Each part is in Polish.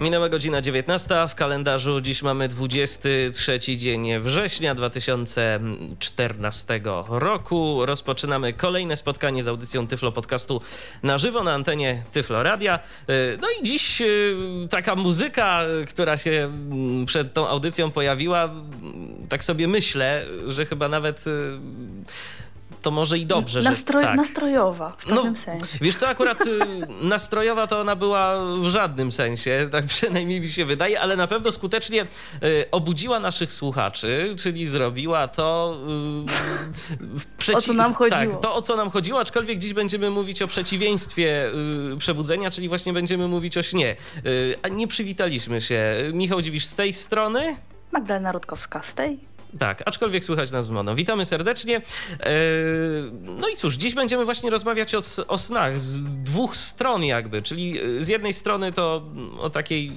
Minęła godzina 19 w kalendarzu. Dziś mamy 23 dzień września 2014 roku. Rozpoczynamy kolejne spotkanie z audycją Tyflo Podcastu na żywo na antenie Tyflo Radia. No i dziś y, taka muzyka, która się mm, przed tą audycją pojawiła, tak sobie myślę, że chyba nawet y, to może i dobrze, Nastroj, że tak. Nastrojowa w pewnym no, sensie. Wiesz co, akurat y, nastrojowa to ona była w żadnym sensie, tak przynajmniej mi się wydaje, ale na pewno skutecznie y, obudziła naszych słuchaczy, czyli zrobiła to y, w przeci- o co nam chodziło. Tak, to o co nam chodziło, aczkolwiek dziś będziemy mówić o przeciwieństwie przebudzenia, czyli właśnie będziemy mówić o śnie. A nie przywitaliśmy się. Michał Dziwisz z tej strony. Magdalena Rutkowska z tej. Tak, aczkolwiek słychać nas w mono. Witamy serdecznie. E, no i cóż, dziś będziemy właśnie rozmawiać o, o, snach z dwóch stron jakby, czyli e, z jednej strony to o takiej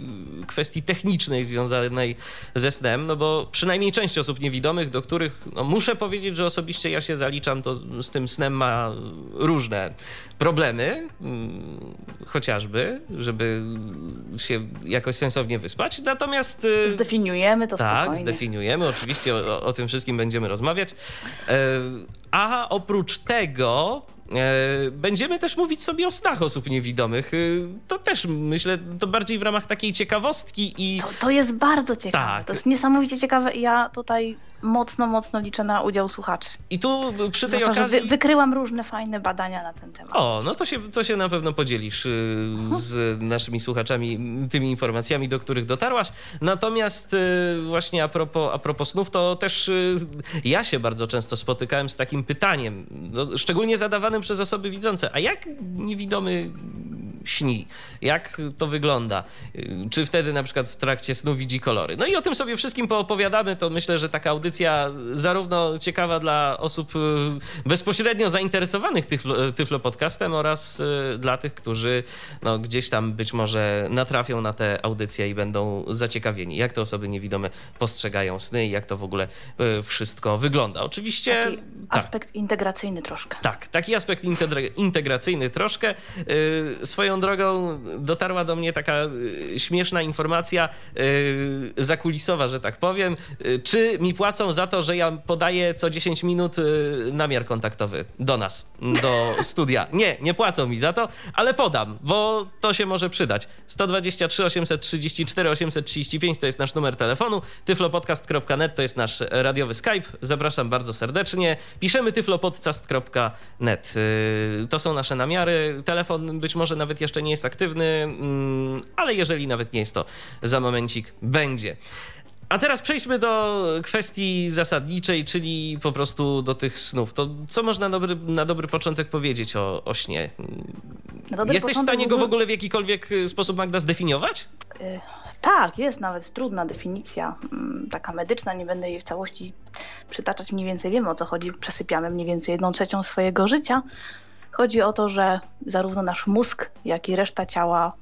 kwestii technicznej związanej ze snem, no bo przynajmniej część osób niewidomych, do których no muszę powiedzieć, że osobiście ja się zaliczam, to z tym snem ma różne problemy, mm, chociażby, żeby się jakoś sensownie wyspać, natomiast... E, zdefiniujemy to Tak, spokojnie. zdefiniujemy, oczywiście o, o tym wszystkim będziemy rozmawiać. E, a oprócz tego E, będziemy też mówić sobie o snach osób niewidomych. E, to też myślę, to bardziej w ramach takiej ciekawostki i. To, to jest bardzo ciekawe. Tak. To jest niesamowicie ciekawe ja tutaj mocno, mocno liczę na udział słuchaczy. I tu przy tej Zwłaszcza, okazji... Wy, wykryłam różne fajne badania na ten temat. O, no to się, to się na pewno podzielisz y, z naszymi słuchaczami tymi informacjami, do których dotarłaś. Natomiast y, właśnie a propos, a propos snów, to też y, ja się bardzo często spotykałem z takim pytaniem, no, szczególnie zadawanym przez osoby widzące, a jak niewidomy śni? Jak to wygląda? Czy wtedy na przykład w trakcie snu widzi kolory? No i o tym sobie wszystkim poopowiadamy, to myślę, że taka audycja zarówno ciekawa dla osób y, bezpośrednio zainteresowanych Tyflo Podcastem oraz y, dla tych, którzy no, gdzieś tam być może natrafią na te audycje i będą zaciekawieni, jak te osoby niewidome postrzegają sny i jak to w ogóle y, wszystko wygląda. Oczywiście... Taki tak. aspekt integracyjny troszkę. Tak, taki aspekt integracyjny troszkę. Swoją drogą dotarła do mnie taka śmieszna informacja zakulisowa, że tak powiem. Czy mi płacą płacą za to, że ja podaję co 10 minut y, namiar kontaktowy do nas, do studia. Nie, nie płacą mi za to, ale podam, bo to się może przydać. 123 834 835 to jest nasz numer telefonu, tyflopodcast.net to jest nasz radiowy Skype. Zapraszam bardzo serdecznie. Piszemy tyflopodcast.net. Y, to są nasze namiary. Telefon być może nawet jeszcze nie jest aktywny, mm, ale jeżeli nawet nie jest, to za momencik będzie. A teraz przejdźmy do kwestii zasadniczej, czyli po prostu do tych snów. To co można na dobry, na dobry początek powiedzieć o, o śnie? Jesteś w stanie go w ogóle w jakikolwiek y, sposób, Magda, zdefiniować? Yy, tak, jest nawet trudna definicja, yy, taka medyczna, nie będę jej w całości przytaczać. Mniej więcej wiemy o co chodzi, przesypiamy mniej więcej jedną trzecią swojego życia. Chodzi o to, że zarówno nasz mózg, jak i reszta ciała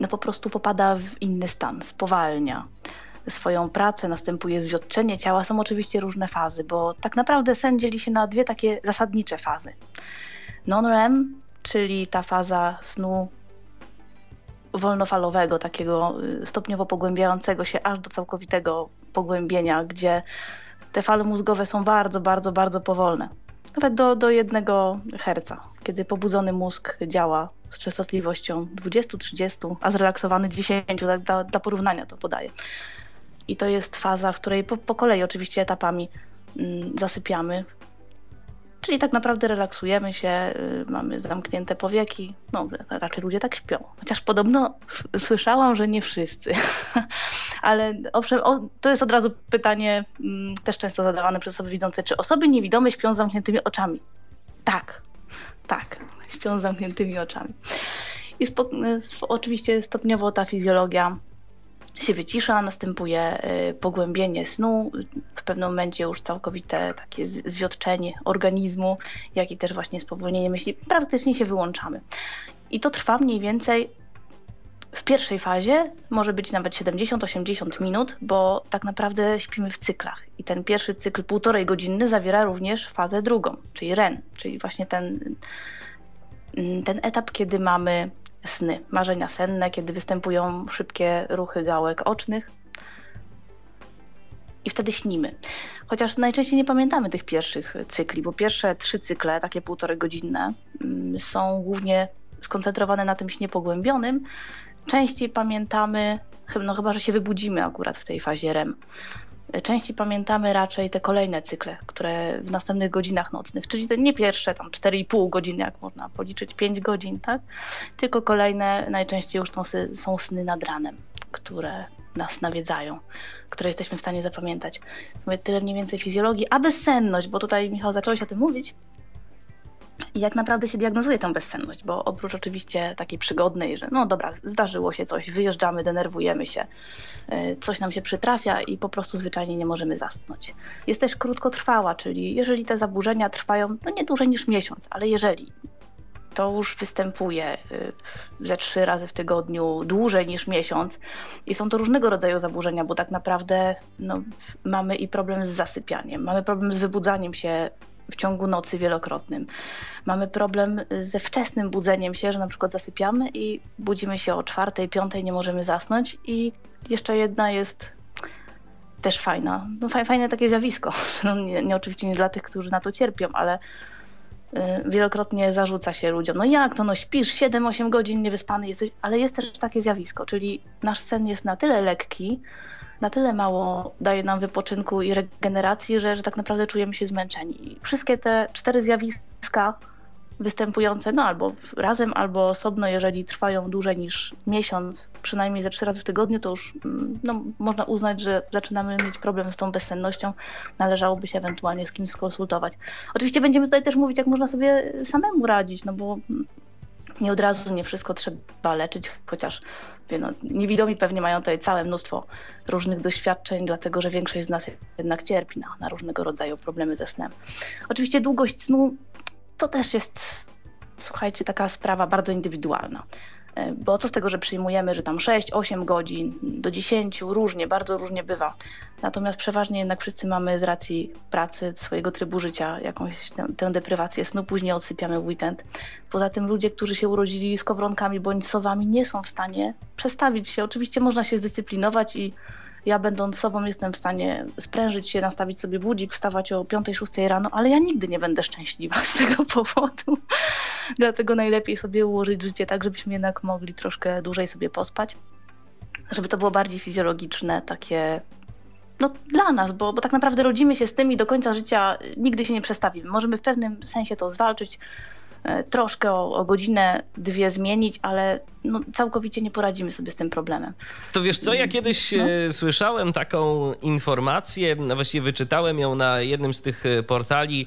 no po prostu popada w inny stan, spowalnia swoją pracę, następuje zwiotczenie ciała. Są oczywiście różne fazy, bo tak naprawdę sen dzieli się na dwie takie zasadnicze fazy. Non-REM, czyli ta faza snu wolnofalowego, takiego y, stopniowo pogłębiającego się aż do całkowitego pogłębienia, gdzie te fale mózgowe są bardzo, bardzo, bardzo powolne. Nawet do, do jednego herca, kiedy pobudzony mózg działa z częstotliwością 20-30, a zrelaksowany 10, tak dla, dla porównania to podaję. I to jest faza, w której po, po kolei oczywiście etapami mm, zasypiamy, Czyli tak naprawdę relaksujemy się, y, mamy zamknięte powieki. No, raczej ludzie tak śpią. Chociaż podobno słyszałam, że nie wszyscy. Ale owszem, o, to jest od razu pytanie mm, też często zadawane przez osoby widzące, czy osoby niewidome śpią z zamkniętymi oczami? Tak, tak, śpią z zamkniętymi oczami. I spo, oczywiście stopniowo ta fizjologia się wycisza, następuje pogłębienie snu, w pewnym momencie już całkowite takie zwiotczenie organizmu, jak i też właśnie spowolnienie myśli. Praktycznie się wyłączamy. I to trwa mniej więcej w pierwszej fazie może być nawet 70-80 minut, bo tak naprawdę śpimy w cyklach. I ten pierwszy cykl półtorej godzinny zawiera również fazę drugą, czyli REN, czyli właśnie ten, ten etap, kiedy mamy sny, marzenia senne, kiedy występują szybkie ruchy gałek ocznych. I wtedy śnimy. Chociaż najczęściej nie pamiętamy tych pierwszych cykli, bo pierwsze trzy cykle, takie półtorej godzinne, mm, są głównie skoncentrowane na tym śnie pogłębionym, częściej pamiętamy, no chyba, że się wybudzimy akurat w tej fazie REM, częściej pamiętamy raczej te kolejne cykle, które w następnych godzinach nocnych, czyli te nie pierwsze tam 4,5 godziny, jak można policzyć 5 godzin, tak? Tylko kolejne najczęściej już są sny nad ranem, które nas nawiedzają, które jesteśmy w stanie zapamiętać. Mówię tyle mniej więcej fizjologii, a bezsenność, bo tutaj Michał zacząłeś o tym mówić, i jak naprawdę się diagnozuje tę bezsenność, bo oprócz oczywiście takiej przygodnej, że no dobra, zdarzyło się coś, wyjeżdżamy, denerwujemy się, e, coś nam się przytrafia i po prostu zwyczajnie nie możemy zasnąć. Jest też krótkotrwała, czyli jeżeli te zaburzenia trwają no nie dłużej niż miesiąc, ale jeżeli to już występuje e, ze trzy razy w tygodniu, dłużej niż miesiąc. I są to różnego rodzaju zaburzenia, bo tak naprawdę no, mamy i problem z zasypianiem, mamy problem z wybudzaniem się w ciągu nocy wielokrotnym. Mamy problem ze wczesnym budzeniem się, że na przykład zasypiamy i budzimy się o czwartej, piątej, nie możemy zasnąć. I jeszcze jedna jest też fajna. No, fajne takie zjawisko. No, nie, nie, oczywiście nie dla tych, którzy na to cierpią, ale y, wielokrotnie zarzuca się ludziom, no jak to, no śpisz 7-8 godzin, niewyspany jesteś, ale jest też takie zjawisko, czyli nasz sen jest na tyle lekki, na tyle mało daje nam wypoczynku i regeneracji, że, że tak naprawdę czujemy się zmęczeni. Wszystkie te cztery zjawiska występujące no albo razem, albo osobno, jeżeli trwają dłużej niż miesiąc, przynajmniej ze trzy razy w tygodniu, to już mm, no, można uznać, że zaczynamy mieć problem z tą bezsennością. Należałoby się ewentualnie z kimś skonsultować. Oczywiście będziemy tutaj też mówić, jak można sobie samemu radzić, no bo nie od razu nie wszystko trzeba leczyć, chociaż no, niewidomi pewnie mają tutaj całe mnóstwo różnych doświadczeń, dlatego że większość z nas jednak cierpi na, na różnego rodzaju problemy ze snem. Oczywiście długość snu to też jest, słuchajcie, taka sprawa bardzo indywidualna. E, bo co z tego, że przyjmujemy, że tam 6-8 godzin do 10, różnie, bardzo różnie bywa. Natomiast przeważnie jednak wszyscy mamy z racji pracy, swojego trybu życia jakąś tę, tę deprywację snu, później odsypiamy w weekend. Poza tym ludzie, którzy się urodzili z kowronkami bądź sowami, nie są w stanie przestawić się. Oczywiście można się zdyscyplinować i ja będąc sobą jestem w stanie sprężyć się, nastawić sobie budzik, wstawać o 5-6 rano, ale ja nigdy nie będę szczęśliwa z tego powodu. Dlatego najlepiej sobie ułożyć życie tak, żebyśmy jednak mogli troszkę dłużej sobie pospać, żeby to było bardziej fizjologiczne, takie no, dla nas, bo, bo tak naprawdę rodzimy się z tym i do końca życia nigdy się nie przestawimy. Możemy w pewnym sensie to zwalczyć, E, troszkę o, o godzinę, dwie zmienić, ale no, całkowicie nie poradzimy sobie z tym problemem. To wiesz co, ja kiedyś no. E, słyszałem taką informację, no właściwie wyczytałem ją na jednym z tych e, portali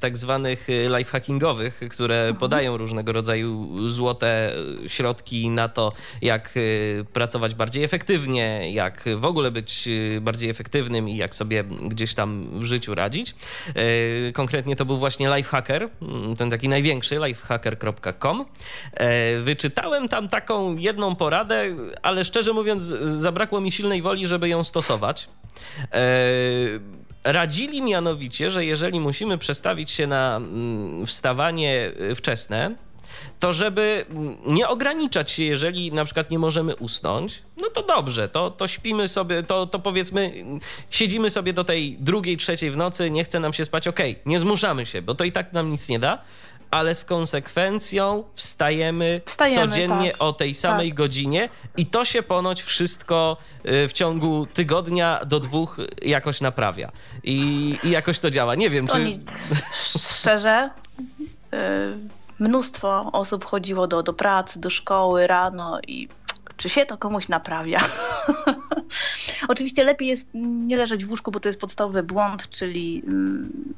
tak zwanych lifehackingowych, które mhm. podają różnego rodzaju złote środki na to, jak pracować bardziej efektywnie, jak w ogóle być bardziej efektywnym i jak sobie gdzieś tam w życiu radzić. Konkretnie to był właśnie lifehacker, ten taki największy lifehacker.com. E, wyczytałem tam taką jedną poradę, ale szczerze mówiąc, zabrakło mi silnej woli, żeby ją stosować. E, radzili mianowicie, że jeżeli musimy przestawić się na mm, wstawanie wczesne, to żeby nie ograniczać się, jeżeli na przykład nie możemy usnąć, no to dobrze, to, to śpimy sobie, to, to powiedzmy, siedzimy sobie do tej drugiej, trzeciej w nocy, nie chce nam się spać, okej, okay, nie zmuszamy się, bo to i tak nam nic nie da, ale z konsekwencją wstajemy, wstajemy codziennie tak. o tej samej tak. godzinie i to się ponoć wszystko y, w ciągu tygodnia do dwóch jakoś naprawia. I, i jakoś to działa. Nie wiem, to czy... Szczerze, y, mnóstwo osób chodziło do, do pracy, do szkoły rano i czy się to komuś naprawia? Oczywiście lepiej jest nie leżeć w łóżku, bo to jest podstawowy błąd, czyli mm,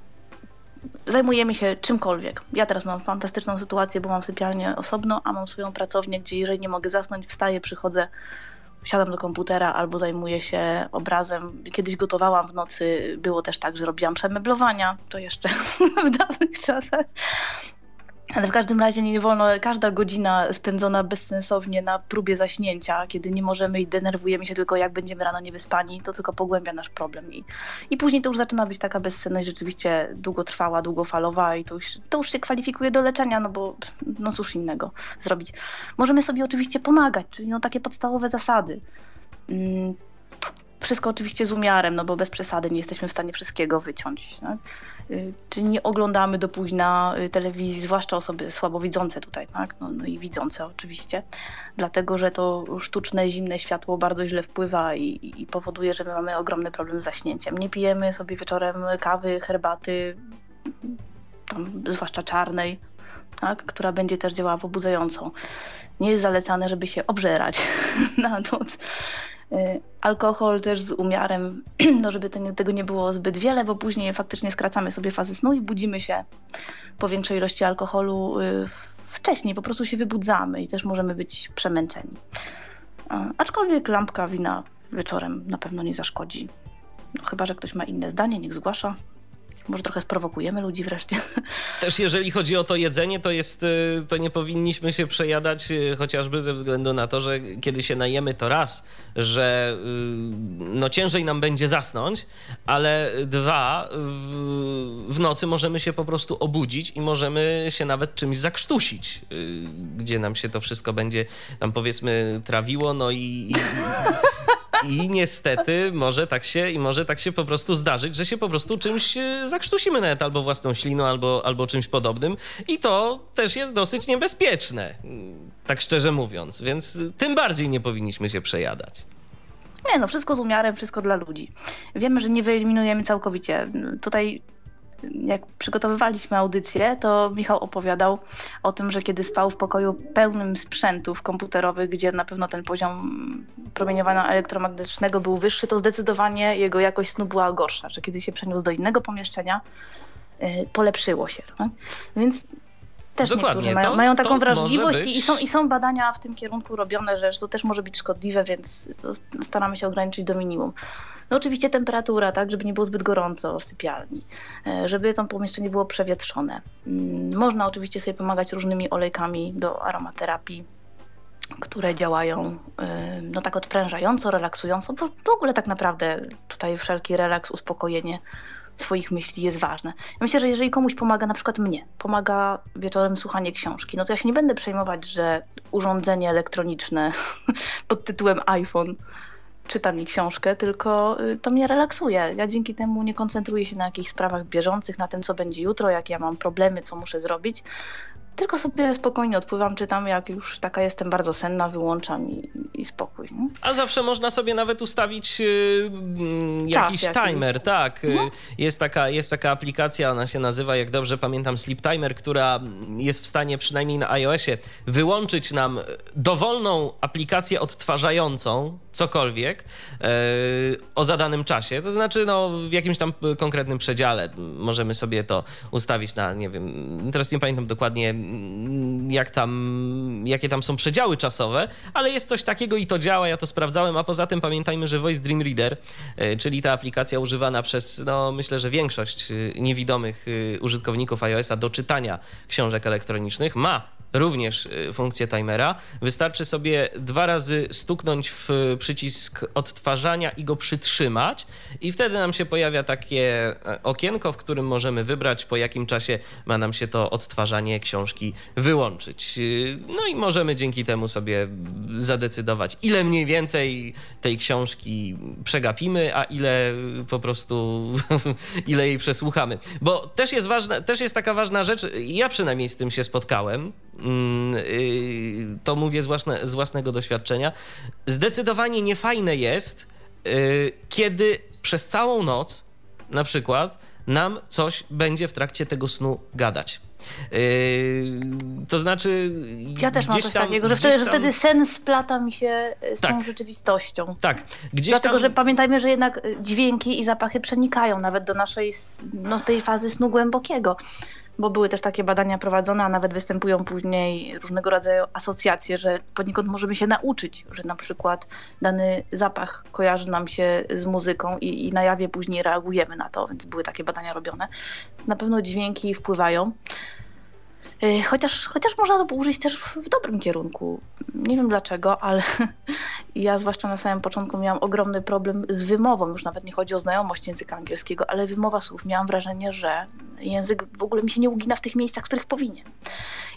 zajmujemy się czymkolwiek. Ja teraz mam fantastyczną sytuację, bo mam sypialnię osobno, a mam swoją pracownię, gdzie jeżeli nie mogę zasnąć, wstaję, przychodzę, siadam do komputera albo zajmuję się obrazem. Kiedyś gotowałam w nocy, było też tak, że robiłam przemeblowania, to jeszcze w dawnych czasach. Ale w każdym razie nie wolno, każda godzina spędzona bezsensownie na próbie zaśnięcia, kiedy nie możemy i denerwujemy się tylko, jak będziemy rano niewyspani, to tylko pogłębia nasz problem. I, i później to już zaczyna być taka bezsenność rzeczywiście długotrwała, długofalowa i to już, to już się kwalifikuje do leczenia, no bo no cóż innego zrobić. Możemy sobie oczywiście pomagać, czyli no takie podstawowe zasady. Mm, wszystko oczywiście z umiarem, no bo bez przesady nie jesteśmy w stanie wszystkiego wyciąć. Tak? Y, czyli nie oglądamy do późna y, telewizji, zwłaszcza osoby słabowidzące tutaj, tak? No, no, i widzące oczywiście, dlatego że to sztuczne, zimne światło bardzo źle wpływa i, i powoduje, że my mamy ogromny problem z zaśnięciem. Nie pijemy sobie wieczorem kawy, herbaty, tam, zwłaszcza czarnej, tak? która będzie też działała pobudzająco. Nie jest zalecane, żeby się obżerać na noc. Y, alkohol też z umiarem, no żeby tego nie było zbyt wiele, bo później faktycznie skracamy sobie fazy snu i budzimy się po większej ilości alkoholu y, wcześniej, po prostu się wybudzamy i też możemy być przemęczeni. Aczkolwiek lampka wina wieczorem na pewno nie zaszkodzi. No, chyba, że ktoś ma inne zdanie, niech zgłasza. Może trochę sprowokujemy ludzi wreszcie. Też jeżeli chodzi o to jedzenie, to jest, y, to nie powinniśmy się przejadać y, chociażby ze względu na to, że kiedy się najemy to raz, że y, no ciężej nam będzie zasnąć, ale dwa, w, w nocy możemy się po prostu obudzić i możemy się nawet czymś zakrztusić, gdzie nam się to wszystko będzie tam powiedzmy trawiło, no i, i i niestety może tak się i może tak się po prostu zdarzyć, że się po prostu czymś e, zakrztusimy nawet albo własną śliną, albo, albo czymś podobnym. I to też jest dosyć niebezpieczne, tak szczerze mówiąc. Więc tym bardziej nie powinniśmy się przejadać. Nie, no wszystko z umiarem, wszystko dla ludzi. Wiemy, że nie wyeliminujemy całkowicie. Tutaj jak przygotowywaliśmy audycję, to Michał opowiadał o tym, że kiedy spał w pokoju pełnym sprzętów komputerowych, gdzie na pewno ten poziom promieniowania elektromagnetycznego był wyższy, to zdecydowanie jego jakość snu była gorsza, że kiedy się przeniósł do innego pomieszczenia, y, polepszyło się. Tak? Więc też Dokładnie, niektórzy mają, to, mają taką wrażliwość być... i, są, i są badania w tym kierunku robione, że to też może być szkodliwe, więc staramy się ograniczyć do minimum. No oczywiście temperatura, tak, żeby nie było zbyt gorąco w sypialni, e, żeby to pomieszczenie było przewietrzone. Mm, można oczywiście sobie pomagać różnymi olejkami do aromaterapii, które działają e, no tak odprężająco, relaksująco, bo w ogóle tak naprawdę tutaj wszelki relaks, uspokojenie swoich myśli jest ważne. Ja myślę, że jeżeli komuś pomaga, na przykład mnie, pomaga wieczorem słuchanie książki, no to ja się nie będę przejmować, że urządzenie elektroniczne pod tytułem iPhone czyta mi książkę, tylko y, to mnie relaksuje. Ja dzięki temu nie koncentruję się na jakichś sprawach bieżących, na tym, co będzie jutro, jakie ja mam problemy, co muszę zrobić, tylko sobie spokojnie odpływam, czytam, jak już taka jestem bardzo senna, wyłączam i, i spokój. Nie? A zawsze można sobie nawet ustawić yy, jakiś Czas timer, jakiś. tak. Mhm. Jest, taka, jest taka aplikacja, ona się nazywa, jak dobrze pamiętam, Sleep Timer, która jest w stanie przynajmniej na iOSie wyłączyć nam dowolną aplikację odtwarzającą cokolwiek yy, o zadanym czasie. To znaczy, no, w jakimś tam konkretnym przedziale możemy sobie to ustawić na, nie wiem, teraz nie pamiętam dokładnie jak tam, jakie tam są przedziały czasowe, ale jest coś takiego i to działa, ja to sprawdzałem, a poza tym pamiętajmy, że Voice Dream Reader, e, czyli ta aplikacja używana przez, no myślę, że większość e, niewidomych e, użytkowników iOS-a do czytania książek elektronicznych, ma również y, funkcję timera. Wystarczy sobie dwa razy stuknąć w przycisk odtwarzania i go przytrzymać i wtedy nam się pojawia takie e, okienko, w którym możemy wybrać po jakim czasie ma nam się to odtwarzanie książki wyłączyć. Y, no i możemy dzięki temu sobie zadecydować, ile mniej więcej tej książki przegapimy, a ile po prostu ile jej przesłuchamy. Bo też jest ważna, też jest taka ważna rzecz, ja przynajmniej z tym się spotkałem to mówię z, własne, z własnego doświadczenia, zdecydowanie niefajne jest, y, kiedy przez całą noc na przykład nam coś będzie w trakcie tego snu gadać. Yy, to znaczy. Ja też mam coś tam, takiego, że wtedy, tam... że wtedy sen splata mi się z tak, tą rzeczywistością. Tak, gdzieś Dlatego, tam... że pamiętajmy, że jednak dźwięki i zapachy przenikają nawet do naszej no, tej fazy snu głębokiego. Bo były też takie badania prowadzone, a nawet występują później różnego rodzaju asocjacje, że poniekąd możemy się nauczyć, że na przykład dany zapach kojarzy nam się z muzyką i, i na jawie później reagujemy na to, więc były takie badania robione. Więc na pewno dźwięki wpływają. Y, chociaż, chociaż można to użyć też w dobrym kierunku. Nie wiem dlaczego, ale ja zwłaszcza na samym początku miałam ogromny problem z wymową. Już nawet nie chodzi o znajomość języka angielskiego, ale wymowa słów. Miałam wrażenie, że język w ogóle mi się nie ugina w tych miejscach, w których powinien.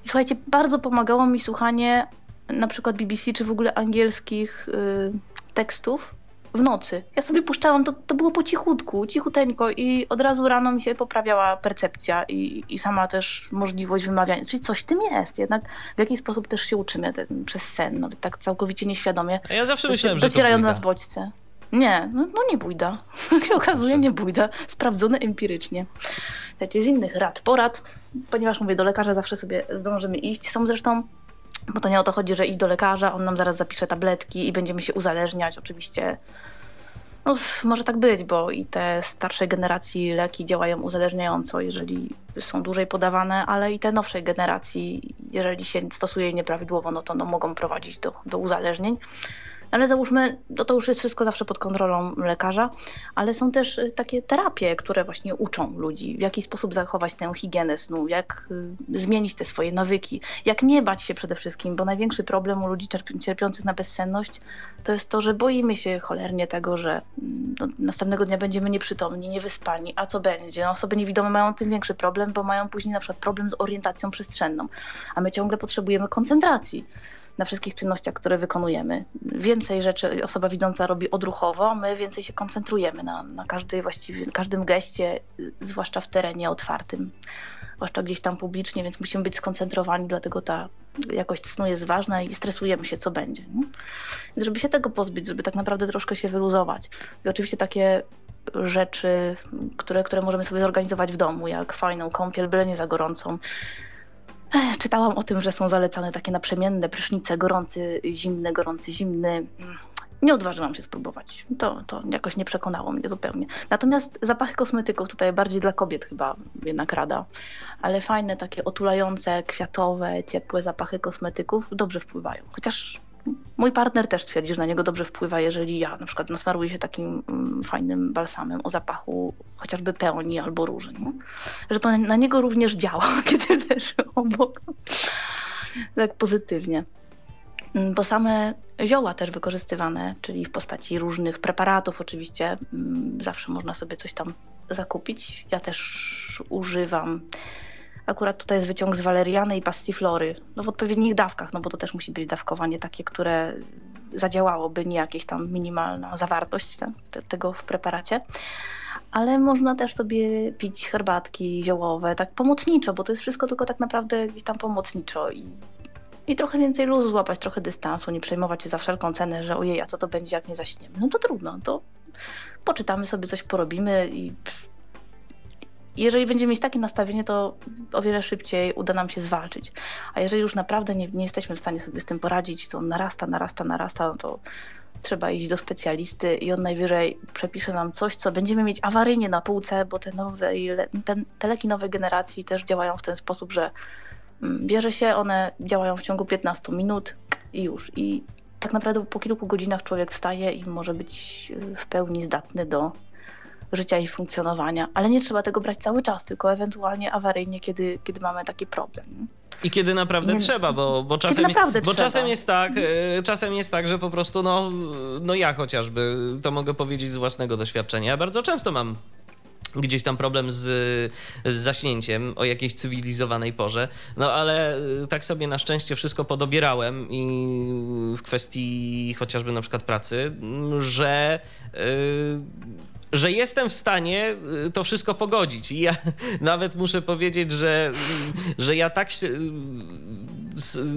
I słuchajcie, bardzo pomagało mi słuchanie na przykład BBC czy w ogóle angielskich y, tekstów w nocy. Ja sobie puszczałam, to, to było po cichutku, cichuteńko i od razu rano mi się poprawiała percepcja i, i sama też możliwość wymawiania. Czyli coś w tym jest, jednak w jakiś sposób też się uczymy ten, przez sen, no, tak całkowicie nieświadomie. A ja zawsze myślałem, że Docierają do nas bodźce. Nie, no, no nie bójda. Jak się okazuje, nie bójda. Sprawdzone empirycznie. Wiecie, z innych rad, porad, ponieważ mówię, do lekarza zawsze sobie zdążymy iść. Są zresztą bo to nie o to chodzi, że iść do lekarza, on nam zaraz zapisze tabletki i będziemy się uzależniać. Oczywiście no, może tak być, bo i te starszej generacji leki działają uzależniająco, jeżeli są dłużej podawane, ale i te nowszej generacji, jeżeli się stosuje je nieprawidłowo, no to no, mogą prowadzić do, do uzależnień. Ale załóżmy, no to już jest wszystko zawsze pod kontrolą lekarza, ale są też y, takie terapie, które właśnie uczą ludzi, w jaki sposób zachować tę higienę snu, jak y, zmienić te swoje nawyki, jak nie bać się przede wszystkim, bo największy problem u ludzi cierpiących na bezsenność to jest to, że boimy się cholernie tego, że mm, no, następnego dnia będziemy nieprzytomni, niewyspani, a co będzie? No, osoby niewidome mają tym większy problem, bo mają później na przykład problem z orientacją przestrzenną, a my ciągle potrzebujemy koncentracji na wszystkich czynnościach, które wykonujemy. Więcej rzeczy osoba widząca robi odruchowo, my więcej się koncentrujemy na, na każdej, właściwie każdym geście, zwłaszcza w terenie otwartym, zwłaszcza gdzieś tam publicznie, więc musimy być skoncentrowani, dlatego ta jakość snu jest ważna i stresujemy się, co będzie. Nie? Więc żeby się tego pozbyć, żeby tak naprawdę troszkę się wyluzować. I oczywiście takie rzeczy, które, które możemy sobie zorganizować w domu, jak fajną kąpiel, byle nie za gorącą, Czytałam o tym, że są zalecane takie naprzemienne prysznice, gorący, zimny, gorący, zimny. Nie odważyłam się spróbować. To, to jakoś nie przekonało mnie zupełnie. Natomiast zapachy kosmetyków tutaj bardziej dla kobiet chyba jednak rada. Ale fajne, takie otulające, kwiatowe, ciepłe zapachy kosmetyków dobrze wpływają. Chociaż Mój partner też twierdzi, że na niego dobrze wpływa, jeżeli ja na przykład nasmaruję się takim mm, fajnym balsamem o zapachu chociażby pełni albo róży. Nie? Że to na niego również działa, kiedy leży obok. Tak pozytywnie. Mm, bo same zioła też wykorzystywane, czyli w postaci różnych preparatów oczywiście, mm, zawsze można sobie coś tam zakupić. Ja też używam Akurat tutaj jest wyciąg z waleriany i pastiflory, no w odpowiednich dawkach, no bo to też musi być dawkowanie takie, które zadziałałoby, nie jakieś tam minimalna zawartość te, tego w preparacie. Ale można też sobie pić herbatki ziołowe, tak pomocniczo, bo to jest wszystko tylko tak naprawdę gdzieś tam pomocniczo i, i trochę więcej luzu złapać, trochę dystansu, nie przejmować się za wszelką cenę, że ojej, a co to będzie, jak nie zaśniemy. No to trudno, to poczytamy sobie, coś porobimy i jeżeli będziemy mieć takie nastawienie, to o wiele szybciej uda nam się zwalczyć. A jeżeli już naprawdę nie, nie jesteśmy w stanie sobie z tym poradzić, to narasta, narasta, narasta, no to trzeba iść do specjalisty i on najwyżej przepisze nam coś, co będziemy mieć awaryjnie na półce, bo te, nowe, te, leki nowej generacji też działają w ten sposób, że mm, bierze się, one działają w ciągu 15 minut i już. I tak naprawdę po kilku godzinach człowiek wstaje i może być w pełni zdatny do życia i funkcjonowania, ale nie trzeba tego brać cały czas, tylko ewentualnie awaryjnie, kiedy, kiedy mamy taki problem. I kiedy naprawdę nie, trzeba, bo, bo, czasem, bo czasem jest tak, e, czasem jest tak, że po prostu no, no ja chociażby to mogę powiedzieć z własnego doświadczenia. Ja bardzo często mam gdzieś tam problem z, z zaśnięciem o jakiejś cywilizowanej porze. No ale e, tak sobie na szczęście wszystko podobierałem i w kwestii chociażby na przykład pracy, że yy, że jestem w stanie y, to wszystko pogodzić. I ja nawet muszę powiedzieć, że, że ja tak się,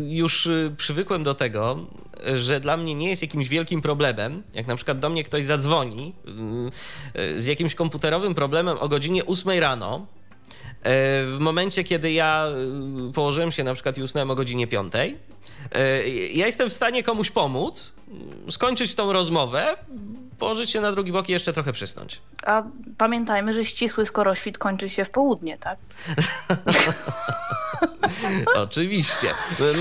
już y, przywykłem do tego, że dla mnie nie jest jakimś wielkim problemem, jak na przykład do mnie ktoś zadzwoni y, z jakimś komputerowym problemem o godzinie 8 rano, w momencie, kiedy ja położyłem się na przykład i usnąłem o godzinie 5, ja jestem w stanie komuś pomóc, skończyć tą rozmowę, położyć się na drugi bok i jeszcze trochę przysnąć. A pamiętajmy, że ścisły skoroświt kończy się w południe, tak? Oczywiście.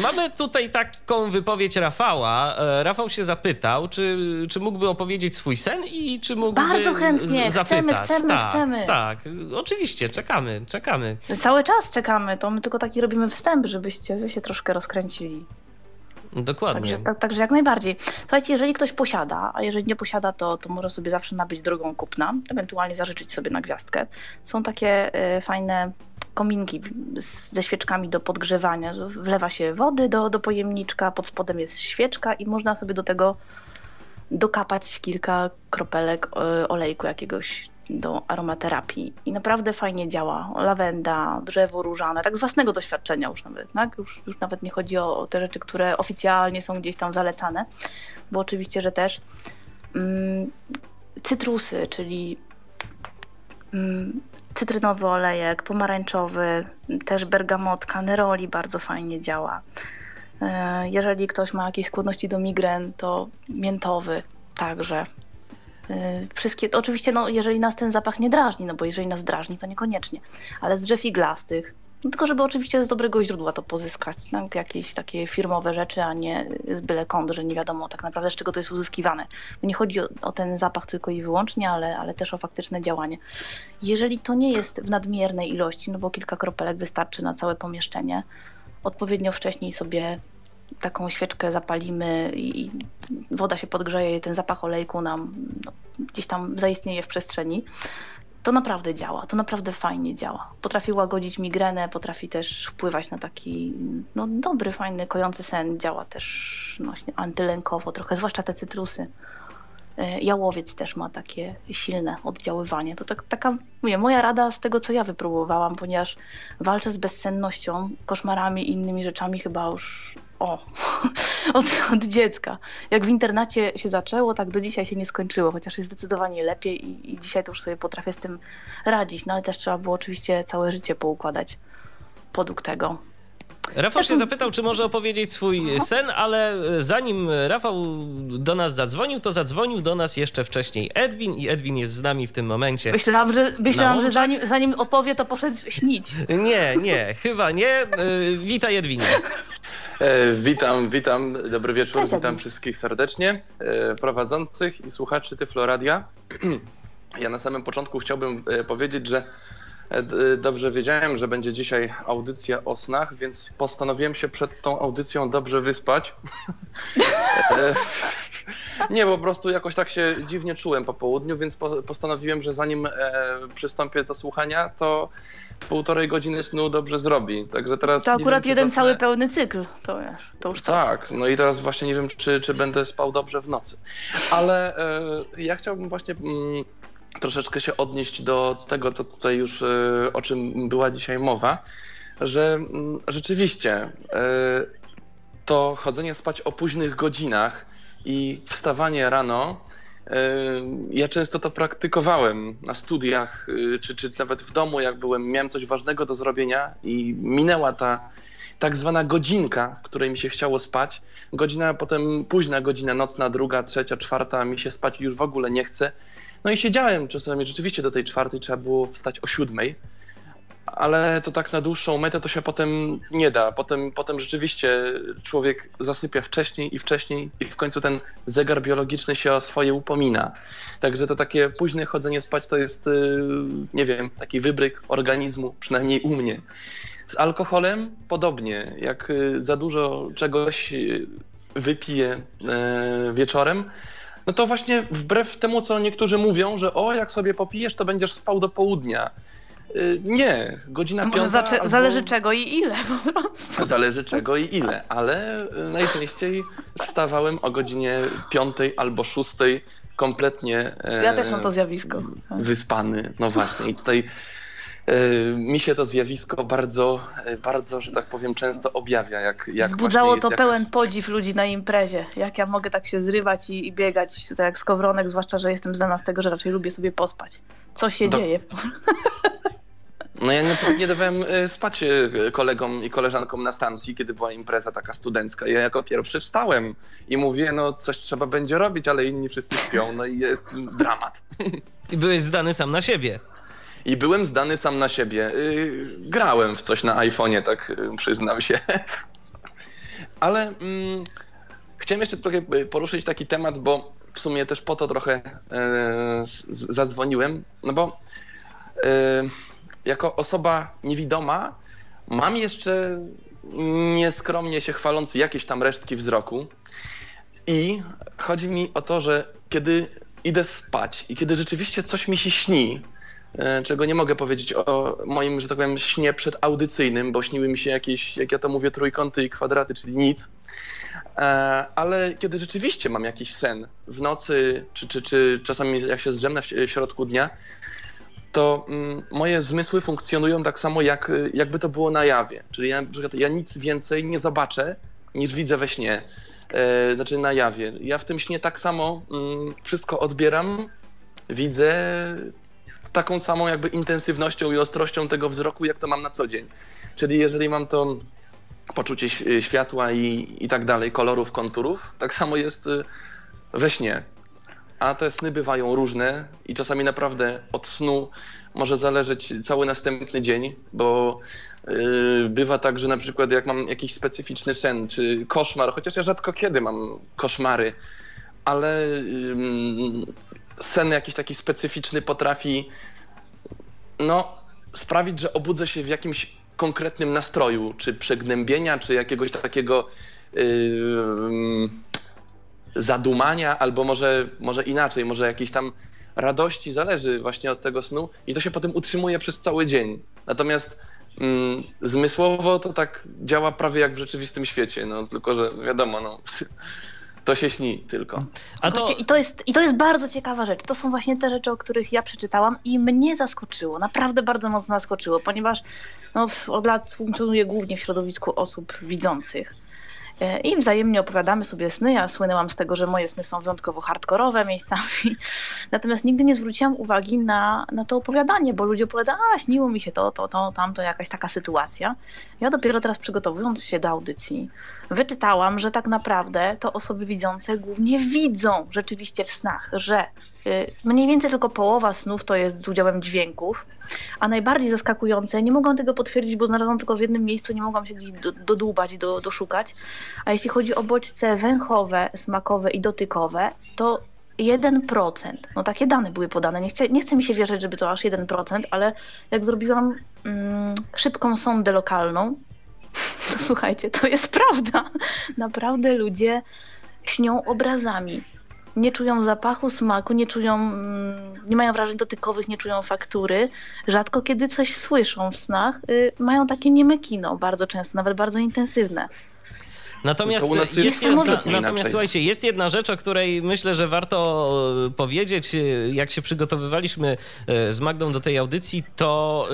Mamy tutaj taką wypowiedź Rafała. E, Rafał się zapytał, czy, czy mógłby opowiedzieć swój sen i czy mógłby Bardzo chętnie. z- zapytać. Chcemy, chcemy, tak, chcemy. Tak, oczywiście, czekamy, czekamy. Cały czas czekamy, to my tylko taki robimy wstęp, żebyście wy się troszkę rozkręcili. Dokładnie. Także, tak, także jak najbardziej. Słuchajcie, jeżeli ktoś posiada, a jeżeli nie posiada, to, to może sobie zawsze nabyć drogą kupna, ewentualnie zażyczyć sobie na gwiazdkę. Są takie e, fajne kominki ze świeczkami do podgrzewania. Wlewa się wody do, do pojemniczka, pod spodem jest świeczka i można sobie do tego dokapać kilka kropelek e, olejku jakiegoś do aromaterapii i naprawdę fajnie działa. Lawenda, drzewo różane, tak z własnego doświadczenia już nawet, tak? Już, już nawet nie chodzi o, te rzeczy, które oficjalnie są gdzieś tam zalecane, bo oczywiście, że też mm, cytrusy, czyli mm, cytrynowy olejek, pomarańczowy, też bergamotka, neroli bardzo fajnie działa. E, Jeżeli ktoś ma jakieś skłonności do migren, to miętowy także. Y, Wszystkie, oczywiście, no, jeżeli nas ten zapach nie drażni, no bo jeżeli nas drażni, to niekoniecznie, ale z drzew iglastych, no, tylko żeby oczywiście z dobrego źródła to pozyskać, tak? jakieś takie firmowe rzeczy, a nie z byle kąt, że nie wiadomo tak naprawdę z czego to jest uzyskiwane. Nie chodzi o, o ten zapach tylko i wyłącznie, ale, ale też o faktyczne działanie. Jeżeli to nie jest w nadmiernej ilości, no bo kilka kropelek wystarczy na całe pomieszczenie, odpowiednio wcześniej sobie taką świeczkę zapalimy i woda się podgrzeje i ten zapach olejku nam no, gdzieś tam zaistnieje w przestrzeni, to naprawdę działa, to naprawdę fajnie działa. Potrafi łagodzić migrenę, potrafi też wpływać na taki no, dobry, fajny, kojący sen. Działa też no, antylękowo trochę, zwłaszcza te cytrusy. E, Jałowiec też ma takie silne oddziaływanie. To tak, taka, mówię, moja rada z tego, co ja wypróbowałam, ponieważ walczę z bezsennością, koszmarami i innymi rzeczami chyba już o, od, od dziecka. Jak w internacie się zaczęło, tak do dzisiaj się nie skończyło, chociaż jest zdecydowanie lepiej i, i dzisiaj to już sobie potrafię z tym radzić, no ale też trzeba było oczywiście całe życie poukładać podług tego. Rafał się zapytał, czy może opowiedzieć swój sen, ale zanim Rafał do nas zadzwonił, to zadzwonił do nas jeszcze wcześniej Edwin i Edwin jest z nami w tym momencie. Myślałam, że, myślałam, że zanim, zanim opowie, to poszedł śnić. Nie, nie, chyba nie. Y, Witaj Edwinie. E, witam, witam, dobry wieczór, Cześć, witam wszystkich serdecznie, e, prowadzących i słuchaczy Tyfloradia. Ja na samym początku chciałbym e, powiedzieć, że dobrze wiedziałem, że będzie dzisiaj audycja o snach, więc postanowiłem się przed tą audycją dobrze wyspać. Nie, po prostu jakoś tak się dziwnie czułem po południu, więc po, postanowiłem, że zanim e, przystąpię do słuchania, to półtorej godziny snu dobrze zrobi. Także teraz To wiem, akurat czy jeden zasnę- cały pełny cykl, to wiesz, to już tak, no i teraz właśnie nie wiem, czy, czy będę spał dobrze w nocy. Ale e, ja chciałbym właśnie mm, troszeczkę się odnieść do tego, co tutaj już, e, o czym była dzisiaj mowa, że mm, rzeczywiście e, to chodzenie spać o późnych godzinach i wstawanie rano, ja często to praktykowałem na studiach, e, czy, czy nawet w domu, jak byłem, miałem coś ważnego do zrobienia i minęła ta tak zwana godzinka, w której mi się chciało spać. Godzina, potem późna godzina nocna, druga, trzecia, czwarta, mi się spać już w ogóle nie chce. No i siedziałem czasami, rzeczywiście do tej czwartej trzeba było wstać o siódmej, ale to tak na dłuższą metę to się potem nie da. Potem, potem rzeczywiście człowiek zasypia wcześniej i wcześniej i w końcu ten zegar biologiczny się o swoje upomina. Także to takie późne chodzenie spać to jest, yy, nie wiem, taki wybryk organizmu, przynajmniej u mnie. Z alkoholem podobnie. Jak y, za dużo czegoś y, wypiję wieczorem, no to właśnie wbrew temu, co niektórzy mówią, że o, jak sobie popijesz, to będziesz spał do południa. Y, Nie, godzina może piąta zacze- albo... zależy czego i ile po prostu. Zależy czego i ile, ale y, najczęściej wstawałem o godzinie piątej albo szóstej kompletnie e, Ja też mam to zjawisko. wyspany. No właśnie i tutaj e, mi się to zjawisko bardzo, e, bardzo, że tak powiem, często objawia. Jak, jak Wzbudzało właśnie to jest pełen jakaś- podziw ludzi na imprezie. Jak ja mogę tak się zrywać i, i biegać, tak jak skowronek, zwłaszcza, że jestem znana z tego, że raczej lubię sobie pospać. Co się Do- dzieje? No ja nie, nie dawałem e, spać e, kolegom i koleżankom na stacji, kiedy była impreza taka studencka. Ja jako pierwszy wstałem i mówię, no coś trzeba będzie robić, ale inni wszyscy śpią, no i jest dramat. I byłeś zdany sam na siebie. I byłem zdany sam na siebie. Y, grałem w coś na iPhone'ie, tak przyznam się. Ale mm, chciałem jeszcze trochę poruszyć taki temat, bo w sumie też po to trochę e, zadzwoniłem, no bo e, jako osoba niewidoma mam jeszcze nieskromnie się chwaląc jakieś tam resztki wzroku i chodzi mi o to, że kiedy idę spać i kiedy rzeczywiście coś mi się śni, e, czego nie mogę powiedzieć o moim, że tak powiem, śnie przedaudycyjnym, bo śniły mi się jakieś, jak ja to mówię, trójkąty i kwadraty, czyli nic. E, ale kiedy rzeczywiście mam jakiś sen w nocy, czy, czy, czy czasami jak się zdrzemnę w środku dnia, to mm, moje zmysły funkcjonują tak samo, jak, jakby to było na jawie. Czyli ja, ja nic więcej nie zobaczę, niż widzę we śnie, e, znaczy na jawie. Ja w tym śnie tak samo mm, wszystko odbieram, widzę taką samą jakby intensywnością i ostrością tego wzroku, jak to mam na co dzień. Czyli jeżeli mam to poczucie światła i, i tak dalej, kolorów, konturów, tak samo jest y, we śnie a te sny bywają różne i czasami naprawdę od snu może zależeć cały następny dzień, bo yy, bywa tak, że na przykład jak mam jakiś specyficzny sen czy koszmar, chociaż ja rzadko kiedy mam koszmary, ale sen jakiś taki specyficzny potrafi no, sprawić, że obudzę się w jakimś konkretnym nastroju, czy przegnębienia, czy jakiegoś takiego zadumania, albo może, może inaczej, może jakiejś tam radości zależy właśnie od tego snu i to się potem utrzymuje przez cały dzień. Natomiast mm, zmysłowo to tak działa prawie jak w rzeczywistym świecie, no tylko że wiadomo, no to się śni tylko. A to... I, to jest, I to jest bardzo ciekawa rzecz. To są właśnie te rzeczy, o których ja przeczytałam i mnie zaskoczyło. Naprawdę bardzo mocno zaskoczyło, ponieważ no, od lat funkcjonuję głównie w środowisku osób widzących. E, i wzajemnie opowiadamy sobie sny. Ja słynęłam z tego, że moje sny są wyjątkowo hardkorowe miejscami. Natomiast nigdy nie zwróciłam uwagi na, na to opowiadanie, bo ludzie opowiadają, a śniło mi się to, to, to, tamto, jakaś taka sytuacja. Ja dopiero teraz przygotowując się do audycji, wyczytałam, że tak naprawdę to osoby widzące głównie widzą rzeczywiście w snach, że mniej więcej tylko połowa snów to jest z udziałem dźwięków, a najbardziej zaskakujące, nie mogłam tego potwierdzić, bo znalazłam tylko w jednym miejscu, nie mogłam się gdzieś do, dodłubać, do, doszukać, a jeśli chodzi o bodźce węchowe, smakowe i dotykowe, to 1%. No takie dane były podane. Nie, chcę, nie chce mi się wierzyć, żeby to aż 1%, ale jak zrobiłam mm, szybką sondę lokalną, to słuchajcie, to jest prawda. Naprawdę ludzie śnią obrazami. Nie czują zapachu, smaku, nie czują, mm, nie mają wrażeń dotykowych, nie czują faktury. Rzadko kiedy coś słyszą w snach. Y, mają takie nieme kino, bardzo często, nawet bardzo intensywne. Natomiast, jest jest jedna, natomiast słuchajcie, jest jedna rzecz, o której myślę, że warto e, powiedzieć. E, jak się przygotowywaliśmy e, z Magdą do tej audycji, to,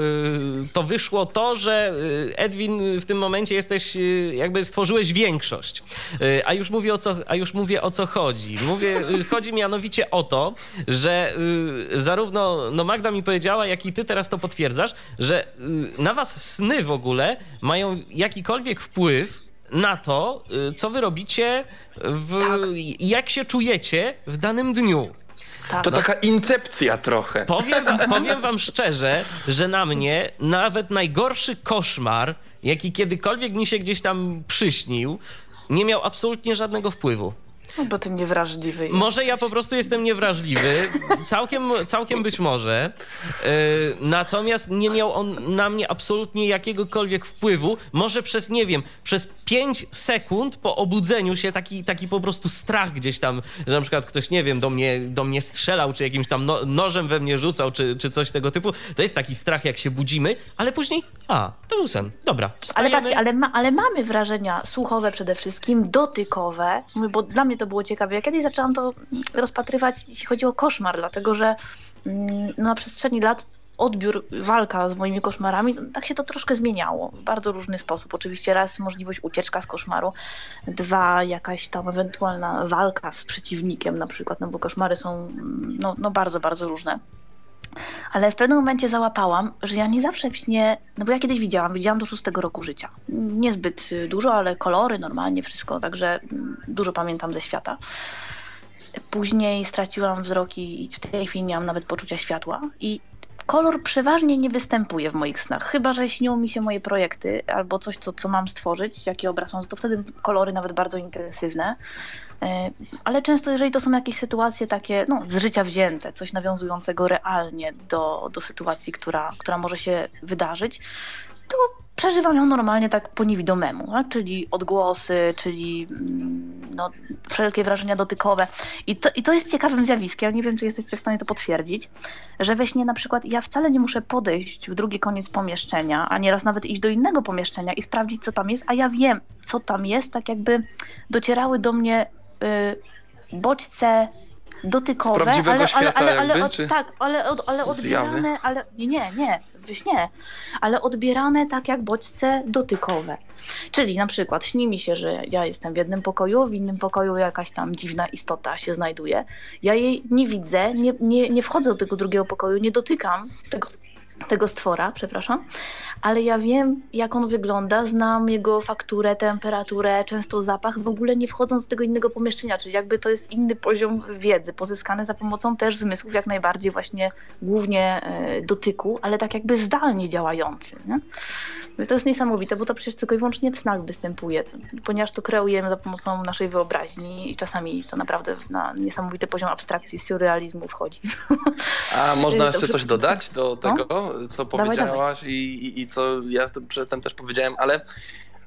to wyszło to, że Edwin w tym momencie jesteś, jakby stworzyłeś większość. A już mówię o co, a już mówię o co chodzi. Mówię, chodzi mianowicie o to, że zarówno no Magda mi powiedziała, jak i ty teraz to potwierdzasz, że na was sny w ogóle mają jakikolwiek wpływ na to, y, co wy robicie, w, tak. jak się czujecie w danym dniu. Tak. To no. taka incepcja trochę. Powiem wam, powiem wam szczerze, że na mnie nawet najgorszy koszmar, jaki kiedykolwiek mi się gdzieś tam przyśnił, nie miał absolutnie żadnego wpływu. No bo ty niewrażliwy. Jest. Może ja po prostu jestem niewrażliwy, całkiem, całkiem być może. Yy, natomiast nie miał on na mnie absolutnie jakiegokolwiek wpływu. Może przez, nie wiem, przez 5 sekund po obudzeniu się taki, taki po prostu strach gdzieś tam, że na przykład ktoś, nie wiem, do mnie, do mnie strzelał, czy jakimś tam no, nożem we mnie rzucał, czy, czy coś tego typu. To jest taki strach, jak się budzimy, ale później, a, to był sen. Dobra, wstajemy. Ale, ale, ma, ale mamy wrażenia słuchowe przede wszystkim, dotykowe, bo dla mnie to było ciekawe. Ja kiedyś zaczęłam to rozpatrywać, jeśli chodzi o koszmar, dlatego że no, na przestrzeni lat odbiór, walka z moimi koszmarami, tak się to troszkę zmieniało w bardzo różny sposób. Oczywiście raz możliwość ucieczka z koszmaru, dwa jakaś tam ewentualna walka z przeciwnikiem na przykład, no bo koszmary są mm, no, no bardzo, bardzo różne. Ale w pewnym momencie załapałam, że ja nie zawsze w śnie, no bo ja kiedyś widziałam, widziałam do szóstego roku życia. Niezbyt dużo, ale kolory, normalnie wszystko, także mm, dużo pamiętam ze świata. Później straciłam wzrok i w tej chwili nie mam nawet poczucia światła i kolor przeważnie nie występuje w moich snach, chyba że śnią mi się moje projekty albo coś, co, co mam stworzyć, jaki obraz mam, to wtedy kolory nawet bardzo intensywne. E, ale często, jeżeli to są jakieś sytuacje takie no, z życia wzięte, coś nawiązującego realnie do, do sytuacji, która, która może się wydarzyć, to przeżywam ją normalnie tak po niewidomemu, tak? czyli odgłosy, czyli mm, no, wszelkie wrażenia dotykowe. I to, I to jest ciekawym zjawiskiem, nie wiem, czy jesteście w stanie to potwierdzić, że we śnie na przykład ja wcale nie muszę podejść w drugi koniec pomieszczenia, a nieraz nawet iść do innego pomieszczenia i sprawdzić, co tam jest, a ja wiem, co tam jest, tak jakby docierały do mnie bodźce dotykowe, Z ale, świata ale, ale, jakby, ale, czy tak, ale, ale odbierane, ale nie, nie, nie, we śnie, ale odbierane tak jak bodźce dotykowe. Czyli na przykład śni mi się, że ja jestem w jednym pokoju, w innym pokoju jakaś tam dziwna istota się znajduje. Ja jej nie widzę, nie, nie, nie wchodzę do tego drugiego pokoju, nie dotykam tego, tego stwora, przepraszam, ale ja wiem, jak on wygląda, znam jego fakturę, temperaturę, często zapach, w ogóle nie wchodząc do tego innego pomieszczenia, czyli jakby to jest inny poziom wiedzy, pozyskany za pomocą też zmysłów, jak najbardziej właśnie głównie e, dotyku, ale tak jakby zdalnie działający. Nie? To jest niesamowite, bo to przecież tylko i wyłącznie w snach występuje, ponieważ to kreujemy za pomocą naszej wyobraźni i czasami to naprawdę na niesamowity poziom abstrakcji, surrealizmu wchodzi. A można jeszcze coś dodać do tego, No. co Dawaj, powiedziałaś I, i, co ja przedtem też powiedziałem, ale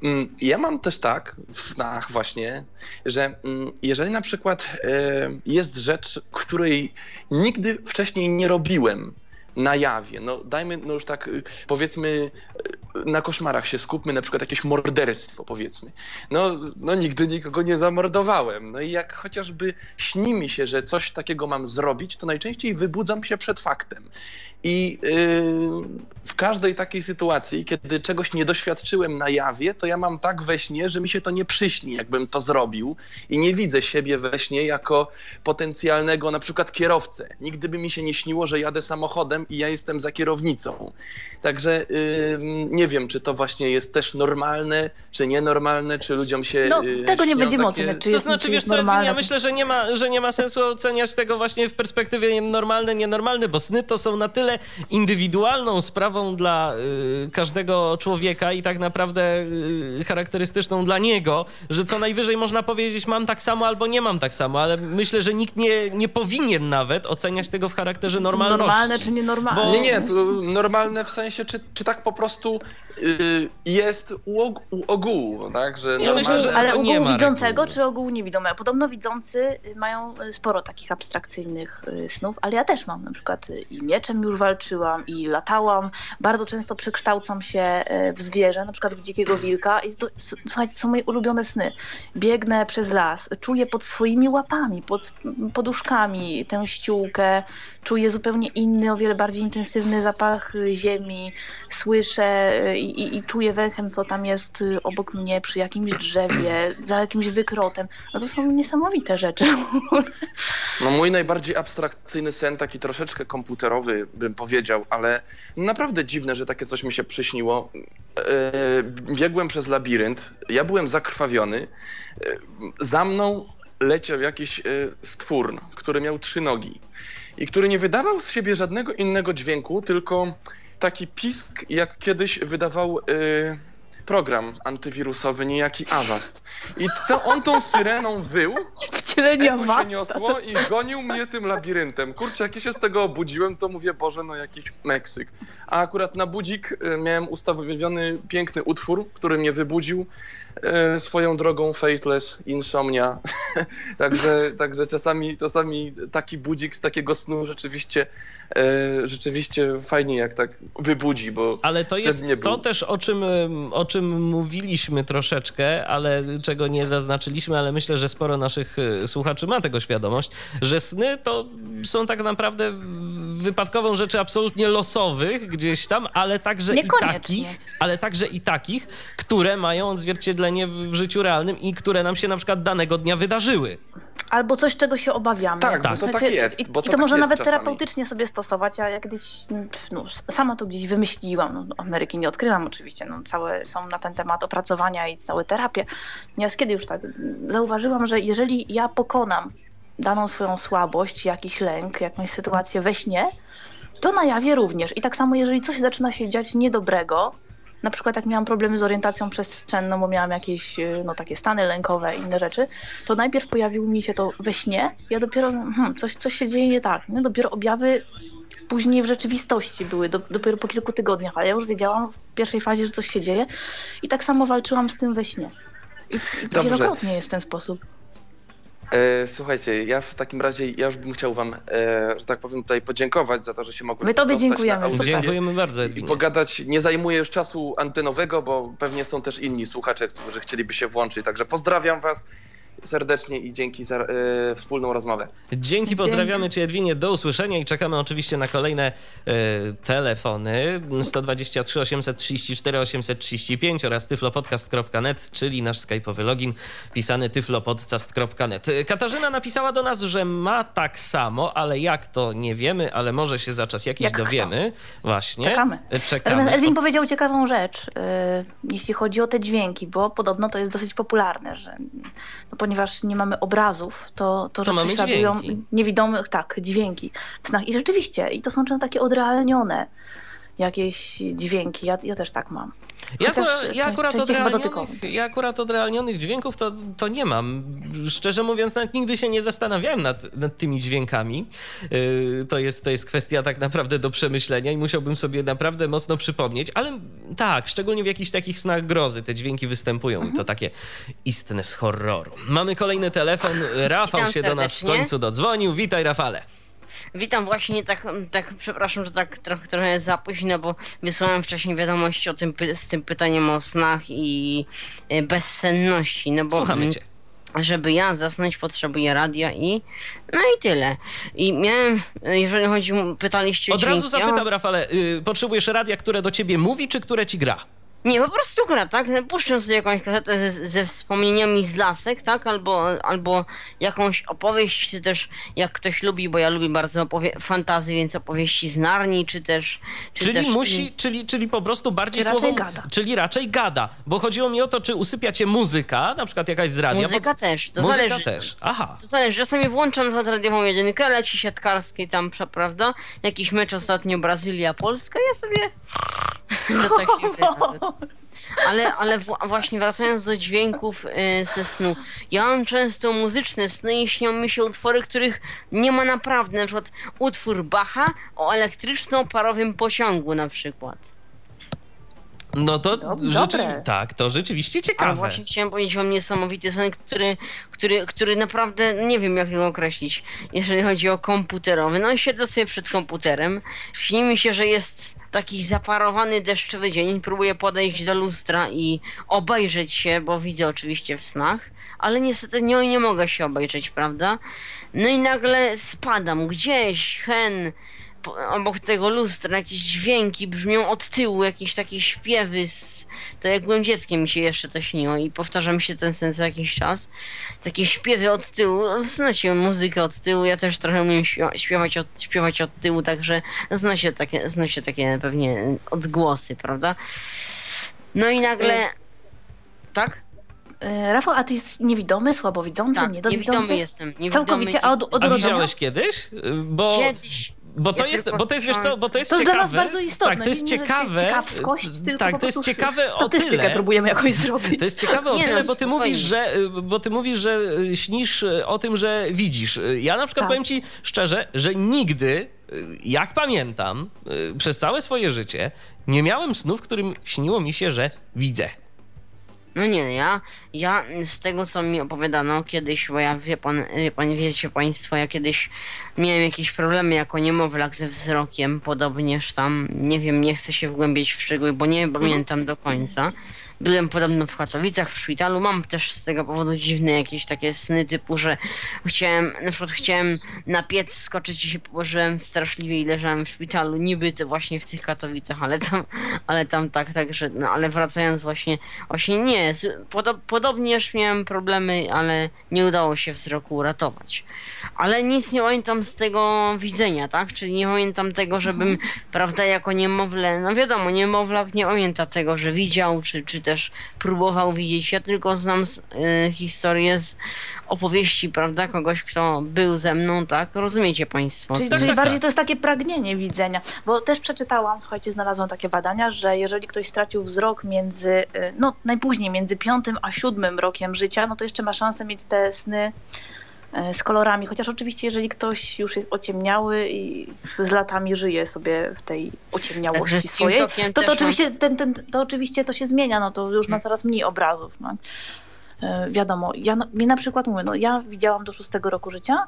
mm, ja mam też tak w snach właśnie, że mm, jeżeli na przykład e, jest rzecz, której nigdy wcześniej nie robiłem na jawie, no dajmy no już tak y, powiedzmy y, na koszmarach się skupmy, na przykład jakieś morderstwo powiedzmy. No, no nigdy nikogo nie zamordowałem. No i jak chociażby śni mi się, że coś takiego mam zrobić, to najczęściej wybudzam się przed faktem. I yy, w każdej takiej sytuacji, kiedy czegoś nie doświadczyłem na jawie, to ja mam tak we śnie, że mi się to nie przyśni, jakbym to zrobił i nie widzę siebie we śnie jako potencjalnego na przykład kierowcę. Nigdy by mi się nie śniło, że jadę samochodem i ja jestem za kierownicą. Także yy, nie wiem, czy to właśnie jest też normalne, czy nienormalne, czy ludziom się No, yy, tego nie śnią będziemy takie... oceniać, czy To jest, znaczy, czy wiesz co, normalne. ja myślę, że nie, ma, że nie ma sensu oceniać tego właśnie w perspektywie normalne, nienormalne, bo sny to są na tyle indywidualną sprawą dla y, każdego człowieka i tak naprawdę y, charakterystyczną dla niego, że co najwyżej można powiedzieć mam tak samo albo nie mam tak samo, ale myślę, że nikt nie, nie powinien nawet oceniać tego w charakterze normalności. Normalne czy nienormalne. Bo- Nie, nie, to normalne w sensie, czy, czy tak po prostu y, jest u, og- u ogółu, tak? Że Ja normalne... myślę, że- Ale to nie ogół ma widzącego reguły. czy ogół niewidomego? Podobno widzący mają y, sporo takich abstrakcyjnych y, snów, ale ja też mam. Na przykład i mieczem już walczyłam, i latałam. Bardzo często przekształcam się w zwierzę, na przykład w dzikiego wilka. I to, słuchajcie, to są moje ulubione sny. Biegnę przez las, czuję pod swoimi łapami, pod poduszkami tę ściółkę, czuję zupełnie inny, o wiele bardziej intensywny zapach ziemi, słyszę y, i, i, i czuję węchem, co tam jest y, obok mnie, przy jakimś drzewie, za jakimś wykrotem. No to są niesamowite rzeczy. No mój najbardziej abstrakcyjny sen, taki troszeczkę komputerowy bym powiedział, ale naprawdę dziwne, że takie coś mi się przyśniło. E, biegłem przez labirynt, ja byłem zakrwawiony, e, za mną leciał jakiś e, stwór, który miał trzy nogi i który nie wydawał z siebie żadnego innego dźwięku, tylko taki pisk, jak kiedyś wydawał e, program antywirusowy, niejaki Avast. I to on tą syreną wył, Wcielenia Echo się niosło i gonił mnie tym labiryntem. Kurczę, jak ja się z tego obudziłem, to mówię, Boże, no jakiś Meksyk. A akurat na budzik y, miałem ustawiony piękny utwór, który mnie wybudził. Y, Swoją drogą Fateless, Insomnia. także, także czasami, czasami taki budzik z takiego snu rzeczywiście, y, rzeczywiście fajnie jak tak wybudzi, bo Ale to jest to był. też, o czym, ym, o czym mówiliśmy troszeczkę, ale czego nie zaznaczyliśmy, ale myślę, że sporo naszych y, słuchaczy ma tego świadomość, że sny to są tak naprawdę wypadkową rzeczy absolutnie losowych gdzieś tam, ale także i takich, ale także i takich, które mają odzwierciedlenie w, w życiu realnym i które nam się na przykład danego dnia wydarzyły. Albo coś, czego się obawiamy. Tak, bo to tak jest, I, bo i to to tak może jest nawet czasami. terapeutycznie sobie stosować. a Ja kiedyś no, sama to gdzieś wymyśliłam. No, Ameryki nie odkryłam oczywiście. No, całe są na ten temat opracowania i całe terapie. Natomiast kiedy już tak zauważyłam, że jeżeli ja pokonam daną swoją słabość, jakiś lęk, jakąś sytuację we śnie, to na jawie również. I tak samo, jeżeli coś zaczyna się dziać niedobrego, na przykład jak miałam problemy z orientacją przestrzenną, bo miałam jakieś y, no, takie stany lękowe i inne rzeczy, to najpierw pojawiło mi się to we śnie, ja dopiero, hmm, coś, coś się dzieje nie tak. No, dopiero objawy później w rzeczywistości były, do, dopiero po kilku tygodniach, ale ja już wiedziałam w pierwszej fazie, że coś się dzieje i tak samo walczyłam z tym we śnie. I, i wielokrotnie jest ten sposób. E, słuchajcie, ja w takim razie, ja już bym chciał wam, e, że tak powiem, tutaj podziękować za to, że się mogłem My tobie dziękujemy. Dziękujemy bardzo, I Edwinie. pogadać, nie zajmuję już czasu antenowego, bo pewnie są też inni słuchacze, którzy chcieliby się włączyć, także pozdrawiam was serdecznie i dzięki za e, wspólną rozmowę. Dzięki, pozdrawiamy Cię Edwinie, do usłyszenia i czekamy oczywiście na kolejne e, telefony 123 834 835 oraz tyflopodcast.net, czyli nasz skype'owy login pisany tyflopodcast.net. Katarzyna napisała do nas, że ma tak samo, ale jak to nie wiemy, ale może się za czas jakiś Jak kto? dowiemy. Właśnie. Czekamy. E, Natomiast Czekamy. Elwin powiedział ciekawą rzecz, y, jeśli chodzi o te dźwięki, bo podobno to jest dosyć popularne, że no, ponieważ nie mamy obrazów, to, to, że mamy prześladują niewidomych, tak, dźwięki w snach. I rzeczywiście, i to są często takie odrealnione jakieś dźwięki. Ja, ja też tak mam. Ja, akurat, ja, akurat ja akurat odrealnionych dźwięków to, to nie mam. Szczerze mówiąc, nawet nigdy się nie zastanawiałem nad, nad tymi dźwiękami. Yy, to, jest, to jest kwestia tak naprawdę do przemyślenia i musiałbym sobie naprawdę mocno przypomnieć, ale tak, szczególnie w jakichś takich snach grozy te dźwięki występują Mhm. i to takie istne z horroru. Mamy kolejny telefon. Rafał Witam się do nas w serdecznie. końcu dodzwonił. Witaj, Rafale. Witam właśnie tak, tak przepraszam, że tak trochę, trochę za późno, bo wysłałem wcześniej wiadomość o tym, z tym pytaniem o snach i e, bezsenności, no bo Słuchamy mm, cię. żeby ja zasnąć potrzebuję radia i no i tyle. I miałem, jeżeli chodzi, pytaliście o Od razu zapytam, Rafale, yy, potrzebujesz radia, które do ciebie mówi, czy które ci gra? Nie, po prostu gra, tak? Puszczę sobie jakąś kasetę ze, ze wspomnieniami z lasek, tak? Albo, albo jakąś opowieść, czy też jak ktoś lubi, bo ja lubię bardzo opowie- fantazy, więc opowieści z Narni, czy też... Czy Czyli też, musi, czyli, czyli po prostu bardziej raczej słowo, gada. czyli raczej gada, bo chodziło mi o to, czy usypia cię muzyka, na przykład jakaś z radia. Muzyka bo... też, to muzyka zależy. też, aha. To zależy, czasami włączam na radiową jedynkę, leci siatkarskiej tam, prawda? Jakiś mecz ostatnio Brazylia-Polska, ja sobie... że tak się. Ale, ale w- właśnie wracając do dźwięków y, ze snu. Ja mam często muzyczne sny i śnią mi się utwory, których nie ma naprawdę. Na przykład utwór Bacha o elektryczno-parowym pociągu na przykład. No to Dob- rzeczy... dobre. tak, to rzeczywiście Ale ciekawe. właśnie chciałem powiedzieć wam niesamowity sen, który, który, który naprawdę nie wiem jak go określić, jeżeli chodzi o komputerowy. No siedzę sobie przed komputerem, śni mi się, że jest taki zaparowany deszczowy dzień, próbuję podejść do lustra i obejrzeć się, bo widzę oczywiście w snach, ale niestety nie, nie mogę się obejrzeć, prawda? No i nagle spadam gdzieś, hen, obok tego lustra jakieś dźwięki brzmią od tyłu, jakieś takie śpiewy. Z... To jak byłem dzieckiem mi się jeszcze to śniło i powtarza mi się ten sen co jakiś czas. Takie śpiewy od tyłu, znacie muzykę od tyłu, ja też trochę umiem śpiewa- śpiewać od, śpiewać od tyłu, także znacie takie, znacie takie pewnie odgłosy, prawda? No i nagle... Tak? Y, Rafał, a ty jest niewidomy, słabowidzący, Tak, niedowidzący? niewidomy jestem. Niewidomy Całkowicie, a od, od A widziałeś kiedyś? Y, Bo... Kiedyś... Bo to, Ja jest, bo to jest, wiesz co, bo to jest To ciekawe. dla nas bardzo istotne. Tak, to jest nie, ciekawe. Ciekawskość, tylko tak, po to jest prostu ciekawe o statystykę tyle. próbujemy jakoś zrobić. To jest ciekawe o Nie, tyle, no, bo ty mówisz, że bo ty mówisz, że y, śnisz y, o tym, że widzisz. Y, Ja na przykład Tak. powiem ci szczerze, że nigdy, y, jak pamiętam, y, przez całe swoje życie nie miałem snu, w którym śniło mi się, że widzę. No nie, ja, ja z tego co mi opowiadano kiedyś, bo ja wie pan, wie pan, wiecie państwo, ja kiedyś miałem jakieś problemy jako niemowlak ze wzrokiem, podobnież tam, nie wiem, nie chcę się wgłębiać w szczegóły, bo nie pamiętam do końca. Byłem podobno w Katowicach, w szpitalu. Mam też z tego powodu dziwne jakieś takie sny typu, że chciałem, na przykład chciałem na piec skoczyć i się położyłem straszliwie i leżałem w szpitalu, niby to właśnie w tych Katowicach, ale tam, ale tam tak, także, no ale wracając właśnie, właśnie nie, podo podobnież miałem problemy, ale nie udało się wzroku uratować. Ale nic nie pamiętam z tego widzenia, tak? Czyli nie pamiętam tego, żebym, mhm. prawda, jako niemowlę, no wiadomo, niemowlak nie pamięta tego, że widział, czy, czy też próbował widzieć. Ja tylko znam y, historię z opowieści, prawda, kogoś, kto był ze mną, tak? Rozumiecie Państwo? Czyli, tak, czyli tak, bardziej tak. to jest takie pragnienie widzenia, bo też przeczytałam, słuchajcie, znalazłam takie badania, że jeżeli ktoś stracił wzrok między, y, no najpóźniej między piątym a siódmym rokiem życia, no to jeszcze ma szansę mieć te sny z kolorami, chociaż oczywiście jeżeli ktoś już jest ociemniały i z latami żyje sobie w tej ociemniałości Także swojej, to, to, oczywiście, mam... ten, ten, to oczywiście to się zmienia, no to już ma coraz mniej obrazów. No. E, wiadomo, ja, mi na przykład mówię, no ja widziałam do szóstego roku życia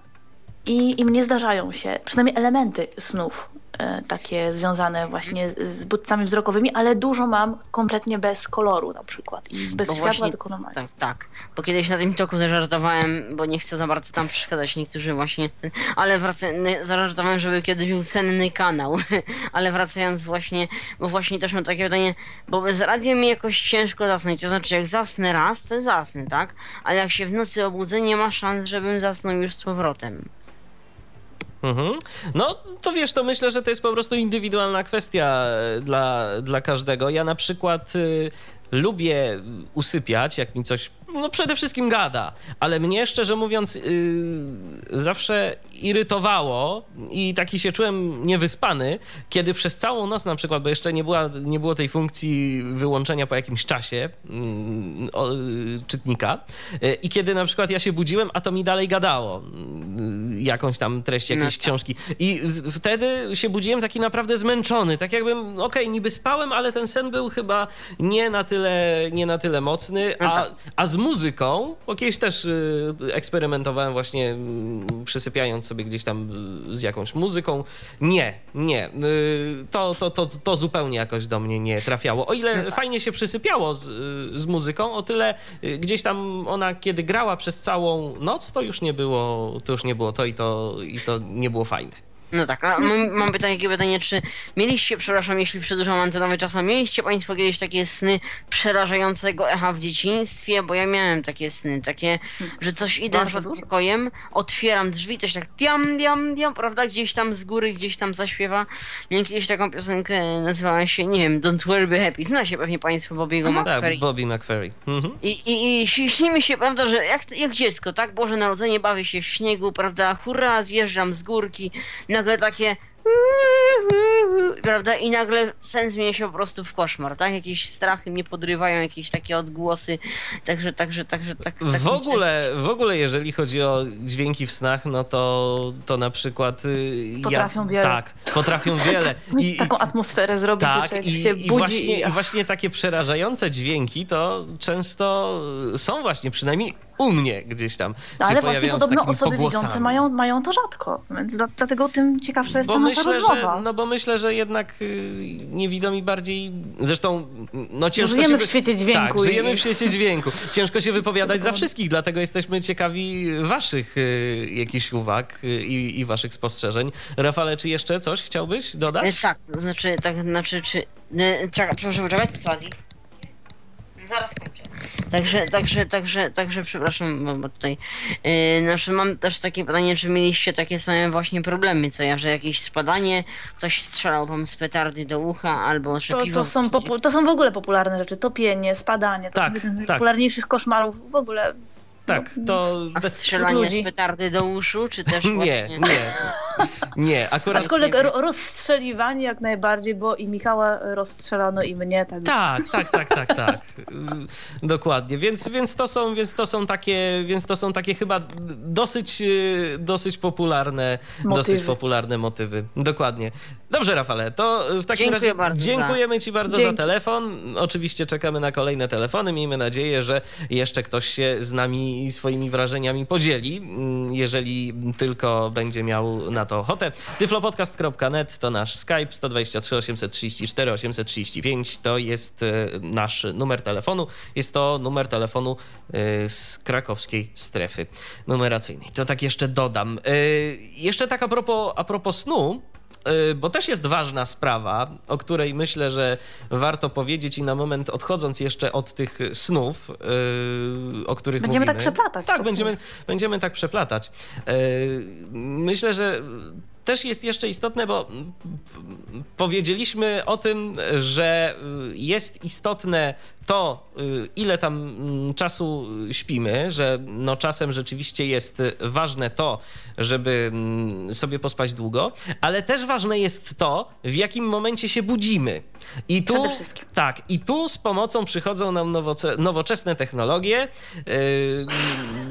i, i mnie zdarzają się przynajmniej elementy snów e, takie związane właśnie z bodźcami wzrokowymi, ale dużo mam kompletnie bez koloru na przykład i bez bo światła, właśnie, tylko normalnie. Tak, tak. Bo kiedyś na tym toku zażartowałem, bo nie chcę za bardzo tam przeszkadzać niektórzy właśnie, ale wracając, zażartowałem, żeby kiedyś był senny kanał, ale wracając właśnie, bo właśnie też mam takie pytanie, bo bez radia mi jakoś ciężko zasnąć, to znaczy jak zasnę raz, to zasnę, tak? Ale jak się w nocy obudzę, nie ma szans, żebym zasnął już z powrotem. Mhm. No, to wiesz, to myślę, że to jest po prostu indywidualna kwestia e, dla, dla każdego. Ja na przykład y, lubię usypiać, jak mi coś no przede wszystkim gada, ale mnie szczerze mówiąc yy, zawsze irytowało i taki się czułem niewyspany, kiedy przez całą noc na przykład, bo jeszcze nie, była, nie było tej funkcji wyłączenia po jakimś czasie yy, o, czytnika i kiedy na przykład ja się budziłem, a to mi dalej gadało y, jakąś tam treść jakiejś no tak. książki i wtedy się budziłem taki naprawdę zmęczony, tak jakbym, okej, okay, niby spałem, ale ten sen był chyba nie na tyle, nie na tyle mocny, no a, tak. a z muzyką, bo kiedyś też y, eksperymentowałem właśnie y, przysypiając sobie gdzieś tam y, z jakąś muzyką. Nie, nie. Y, to, to, to, to zupełnie jakoś do mnie nie trafiało. O ile no tak. fajnie się przysypiało z, y, z muzyką, o tyle gdzieś tam ona, kiedy grała przez całą noc, to już nie było to, już nie było to i to, i to nie było fajne. No tak, a mam, mam pytanie, takie pytanie, czy mieliście, przepraszam, jeśli przedłużam antenowy czas, a mieliście Państwo kiedyś takie sny przerażającego echa w dzieciństwie? Bo ja miałem takie sny, takie, że coś idę przed pokojem, otwieram drzwi, coś tak diam, diam, diam, prawda, gdzieś tam z góry, gdzieś tam zaśpiewa. Miałem kiedyś taką piosenkę, nazywała się, nie wiem, Don't Worry Be Happy. Zna się pewnie Państwo Bobby'ego mhm. McFerry. Tak, Bobby McFerry. Mhm. I, i, I śni mi się, prawda, że jak, jak dziecko, tak, Boże Narodzenie, bawię się w śniegu, prawda, hurra, zjeżdżam z górki, na nagle takie prawda? I nagle sen zmienia się po prostu w koszmar, tak? Jakieś strachy mnie podrywają, jakieś takie odgłosy, także, także, także, tak. tak w ogóle, w ogóle, jeżeli chodzi o dźwięki w snach, no to, to na przykład... Y, potrafią ja, wiele. Tak, potrafią wiele. I, Taką atmosferę zrobić, tak, że i, się i budzi. Właśnie, i... właśnie takie przerażające dźwięki to często są właśnie, przynajmniej u mnie gdzieś tam no, Ale właśnie podobno osoby widzące mają, mają to rzadko, więc dlatego tym ciekawsza jest Bo nasza myślę. Że, no bo myślę, że jednak y, niewidomi bardziej, zresztą no ciężko żyjemy się... w świecie dźwięku. Tak, i... żyjemy w świecie dźwięku. Ciężko się wypowiadać za wszystkich, dlatego jesteśmy ciekawi waszych y, jakichś uwag y, i, i waszych spostrzeżeń. Rafale, czy jeszcze coś chciałbyś dodać? E, tak, znaczy, tak, znaczy, czy... E, czekaj, proszę poczekać, co Adi? Zaraz kończę. Także, także, także, także przepraszam, bo tutaj yy, znaczy mam też takie pytanie, czy mieliście takie same właśnie problemy, co ja, że jakieś spadanie, ktoś strzelał wam z petardy do ucha albo szepiwo. To, to, są, to są w ogóle popularne rzeczy, topienie, spadanie, to tak, jeden z tak. popularniejszych koszmarów w ogóle tak, to... A strzelanie z petardy do uszu, czy też Nie, nie. Nie, akurat... Aczkolwiek rozstrzeliwanie jak najbardziej, bo i Michała rozstrzelano i mnie. Tak, tak, tak, tak, tak, tak. Dokładnie, więc, więc, to są, więc, to są takie, więc to są takie chyba dosyć, dosyć popularne motywy. dosyć popularne motywy. Dokładnie. Dobrze, Rafale, to w takim Dziękuję razie bardzo dziękujemy za... Ci bardzo Dzięki. za telefon. Oczywiście czekamy na kolejne telefony. Miejmy nadzieję, że jeszcze ktoś się z nami swoimi wrażeniami podzieli, jeżeli tylko będzie miał na to ochotę. tyflopodcast.net to nasz Skype, 123 834 835 to jest e, nasz numer telefonu. Jest to numer telefonu e, z krakowskiej strefy numeracyjnej. To tak jeszcze dodam. E, jeszcze tak a propos, a propos snu, Y, bo też jest ważna sprawa, o której myślę, że warto powiedzieć i na moment odchodząc jeszcze od tych snów, y, o których będziemy mówimy. tak przeplatać. Tak, będziemy, będziemy tak przeplatać. Y, myślę, że też jest jeszcze istotne, bo powiedzieliśmy o tym, że jest istotne to, ile tam mm, czasu śpimy, że no czasem rzeczywiście jest ważne to, żeby mm, sobie pospać długo, ale też ważne jest to, w jakim momencie się budzimy. I tu, Przede wszystkim. tak, i tu z pomocą przychodzą nam nowoce, nowoczesne technologie.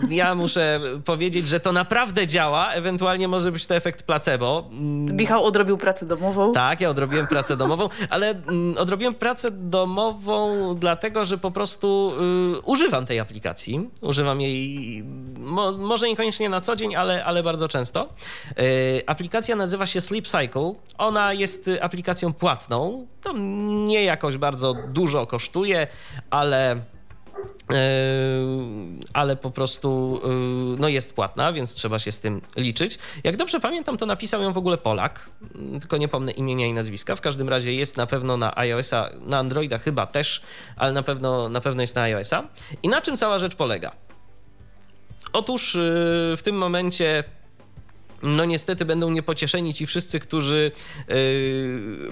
Ja muszę powiedzieć, że to naprawdę działa, ewentualnie może być to efekt placebo. Michał odrobił pracę domową. Tak, ja odrobiłem pracę domową, ale mm, odrobiłem pracę domową dlatego, że po prostu y, używam tej aplikacji. Używam jej mo, może niekoniecznie na co dzień, ale, ale bardzo często. Y, aplikacja nazywa się Sleep Cycle. Ona jest aplikacją płatną. To nie jakoś bardzo dużo kosztuje, ale ale po prostu no jest płatna, więc trzeba się z tym liczyć. Jak dobrze pamiętam, to napisał ją w ogóle Polak, tylko nie pomnę imienia i nazwiska. W każdym razie jest na pewno na iOS-a, na Androida chyba też, ale na pewno, na pewno jest na iOS-a. I na czym cała rzecz polega? Otóż w tym momencie no niestety będą niepocieszeni ci wszyscy, którzy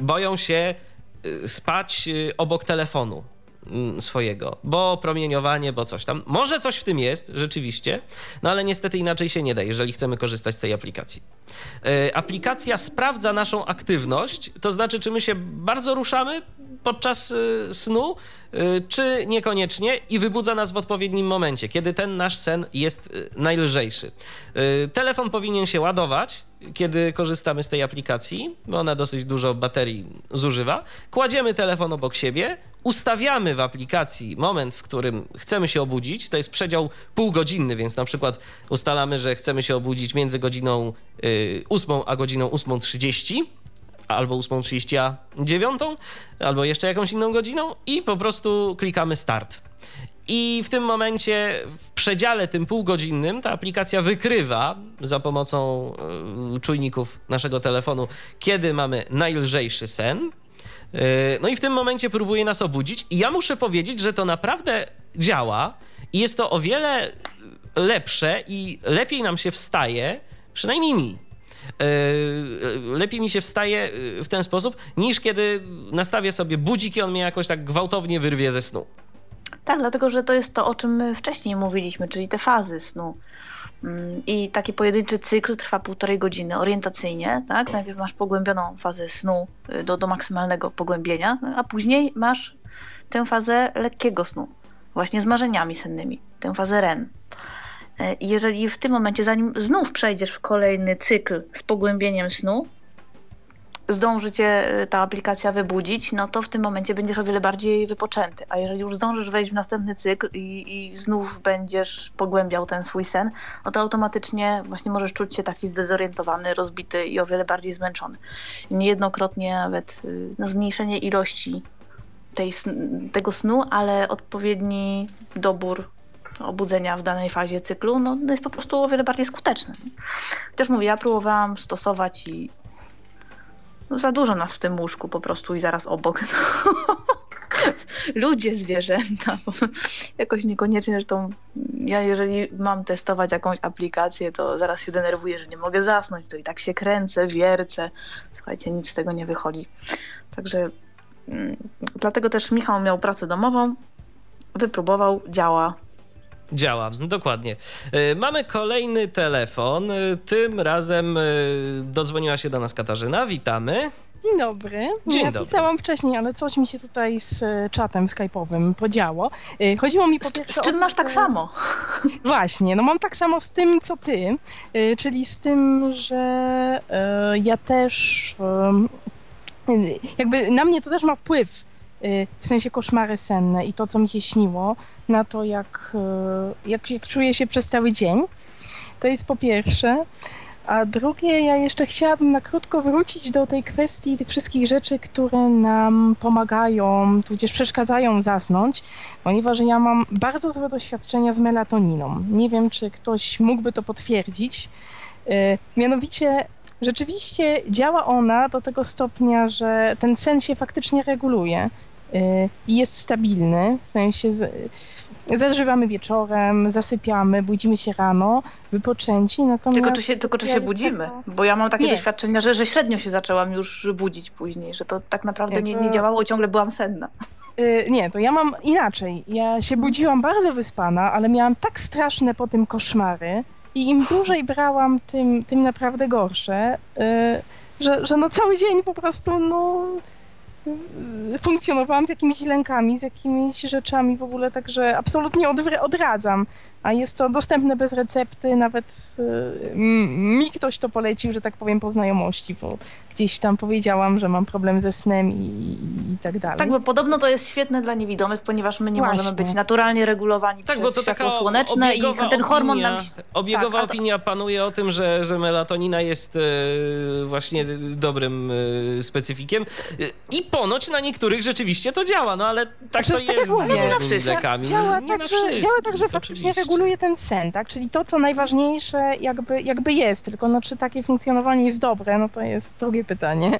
boją się spać obok telefonu Mm, swojego, bo promieniowanie, bo coś tam. Może coś w tym jest, rzeczywiście, no ale niestety inaczej się nie da, jeżeli chcemy korzystać z tej aplikacji. Yy, aplikacja sprawdza naszą aktywność, to znaczy, czy my się bardzo ruszamy podczas yy, snu, czy niekoniecznie i wybudza nas w odpowiednim momencie, kiedy ten nasz sen jest najlżejszy. Telefon powinien się ładować, kiedy korzystamy z tej aplikacji, bo ona dosyć dużo baterii zużywa. Kładziemy telefon obok siebie, ustawiamy w aplikacji moment, w którym chcemy się obudzić. To jest przedział półgodzinny, więc na przykład ustalamy, że chcemy się obudzić między godziną y, 8 a godziną 8.30 albo 8.30 a 9, albo jeszcze jakąś inną godziną i po prostu klikamy start. I w tym momencie, w przedziale tym półgodzinnym, ta aplikacja wykrywa za pomocą y, czujników naszego telefonu, kiedy mamy najlżejszy sen. Y, no i w tym momencie próbuje nas obudzić. I ja muszę powiedzieć, że to naprawdę działa i jest to o wiele lepsze i lepiej nam się wstaje, przynajmniej mi. Y, lepiej mi się wstaje w ten sposób, niż kiedy nastawię sobie budzik i on mnie jakoś tak gwałtownie wyrwie ze snu. Tak, dlatego że to jest to, o czym my wcześniej mówiliśmy, czyli te fazy snu. Mm, I taki pojedynczy cykl trwa półtorej godziny orientacyjnie, tak? Najpierw masz pogłębioną fazę snu y, do, do maksymalnego pogłębienia, a później masz tę fazę lekkiego snu, właśnie z marzeniami sennymi, tę fazę REM. I jeżeli w tym momencie, zanim znów przejdziesz w kolejny cykl z pogłębieniem snu, zdąży cię y, ta aplikacja wybudzić, no to w tym momencie będziesz o wiele bardziej wypoczęty. A jeżeli już zdążysz wejść w następny cykl i, i znów będziesz pogłębiał ten swój sen, no to automatycznie właśnie możesz czuć się taki zdezorientowany, rozbity i o wiele bardziej zmęczony. Niejednokrotnie nawet y, no, zmniejszenie ilości tej, tego snu, ale odpowiedni dobór obudzenia w danej fazie cyklu no, jest po prostu o wiele bardziej skuteczny. Chociaż mówię, ja próbowałam stosować i no za dużo nas w tym łóżku po prostu i zaraz obok. Ludzie, zwierzęta. Jakoś niekoniecznie, zresztą ja jeżeli mam testować jakąś aplikację, to zaraz się denerwuję, że nie mogę zasnąć, to i tak się kręcę, wiercę. Słuchajcie, nic z tego nie wychodzi. Także mm, dlatego też Michał miał pracę domową, wypróbował, działa, Działa, dokładnie. E, mamy kolejny telefon. E, tym razem e, dodzwoniła się do nas Katarzyna. Witamy. Dzień dobry. Dzień ja dobry. pisałam wcześniej, ale coś mi się tutaj z czatem skype'owym podziało. Chodziło mi po z, pierwsze Z czym o... masz tak samo? Właśnie, no mam tak samo z tym, co ty, czyli z tym, że ja też jakby na mnie to też ma wpływ w sensie koszmary senne i to, co mi się śniło, na to, jak, jak, jak czuję się przez cały dzień. To jest po pierwsze. A drugie, ja jeszcze chciałabym na krótko wrócić do tej kwestii tych wszystkich rzeczy, które nam pomagają, tudzież przeszkadzają zasnąć, ponieważ ja mam bardzo złe doświadczenia z melatoniną. Nie wiem, czy ktoś mógłby to potwierdzić. E, mianowicie, rzeczywiście działa ona do tego stopnia, że ten sen się faktycznie reguluje e, i jest stabilny, w sensie z, zażywamy wieczorem, zasypiamy, budzimy się rano, wypoczęci, natomiast... Tylko czy się, tylko czy się budzimy? Bo ja mam takie nie. doświadczenia, że, że średnio się zaczęłam już budzić później, że to tak naprawdę nie, nie, działało, ciągle byłam senna. Yy, nie, to ja mam inaczej. Ja się budziłam bardzo wyspana, ale miałam tak straszne po tym koszmary i im dłużej brałam, tym, tym naprawdę gorsze, yy, że, że no cały dzień po prostu, no funkcjonowałam z jakimiś lękami, z jakimiś rzeczami w ogóle, także absolutnie odradzam a jest to dostępne bez recepty, nawet y, mi ktoś to polecił, że tak powiem, po znajomości, bo gdzieś tam powiedziałam, że mam problem ze snem i, i tak dalej. Tak, bo podobno to jest świetne dla niewidomych, ponieważ my nie Właśnie. możemy być naturalnie regulowani tak, przez bo to światło słoneczne i ten hormon opinia, nam... Obiegowa tak, opinia panuje o tym, że, że melatonina jest e, właśnie dobrym e, specyfikiem i ponoć na niektórych rzeczywiście to działa, no ale tak znaczy, to tak jest z różnymi lekami. Działa, nie tak, że, działa tak, że faktycznie reguluje ten sen, tak? Czyli to, co najważniejsze jakby, jakby jest, tylko no, czy takie funkcjonowanie jest dobre, no to jest drugie pytanie.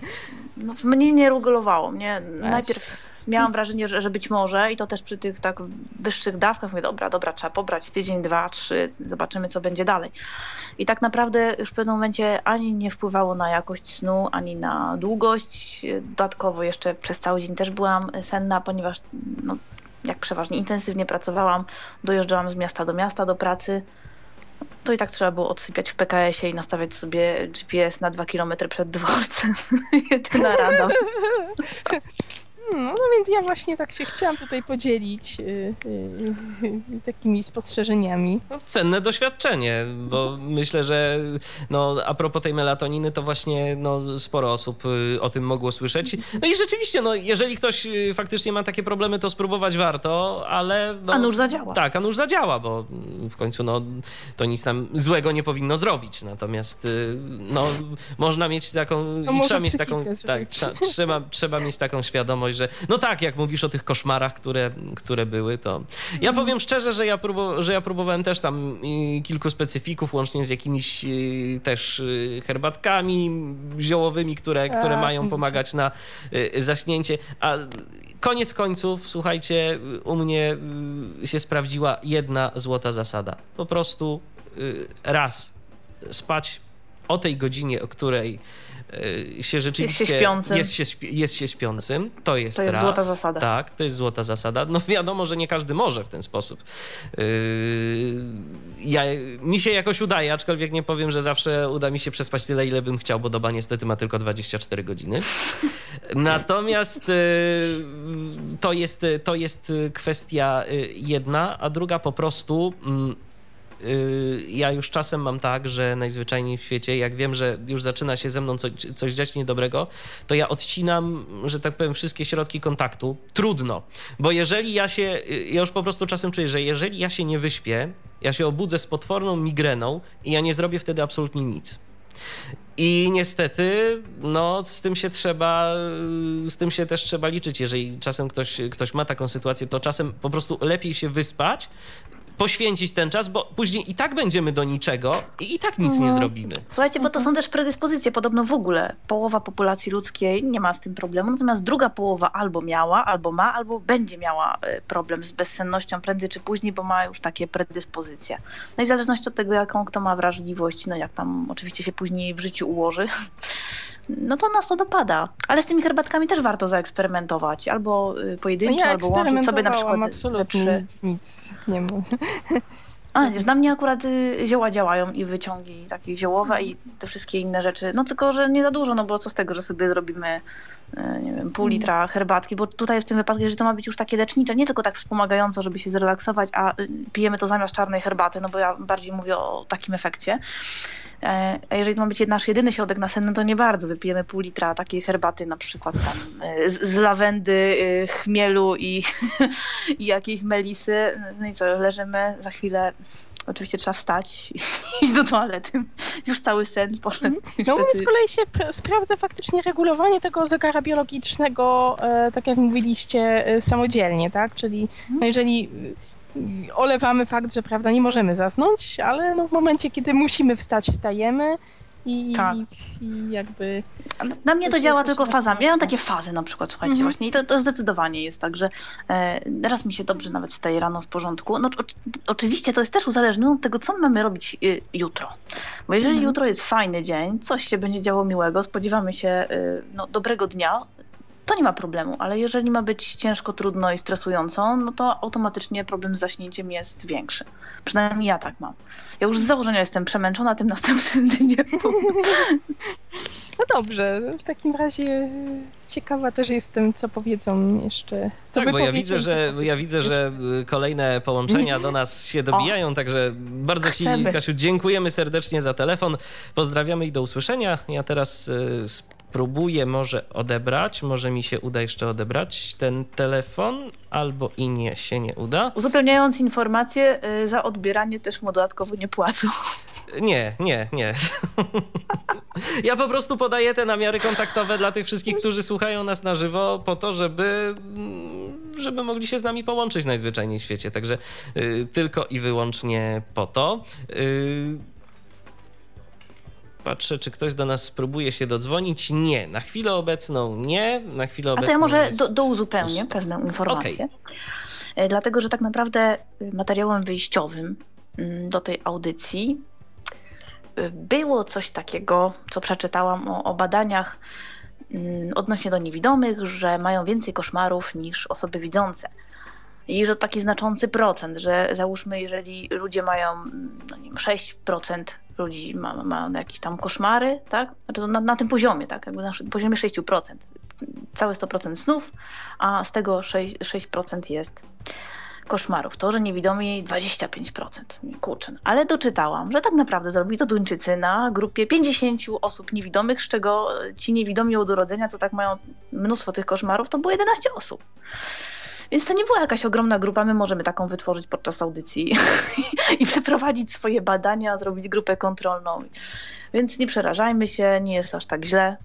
No, mnie nie regulowało. Mnie najpierw miałam wrażenie, że, że być może i to też przy tych tak wyższych dawkach mówię, dobra, dobra, trzeba pobrać tydzień, dwa, trzy, zobaczymy co będzie dalej. I tak naprawdę już w pewnym momencie ani nie wpływało na jakość snu, ani na długość. Dodatkowo jeszcze przez cały dzień też byłam senna, ponieważ no, jak przeważnie intensywnie pracowałam, dojeżdżałam z miasta do miasta do pracy, to i tak trzeba było odsypiać w PKS-ie i nastawiać sobie GPS na dwa kilometry przed dworcem. Jedyna rada. No, no więc ja właśnie tak się chciałam tutaj podzielić yy, yy, takimi spostrzeżeniami. No, cenne doświadczenie, bo myślę, że no, a propos tej melatoniny, to właśnie no, sporo osób y, o tym mogło słyszeć. No i rzeczywiście, no, jeżeli ktoś y, faktycznie ma takie problemy, to spróbować warto, ale... No, a nóż zadziała. Tak, a nóż zadziała, bo w końcu no, to nic nam złego nie powinno zrobić. Natomiast y, no, można mieć taką... No, i trzeba mieć taką... Tak, trzeba, trzeba mieć taką świadomość, że no tak, jak mówisz o tych koszmarach, które, które były, to ja mhm. powiem szczerze, że ja, próbu, że ja próbowałem też tam kilku specyfików, łącznie z jakimiś y, też y, herbatkami ziołowymi, które, które mają pomagać na y, zaśnięcie, a koniec końców, słuchajcie, u mnie się sprawdziła jedna złota zasada. Po prostu raz spać o tej godzinie, o której się rzeczywiście jest się śpiącym. Jest się, jest się śpiącym. To jest, to jest raz. złota zasada. Tak, to jest złota zasada. No wiadomo, że nie każdy może w ten sposób. Yy, ja, mi się jakoś udaje, aczkolwiek nie powiem, że zawsze uda mi się przespać tyle, ile bym chciał, bo doba niestety ma tylko 24 godziny. Natomiast yy, to, jest, to jest kwestia y, jedna, a druga po prostu. Yy, Y, ja już czasem mam tak, że najzwyczajniej w świecie, jak wiem, że już zaczyna się ze mną coś, coś dziać niedobrego, to ja odcinam, że tak powiem, wszystkie środki kontaktu. Trudno, bo jeżeli ja się, y, ja już po prostu czasem czuję, że jeżeli ja się nie wyśpię, ja się obudzę z potworną migreną i ja nie zrobię wtedy absolutnie nic. I niestety, no, z tym się trzeba, z tym się też trzeba liczyć. Jeżeli czasem ktoś, ktoś ma taką sytuację, to czasem po prostu lepiej się wyspać, poświęcić ten czas, bo później i tak będziemy do niczego i i tak nic nie mhm. zrobimy. Słuchajcie, bo to są też predyspozycje. Podobno w ogóle połowa populacji ludzkiej nie ma z tym problemu, natomiast druga połowa albo miała, albo ma, albo będzie miała e, problem z bezsennością prędzej czy później, bo ma już takie predyspozycje. No i w zależności od tego, jaką kto ma wrażliwość, no jak tam oczywiście się później w życiu ułoży, no to nas to dopada. Ale z tymi herbatkami też warto zaeksperymentować. Albo y, pojedynczo, no ja albo łączyć sobie na przykład absolutnie nic, nic nie mówię. A, wiesz, na mnie akurat y, zioła działają i wyciągi takie ziołowe i te wszystkie inne rzeczy. No tylko, że nie za dużo, no bo co z tego, że sobie zrobimy y, nie wiem, pół litra herbatki, bo tutaj w tym wypadku, jeżeli to ma być już takie lecznicze, nie tylko tak wspomagająco, żeby się zrelaksować, a pijemy to zamiast czarnej herbaty, no bo ja bardziej mówię o takim efekcie, a jeżeli to ma być nasz jedyny środek nasenny, to nie bardzo. Wypijemy pół litra takiej herbaty na przykład tam e, z, z lawendy, e, chmielu i, i jakiejś melisy. No i co, leżymy za chwilę Oczywiście trzeba wstać i iść do toalety. Już cały sen poszedł. No Niestety. u mnie z kolei się pr- sprawdza faktycznie regulowanie tego zegara biologicznego, e, tak jak mówiliście, e, samodzielnie, tak? Czyli no jeżeli e, olewamy fakt, że prawda, nie możemy zasnąć, ale no w momencie, kiedy musimy wstać, wstajemy i, Tak. i, i jakby... Na- mnie to działa tylko tak- fazami. Ja mam takie fazy na przykład, słuchajcie, Mhm. właśnie i to, to zdecydowanie jest tak, że e, raz mi się dobrze nawet wstaje rano w porządku. No o, oczywiście to jest też uzależnione od tego, co mamy robić y, jutro. Bo jeżeli Mhm. jutro jest fajny dzień, coś się będzie działo miłego, spodziewamy się y, no, dobrego dnia, to nie ma problemu, ale jeżeli ma być ciężko, trudno i stresująco, no to automatycznie problem z zaśnięciem jest większy. Przynajmniej ja tak mam. Ja już z założenia jestem przemęczona tym następnym dniem. No dobrze, w takim razie ciekawa też jestem, co powiedzą jeszcze... Co Tak, bo ja widzę, że ja widzę, że y, kolejne połączenia do nas się dobijają, także bardzo Ci, chcemy. Kasiu, dziękujemy serdecznie za telefon. Pozdrawiamy i do usłyszenia. Ja teraz spróbuję może odebrać, może mi się uda jeszcze odebrać ten telefon, albo i nie się nie uda. Uzupełniając informację, y, za odbieranie też mu dodatkowo nie płacą. Nie, nie, nie. Ja po prostu podaję te namiary kontaktowe dla tych wszystkich, którzy słuchają nas na żywo, po to, żeby, mm, żeby mogli się z nami połączyć najzwyczajniej w świecie. Także y, tylko i wyłącznie po to. Y, Patrzę, czy ktoś do nas spróbuje się dodzwonić. Nie, na chwilę obecną nie. Na chwilę A obecną to ja może do, do uzupełnię pusto. pewną informację. E, Dlatego, że tak naprawdę y, materiałem wyjściowym mm, do tej audycji y, było coś takiego, co przeczytałam o, o badaniach mm, odnośnie do niewidomych, że mają więcej koszmarów niż osoby widzące. I że taki znaczący procent, że załóżmy, jeżeli ludzie mają mm, no nie wiem, 6% ludzi ma, ma jakieś tam koszmary, tak? Znaczy na, na tym poziomie, tak? Jakby na poziomie 6%. Całe 100% snów, a z tego 6%, 6% jest koszmarów. To, że niewidomi 25%. Kurczę. Ale doczytałam, że tak naprawdę zrobili to Duńczycy na grupie 50 osób niewidomych, z czego ci niewidomi od urodzenia, co tak mają mnóstwo tych koszmarów, to było 11 osób. Więc to nie była jakaś ogromna grupa. My możemy taką wytworzyć podczas audycji i przeprowadzić swoje badania, zrobić grupę kontrolną. Więc nie przerażajmy się, nie jest aż tak źle.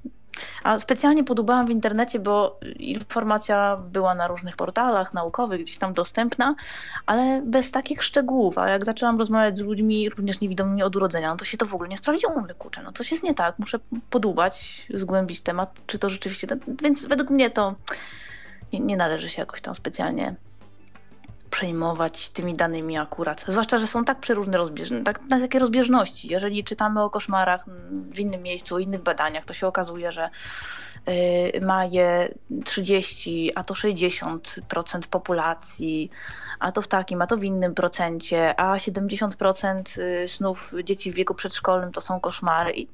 A specjalnie podubałam w internecie, bo informacja była na różnych portalach naukowych, gdzieś tam dostępna, ale bez takich szczegółów. A jak zaczęłam rozmawiać z ludźmi, również niewidomymi od urodzenia, no to się to w ogóle nie sprawdziło. Mówię, kurczę, no coś jest nie tak, muszę podubać, zgłębić temat, czy to rzeczywiście... tak- Więc według mnie to nie, nie należy się jakoś tam specjalnie przejmować tymi danymi akurat. Zwłaszcza, że są tak przeróżne rozbieżne, tak, na takie rozbieżności. Jeżeli czytamy o koszmarach mm, w innym miejscu, o innych badaniach, to się okazuje, że y, ma je 30, a to 60% populacji, a to w takim, a to w innym procencie, a 70% y, snów dzieci w wieku przedszkolnym to są koszmary. I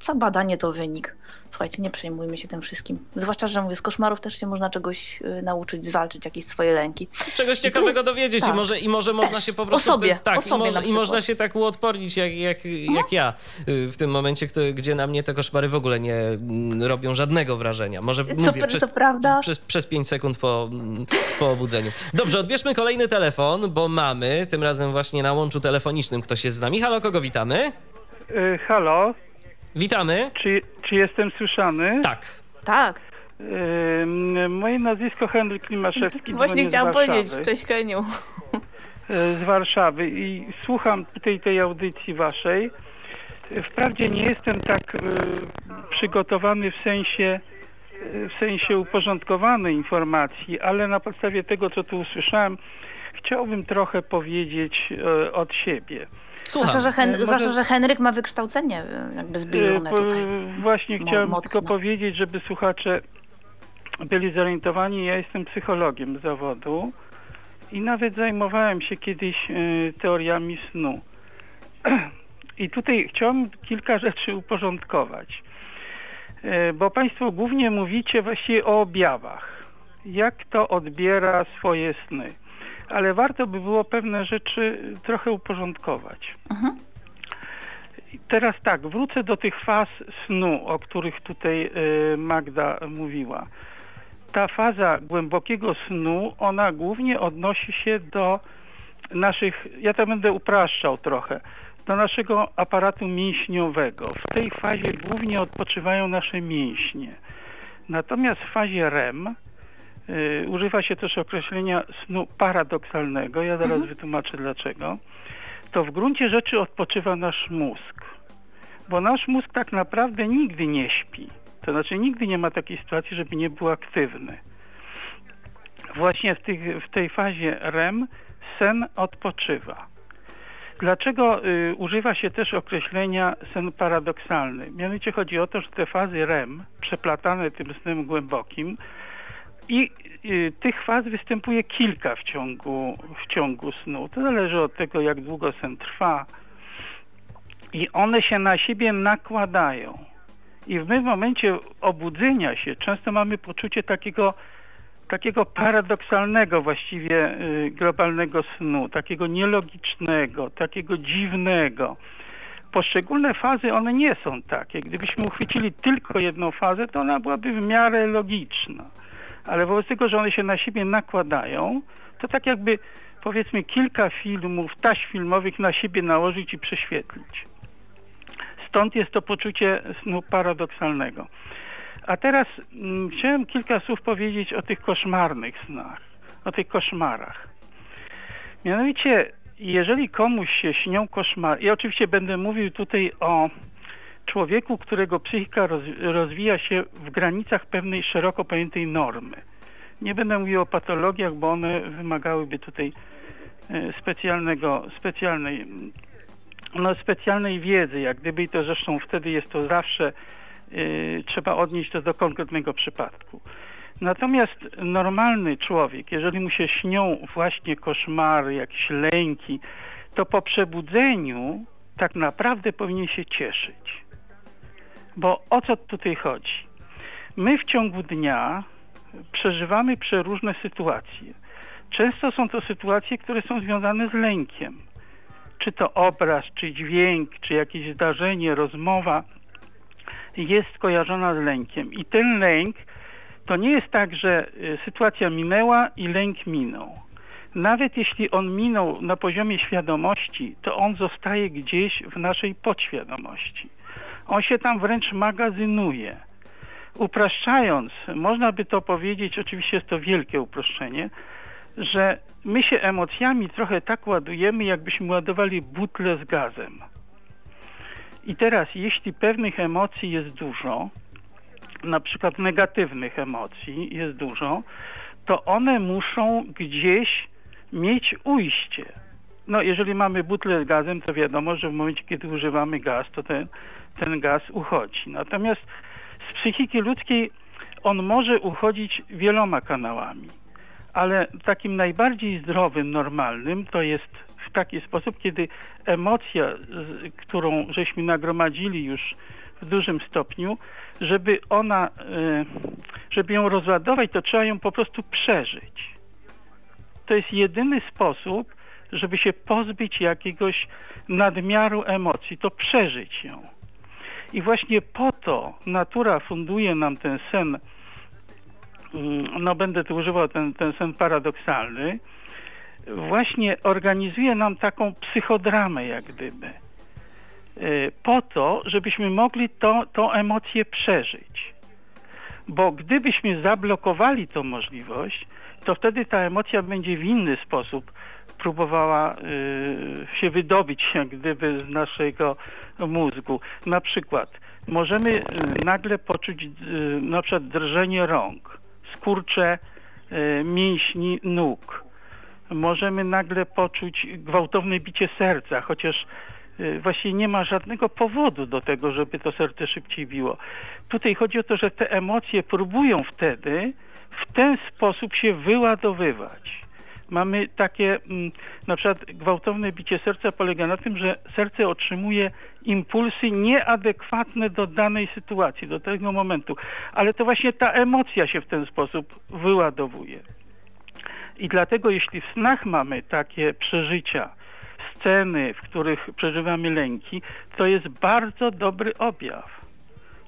co badanie to wynik. Słuchajcie, nie przejmujmy się tym wszystkim. Zwłaszcza, że mówię, z koszmarów też się można czegoś y, nauczyć, zwalczyć jakieś swoje lęki. Czegoś ciekawego dowiedzieć i tak. może, i może można się po O prostu... w sobie, ten- tak, o sobie i, na i można się tak uodpornić jak, jak, jak ja y, w tym momencie, kto, gdzie na mnie te koszmary w ogóle nie mm, robią żadnego wrażenia. Może Co, mówię przez, co prawda, przez, przez 5 sekund po, mm, po obudzeniu. Dobrze, odbierzmy kolejny telefon, bo mamy tym razem właśnie na łączu telefonicznym ktoś jest z nami. Halo, kogo witamy? E, Halo, Witamy. czy, czy jestem słyszany? Tak. tak. E, m, Moje nazwisko Henryk Klimaszewski. Właśnie chciałam Warszawy. powiedzieć, cześć Heniu. E, Z Warszawy i słucham tutaj tej audycji waszej. Wprawdzie nie jestem tak e, przygotowany w sensie e, w sensie uporządkowanej informacji, ale na podstawie tego, co tu usłyszałem, chciałbym trochę powiedzieć e, od siebie. Słucham. Zwłaszcza że, Hen- E, może- zwłaszcza, że Henryk ma wykształcenie y, jakby zbliżone E, tutaj. Właśnie chciałem mocne. tylko powiedzieć, żeby słuchacze byli zorientowani. Ja jestem psychologiem z zawodu i nawet zajmowałem się kiedyś e, teoriami snu. I tutaj chciałbym kilka rzeczy uporządkować. E, Bo Państwo głównie mówicie właściwie o objawach. Jak to odbiera swoje sny. Ale warto by było pewne rzeczy trochę uporządkować. Mhm. Teraz tak, wrócę do tych faz snu, o których tutaj y, Magda mówiła. Ta faza głębokiego snu, ona głównie odnosi się do naszych, ja to będę upraszczał trochę, do naszego aparatu mięśniowego. W tej fazie głównie odpoczywają nasze mięśnie. Natomiast w fazie REM używa się też określenia snu paradoksalnego. Ja zaraz wytłumaczę dlaczego. To w gruncie rzeczy odpoczywa nasz mózg. Bo nasz mózg tak naprawdę nigdy nie śpi. To znaczy nigdy nie ma takiej sytuacji, żeby nie był aktywny. Właśnie w, tych, w tej fazie REM sen odpoczywa. Dlaczego y, używa się też określenia sen paradoksalny? Mianowicie chodzi o to, że te fazy REM, przeplatane tym snem głębokim, i y, tych faz występuje kilka w ciągu, w ciągu snu. To zależy od tego, jak długo sen trwa. I one się na siebie nakładają. I w momencie obudzenia się często mamy poczucie takiego takiego paradoksalnego właściwie y, globalnego snu, takiego nielogicznego, takiego dziwnego. Poszczególne fazy, one nie są takie. Gdybyśmy uchwycili tylko jedną fazę, to ona byłaby w miarę logiczna. Ale wobec tego, że one się na siebie nakładają, to tak jakby powiedzmy kilka filmów, taś filmowych na siebie nałożyć i prześwietlić. Stąd jest to poczucie snu paradoksalnego. A teraz mm, chciałem kilka słów powiedzieć o tych koszmarnych snach, o tych koszmarach. Mianowicie, jeżeli komuś się śnią koszmary, i oczywiście będę mówił tutaj o człowieku, którego psychika roz, rozwija się w granicach pewnej szeroko pojętej normy. Nie będę mówił o patologiach, bo one wymagałyby tutaj e, specjalnego, specjalnej, no, specjalnej wiedzy, jak gdyby i to zresztą wtedy jest to zawsze Y, trzeba odnieść to do konkretnego przypadku. Natomiast normalny człowiek, jeżeli mu się śnią właśnie koszmary, jakieś lęki, to po przebudzeniu tak naprawdę powinien się cieszyć. Bo o co tutaj chodzi? My w ciągu dnia przeżywamy przeróżne sytuacje. Często są to sytuacje, które są związane z lękiem. Czy to obraz, czy dźwięk, czy jakieś zdarzenie, rozmowa jest kojarzona z lękiem. I ten lęk to nie jest tak, że y, sytuacja minęła i lęk minął. Nawet jeśli on minął na poziomie świadomości, to on zostaje gdzieś w naszej podświadomości. On się tam wręcz magazynuje. Upraszczając, można by to powiedzieć, oczywiście jest to wielkie uproszczenie, że my się emocjami trochę tak ładujemy, jakbyśmy ładowali butle z gazem. I teraz, jeśli pewnych emocji jest dużo, na przykład negatywnych emocji jest dużo, to one muszą gdzieś mieć ujście. No, jeżeli mamy butlę z gazem, to wiadomo, że w momencie, kiedy używamy gaz, to ten, ten gaz uchodzi. Natomiast z psychiki ludzkiej on może uchodzić wieloma kanałami, ale takim najbardziej zdrowym, normalnym to jest w taki sposób, kiedy emocja, którą żeśmy nagromadzili już w dużym stopniu, żeby ona, e, żeby ją rozładować, to trzeba ją po prostu przeżyć. To jest jedyny sposób, żeby się pozbyć jakiegoś nadmiaru emocji, to przeżyć ją. I właśnie po to natura funduje nam ten sen, mm, no będę tu używał ten, ten sen paradoksalny, właśnie organizuje nam taką psychodramę, jak gdyby. E, po to, żebyśmy mogli to, tą emocję przeżyć. Bo gdybyśmy zablokowali tą możliwość, to wtedy ta emocja będzie w inny sposób próbowała y, się wydobyć jak gdyby z naszego mózgu. Na przykład możemy y, nagle poczuć y, na przykład drżenie rąk, skurcze mięśni nóg, możemy nagle poczuć gwałtowne bicie serca, chociaż właściwie nie ma żadnego powodu do tego, żeby to serce szybciej biło. Tutaj chodzi o to, że te emocje próbują wtedy w ten sposób się wyładowywać. Mamy takie, mm, na przykład gwałtowne bicie serca polega na tym, że serce otrzymuje impulsy nieadekwatne do danej sytuacji, do tego momentu. Ale to właśnie ta emocja się w ten sposób wyładowuje. I dlatego jeśli w snach mamy takie przeżycia, sceny, w których przeżywamy lęki, to jest bardzo dobry objaw.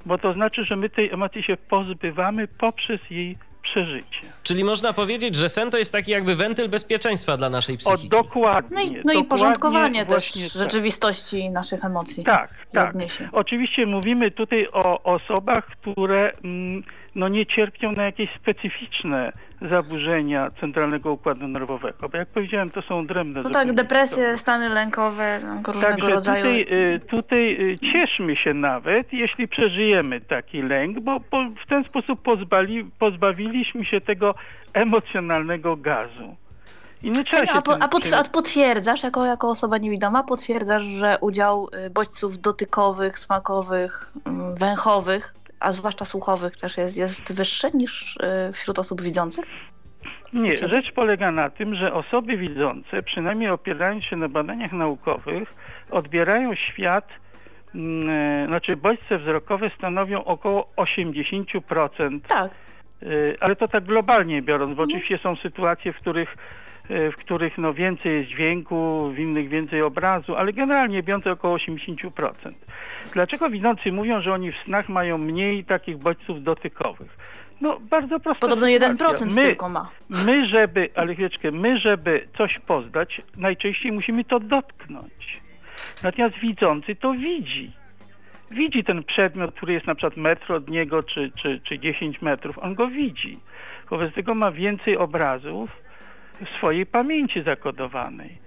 Bo to znaczy, że my tej emocji się pozbywamy poprzez jej przeżycie. Czyli można powiedzieć, że sen to jest taki jakby wentyl bezpieczeństwa dla naszej O, psychiki. dokładnie. No i, no i dokładnie porządkowanie też tak. rzeczywistości naszych emocji. Tak, i tak. odniesień. Oczywiście mówimy tutaj o osobach, które mm, no, nie cierpią na jakieś specyficzne zaburzenia centralnego układu nerwowego, bo jak powiedziałem, to są odrębne No tak, depresje, stany lękowe, no, różnego Także rodzaju. tutaj, y, tutaj y, cieszmy się nawet, jeśli przeżyjemy taki lęk, bo po, w ten sposób pozbali, pozbawiliśmy się tego emocjonalnego gazu. I nie trzeba się a, po, a potwierdzasz, jako, jako osoba niewidoma, potwierdzasz, że udział y, bodźców dotykowych, smakowych, mm, węchowych, a zwłaszcza słuchowych też jest, jest wyższy niż y, wśród osób widzących? Nie, rzecz polega na tym, że osoby widzące, przynajmniej opierając się na badaniach naukowych, odbierają świat, mm, e, znaczy bodźce wzrokowe stanowią około 80%, Tak. y, ale to tak globalnie biorąc, bo oczywiście są sytuacje, w których w których no więcej jest dźwięku, w innych więcej obrazu, ale generalnie biorąc około 80%. Dlaczego widzący mówią, że oni w snach mają mniej takich bodźców dotykowych? No bardzo prosto. Podobno 1% My, tylko ma. My, żeby, ale chwileczkę, my, żeby coś poznać, najczęściej musimy to dotknąć. Natomiast widzący to widzi. Widzi ten przedmiot, który jest na przykład metr od niego, czy, czy, czy 10 metrów. On go widzi. Wobec tego ma więcej obrazów w swojej pamięci zakodowanej.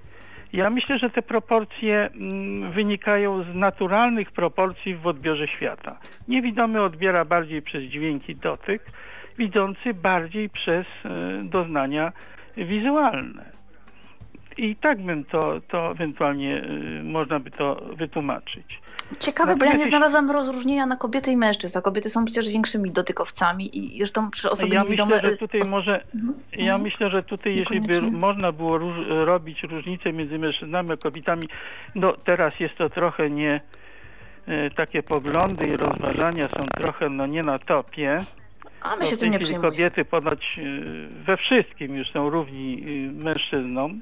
Ja myślę, że te proporcje mm, wynikają z naturalnych proporcji w odbiorze świata. Niewidomy odbiera bardziej przez dźwięki dotyk, widzący bardziej przez e, doznania wizualne. I tak bym to, to ewentualnie e, można by to wytłumaczyć. Ciekawe, bo ja nie znalazłam rozróżnienia na kobiety i mężczyzn, a kobiety są przecież większymi dotykowcami i zresztą przy osoby Ja niewidome... myślę, że tutaj może, Mhm. ja myślę, że tutaj jeśli by można było róż, robić różnicę między mężczyznami a kobietami, no teraz jest to trochę nie, e, takie poglądy i rozważania są trochę no nie na topie. A my No, się tym nie chwili przejmujemy. kobiety ponoć e, we wszystkim już są równi e, mężczyznom,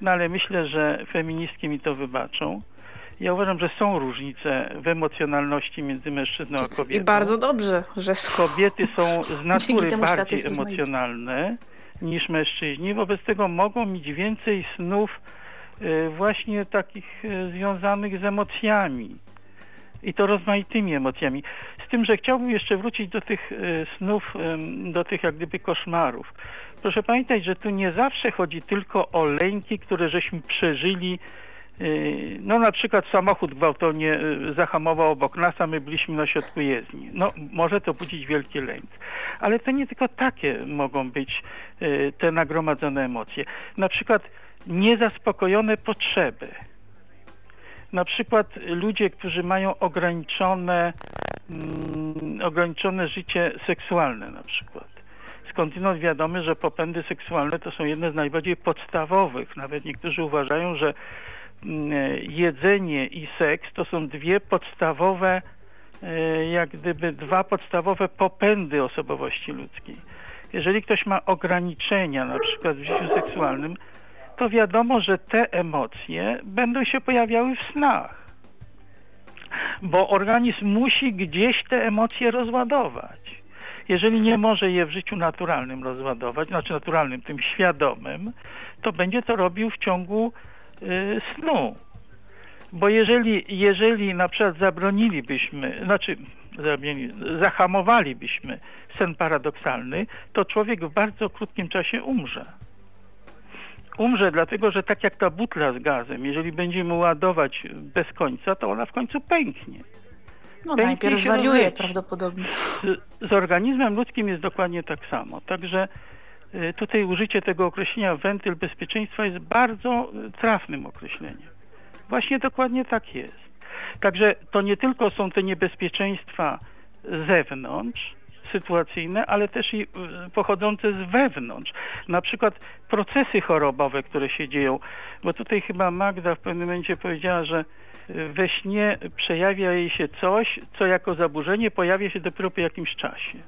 no ale myślę, że feministki mi to wybaczą. Ja uważam, że są różnice w emocjonalności między mężczyzną a kobietą. I bardzo dobrze, że są. Kobiety są z natury bardziej emocjonalne niż mężczyźni, wobec tego mogą mieć więcej snów e, właśnie takich e, związanych z emocjami i to rozmaitymi emocjami. Z tym, że chciałbym jeszcze wrócić do tych e, snów, do tych jak gdyby koszmarów. Proszę pamiętać, że tu nie zawsze chodzi tylko o lęki, które żeśmy przeżyli No na przykład samochód gwałtownie yy, zahamował obok nas, a my byliśmy na środku jezdni. No może to budzić wielki lęk. Ale to nie tylko takie mogą być yy, te nagromadzone emocje. Na przykład niezaspokojone potrzeby. Na przykład ludzie, którzy mają ograniczone, mm, ograniczone życie seksualne na przykład. Skądinąd wiadomo, że popędy seksualne to są jedne z najbardziej podstawowych. Nawet niektórzy uważają, że jedzenie i seks to są dwie podstawowe, e, jak gdyby dwa podstawowe popędy osobowości ludzkiej. Jeżeli ktoś ma ograniczenia, na przykład w życiu seksualnym, to wiadomo, że te emocje będą się pojawiały w snach. Bo organizm musi gdzieś te emocje rozładować. Jeżeli nie może je w życiu naturalnym rozładować, znaczy naturalnym, tym świadomym, to będzie to robił w ciągu snu. Bo jeżeli, jeżeli na przykład zabronilibyśmy, znaczy zahamowalibyśmy sen paradoksalny, to człowiek w bardzo krótkim czasie umrze. Umrze dlatego, że tak jak ta butla z gazem, jeżeli będziemy ładować bez końca, to ona w końcu pęknie. No Pęknie najpierw zwariuje prawdopodobnie. Z, z organizmem ludzkim jest dokładnie tak samo. Także y, tutaj użycie tego określenia wentyl bezpieczeństwa jest bardzo y, trafnym określeniem. Właśnie dokładnie tak jest. Także to nie tylko są te niebezpieczeństwa z zewnątrz, sytuacyjne, ale też i y, pochodzące z wewnątrz. Na przykład procesy chorobowe, które się dzieją. Bo tutaj chyba Magda w pewnym momencie powiedziała, że y, we śnie przejawia jej się coś, co jako zaburzenie pojawia się dopiero po jakimś czasie.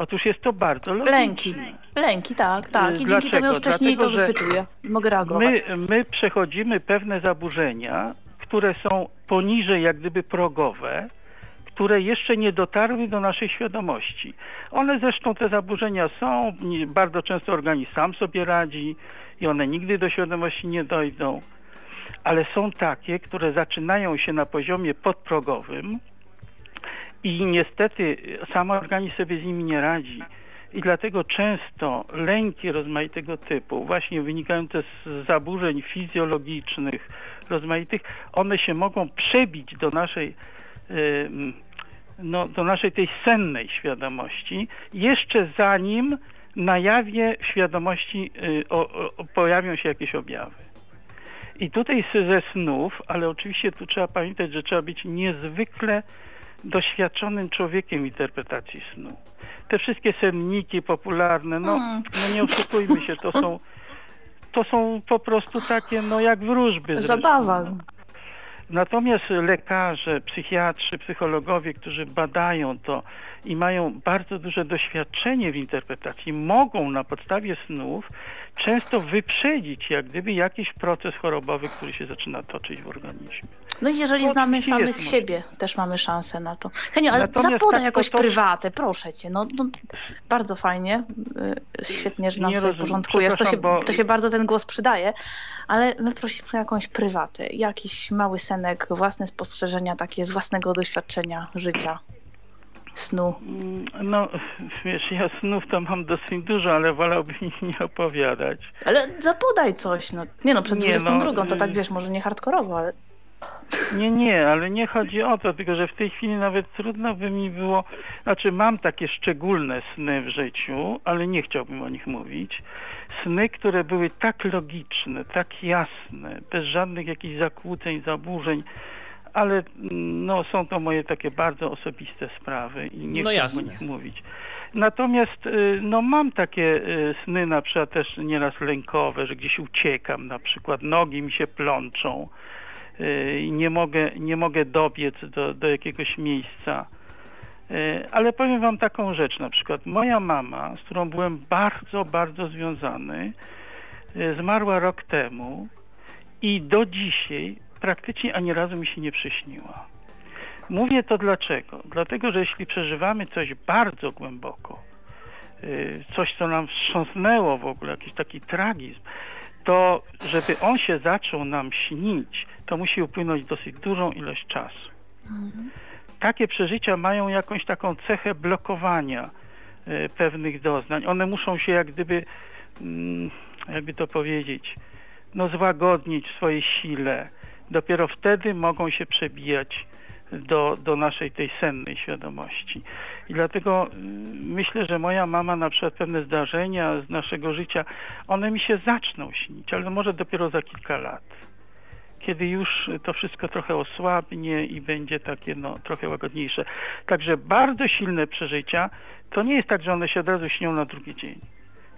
Otóż jest to bardzo logiczne. Lęki. Lęki, tak, tak. I dzięki Dlaczego? temu już wcześniej Dlatego, to wychwytuję. Mogę reagować. My, my przechodzimy pewne zaburzenia, które są poniżej jak gdyby progowe, które jeszcze nie dotarły do naszej świadomości. One zresztą, te zaburzenia są, bardzo często organizm sam sobie radzi i one nigdy do świadomości nie dojdą, ale są takie, które zaczynają się na poziomie podprogowym i niestety sam organizm sobie z nimi nie radzi. I dlatego często lęki rozmaitego typu, właśnie wynikające z zaburzeń fizjologicznych, rozmaitych, one się mogą przebić do naszej no, do naszej tej sennej świadomości, jeszcze zanim na jawie świadomości y, o, o, pojawią się jakieś objawy. I tutaj ze snów, ale oczywiście tu trzeba pamiętać, że trzeba być niezwykle doświadczonym człowiekiem interpretacji snu. Te wszystkie senniki popularne, no, mm. no nie oszukujmy się, to są, to są po prostu takie, no jak wróżby. Zabawa. Natomiast lekarze, psychiatrzy, psychologowie, którzy badają to i mają bardzo duże doświadczenie w interpretacji, mogą na podstawie snów często wyprzedzić jak gdyby jakiś proces chorobowy, który się zaczyna toczyć w organizmie. No i jeżeli to znamy samych siebie, też mamy szansę na to. Henio, ale zapodaj tak, jakoś to... prywatę, proszę cię. No, no, bardzo fajnie, y, świetnie, że nam tutaj porządkujesz. To się, bo... to się bardzo ten głos przydaje, ale my prosimy o jakąś prywatę, jakiś mały senek, własne spostrzeżenia takie z własnego doświadczenia życia snu? Mm, no, wiesz, ja snów to mam dosyć dużo, ale wolałbym nie opowiadać. Ale zapodaj coś, no. Nie no, przed nie, 22 no, to tak, y- wiesz, może nie hardkorowo, ale... Nie, nie, ale nie chodzi o to, tylko że w tej chwili nawet trudno by mi było, znaczy mam takie szczególne sny w życiu, ale nie chciałbym o nich mówić. Sny, które były tak logiczne, tak jasne, bez żadnych jakichś zakłóceń, zaburzeń, ale no, są to moje takie bardzo osobiste sprawy i nie no chcę o nich mówić. Natomiast y, no, mam takie y, sny na przykład też nieraz lękowe, że gdzieś uciekam na przykład, nogi mi się plączą y, i nie mogę, nie mogę dobiec do, do jakiegoś miejsca. Ale powiem wam taką rzecz na przykład. Moja mama, z którą byłem bardzo, bardzo związany, zmarła rok temu i do dzisiaj praktycznie ani razu mi się nie przyśniła. Mówię to dlaczego? Dlatego, że jeśli przeżywamy coś bardzo głęboko, y, coś, co nam wstrząsnęło w ogóle, jakiś taki tragizm, to żeby on się zaczął nam śnić, to musi upłynąć dosyć dużą ilość czasu. Mhm. Takie przeżycia mają jakąś taką cechę blokowania y, pewnych doznań. One muszą się jak gdyby, mm, jakby to powiedzieć, no złagodnić w swojej sile, dopiero wtedy mogą się przebijać do, do naszej tej sennej świadomości. I dlatego y, myślę, że moja mama na przykład pewne zdarzenia z naszego życia, one mi się zaczną śnić, ale może dopiero za kilka lat. Kiedy już to wszystko trochę osłabnie i będzie takie no, trochę łagodniejsze. Także bardzo silne przeżycia, to nie jest tak, że one się od razu śnią na drugi dzień.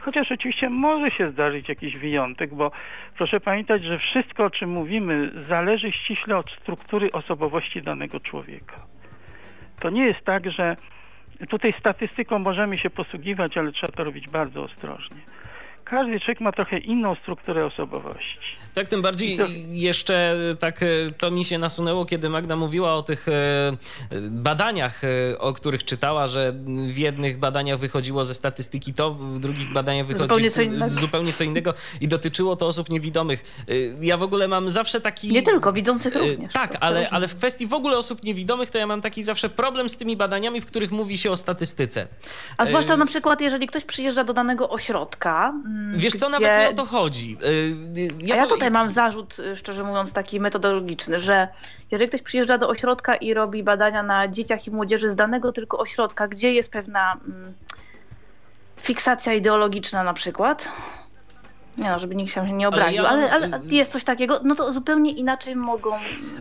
Chociaż oczywiście może się zdarzyć jakiś wyjątek, bo proszę pamiętać, że wszystko, o czym mówimy, zależy ściśle od struktury osobowości danego człowieka. To nie jest tak, że tutaj statystyką możemy się posługiwać, ale trzeba to robić bardzo ostrożnie każdy człowiek ma trochę inną strukturę osobowości. Tak, tym bardziej to... jeszcze tak e, to mi się nasunęło, kiedy Magda mówiła o tych e, badaniach, e, o których czytała, że w jednych badaniach wychodziło ze statystyki to, w drugich badaniach wychodziło zupełnie co innego, zupełnie co innego i dotyczyło to osób niewidomych. Ja w ogóle mam zawsze taki... Nie tylko, widzących również. Tak, ale, ale w kwestii w ogóle osób niewidomych to ja mam taki zawsze problem z tymi badaniami, w których mówi się o statystyce. A zwłaszcza na przykład, jeżeli ktoś przyjeżdża do danego ośrodka, Wiesz co, nawet nie o to chodzi. Y, ja, ja tutaj mam zarzut, y, szczerze mówiąc, taki metodologiczny, że jeżeli ktoś przyjeżdża do ośrodka i robi badania na dzieciach i młodzieży z danego tylko ośrodka, gdzie jest pewna mm, fiksacja ideologiczna na przykład, nie no, żeby nikt się nie obraził, ale, ja ale, ale, jest coś takiego, no to zupełnie inaczej mogą.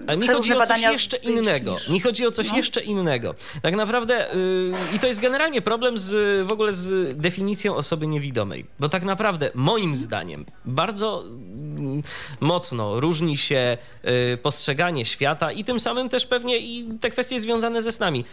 Ale mi chodzi o coś jeszcze innego. Niż... Mi chodzi o coś no. jeszcze innego. Tak naprawdę, yy, i to jest generalnie problem z, w ogóle z definicją osoby niewidomej. Bo tak naprawdę, moim zdaniem, bardzo yy, mocno różni się yy, postrzeganie świata i tym samym też pewnie i te kwestie związane ze snami.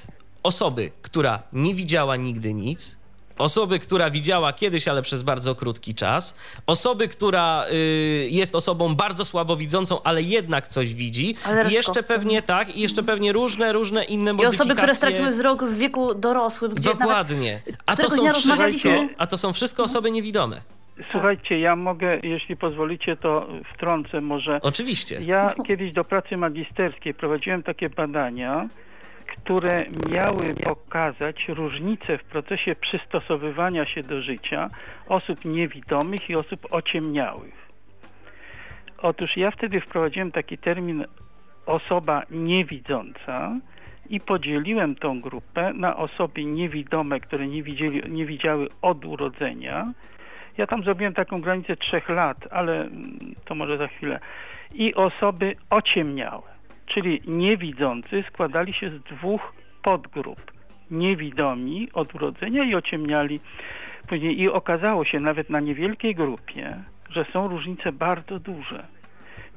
Osoby, która nie widziała nigdy nic, osoby, która widziała kiedyś, ale przez bardzo krótki czas, osoby, która y, jest osobą bardzo słabowidzącą, ale jednak coś widzi Ale i jeszcze pewnie tak, i jeszcze pewnie różne, różne inne I modyfikacje. osoby, które straciły wzrok w wieku dorosłym, gdzie Dokładnie. A to, są wszystko, a to są wszystko osoby niewidome. Słuchajcie, ja mogę, jeśli pozwolicie, to wtrącę może. Oczywiście. Ja kiedyś do pracy magisterskiej prowadziłem takie badania, które miały pokazać różnice w procesie przystosowywania się do życia osób niewidomych i osób ociemniałych. Otóż ja wtedy wprowadziłem taki termin osoba niewidząca i podzieliłem tą grupę na osoby niewidome, które nie, widzieli, nie widziały od urodzenia. Ja tam zrobiłem taką granicę trzech lat, ale to może za chwilę. I osoby ociemniałe, czyli niewidzący składali się z dwóch podgrup. Niewidomi od urodzenia i ociemniali później. I okazało się nawet na niewielkiej grupie, że są różnice bardzo duże.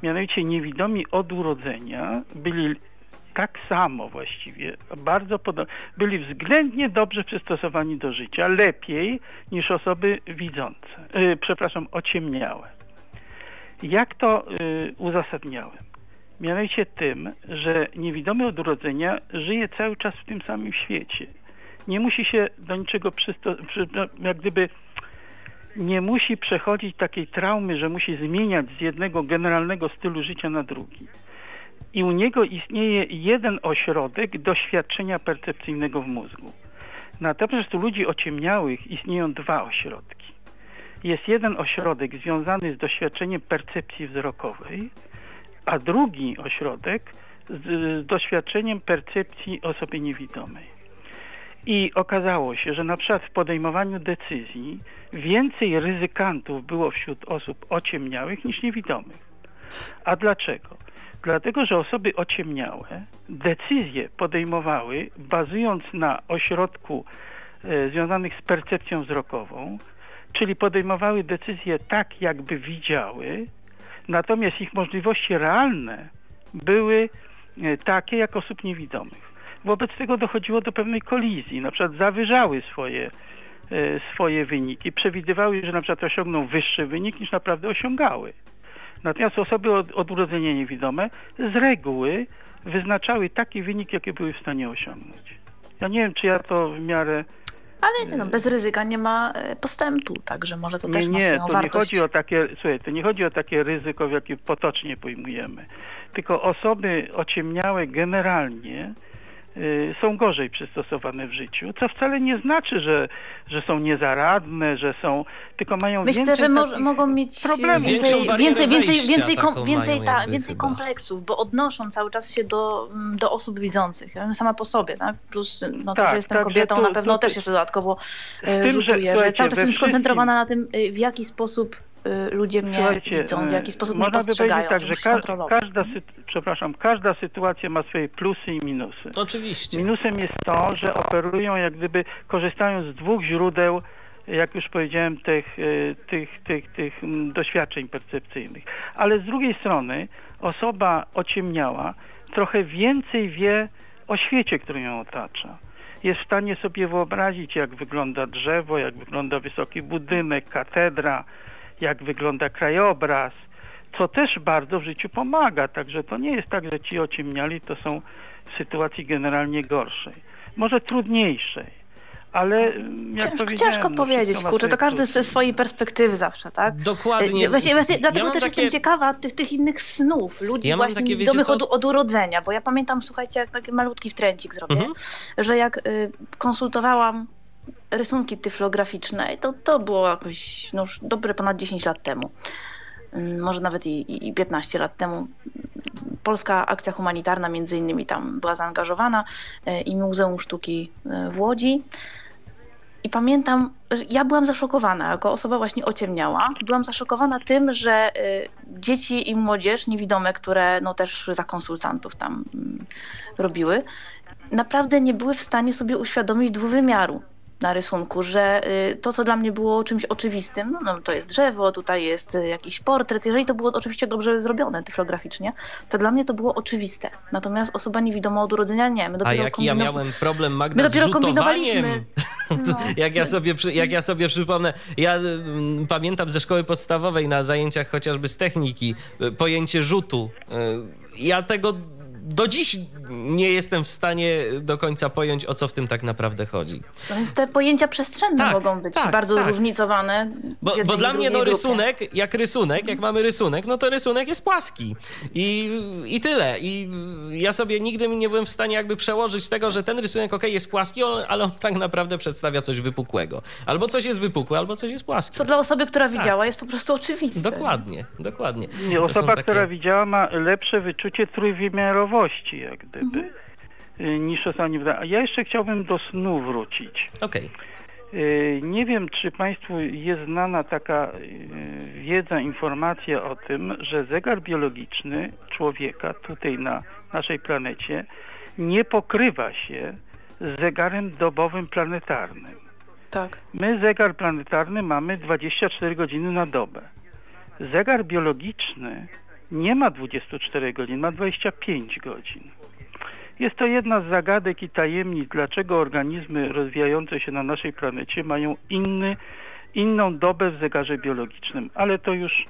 Mianowicie niewidomi od urodzenia byli tak samo właściwie, bardzo podobnie, byli względnie dobrze przystosowani do życia, lepiej niż osoby widzące, yy, przepraszam, ociemniałe. Jak to yy, uzasadniałem? Mianowicie tym, że niewidomy od urodzenia żyje cały czas w tym samym świecie. Nie musi się do niczego przystosować, jak gdyby nie musi przechodzić takiej traumy, że musi zmieniać z jednego generalnego stylu życia na drugi. I u niego istnieje jeden ośrodek doświadczenia percepcyjnego w mózgu. Natomiast u ludzi ociemniałych istnieją dwa ośrodki. Jest jeden ośrodek związany z doświadczeniem percepcji wzrokowej, a drugi ośrodek z, z doświadczeniem percepcji osoby niewidomej. I okazało się, że na przykład w podejmowaniu decyzji więcej ryzykantów było wśród osób ociemniałych niż niewidomych. A dlaczego? Dlatego, że osoby ociemniałe decyzje podejmowały bazując na ośrodku e, związanych z percepcją wzrokową, czyli podejmowały decyzje tak, jakby widziały, natomiast ich możliwości realne były e, takie jak osób niewidomych. Wobec tego dochodziło do pewnej kolizji, na przykład zawyżały swoje, e, swoje wyniki, przewidywały, że na przykład osiągną wyższy wynik niż naprawdę osiągały. Natomiast osoby od, od urodzenia niewidome z reguły wyznaczały taki wynik, jaki były w stanie osiągnąć. Ja nie wiem, czy ja to w miarę Ale no, bez ryzyka nie ma e, postępu, także może to nie, też ma nie, swoją to wartość. nie chodzi o takie, słuchaj, to nie chodzi o takie ryzyko, w jakie potocznie pojmujemy. Tylko osoby ociemniałe generalnie y, są gorzej przystosowane w życiu, co wcale nie znaczy, że, że są niezaradne, że są, tylko mają Myślę, więcej że mo- mogą mieć problemów. Większą więcej, więcej, więcej, więcej, kom, więcej, ta, więcej kompleksów, bo odnoszą cały czas się do, mm, do osób widzących. Ja sama po sobie, tak? plus no, to, Tak, że jestem także kobietą, tu- na pewno tu- też jeszcze dodatkowo tym, że, że, cały czas jestem skoncentrowana na tym, w jaki sposób ludzie mnie Słuchajcie, widzą, w jaki sposób mnie można by postrzegają, powiedzieć tak, że ka- każda, sy- przepraszam, każda sytuacja ma swoje plusy i minusy. Oczywiście. Minusem jest to, że operują jak gdyby, korzystają z dwóch źródeł, jak już powiedziałem, tych, e, tych, tych, tych mm, doświadczeń percepcyjnych. Ale z drugiej strony osoba ociemniała trochę więcej wie o świecie, który ją otacza. Jest w stanie sobie wyobrazić, jak wygląda drzewo, jak wygląda wysoki budynek, katedra, jak wygląda krajobraz, co też bardzo w życiu pomaga. Także to nie jest tak, że ci ociemniali to są w sytuacji generalnie gorszej. Może trudniejszej, ale mm, jak Ciężko, ciężko no, powiedzieć, kurczę, to każdy ze swojej perspektywy zawsze, tak? Dokładnie. E, Właśnie, właśnie dlatego mam też takie- jestem ciekawa tych, tych innych snów ludzi Ja mam właśnie takie, wiecie co? od, od urodzenia, bo ja pamiętam, słuchajcie, jak taki malutki wtręcik zrobię, Mhm. że jak y, konsultowałam rysunki tyflograficzne, to, to było jakoś no już dobre ponad 10 lat temu. Mm, Może nawet i, i- i 15 lat temu. Polska akcja humanitarna między innymi tam była zaangażowana y, i Muzeum Sztuki y, w Łodzi. I pamiętam, ja byłam zaszokowana, jako osoba właśnie ociemniała. Byłam zaszokowana tym, że y, dzieci i młodzież niewidome, które no też za konsultantów tam mm, robiły, naprawdę nie były w stanie sobie uświadomić dwuwymiaru na rysunku, że y, to, co dla mnie było czymś oczywistym, no, no to jest drzewo, tutaj jest y, jakiś portret, jeżeli to było oczywiście dobrze zrobione tyflograficznie, to dla mnie to było oczywiste. Natomiast osoba niewidoma od urodzenia nie. My A dopiero jaki ja kombinow- miałem problem, My Magda, z dopiero rzutowaniem kombinowaliśmy. No. jak, ja sobie, jak ja sobie przypomnę, ja mm, pamiętam ze szkoły podstawowej na zajęciach chociażby z techniki y, pojęcie rzutu. Y, Ja tego do dziś nie jestem w stanie do końca pojąć, o co w tym tak naprawdę chodzi. No więc te pojęcia przestrzenne Tak, mogą być tak, bardzo tak. zróżnicowane. Bo, bo dla mnie no grupie. rysunek, jak rysunek, jak mamy rysunek, no to rysunek jest płaski. I, I tyle. I ja sobie nigdy nie byłem w stanie jakby przełożyć tego, że ten rysunek ok, jest płaski, ale on tak naprawdę przedstawia coś wypukłego. Albo coś jest wypukłe, albo coś jest płaskie. Co dla osoby, która widziała, jest po prostu oczywiste. Tak. Dokładnie, dokładnie. Nie, osoba, takie- która widziała, ma lepsze wyczucie trójwymiarowości, jak gdyby, y, niż nie widziała. A ja jeszcze chciałbym do snu wrócić. Okej. Y, Nie wiem, czy Państwu jest znana taka y, wiedza, informacja o tym, że zegar biologiczny człowieka tutaj na naszej planecie nie pokrywa się z zegarem dobowym planetarnym. Tak. My zegar planetarny mamy 24 godziny na dobę. Zegar biologiczny nie ma 24 godzin, ma 25 godzin. Jest to jedna z zagadek i tajemnic, dlaczego organizmy rozwijające się na naszej planecie mają inny, inną dobę w zegarze biologicznym. Ale to już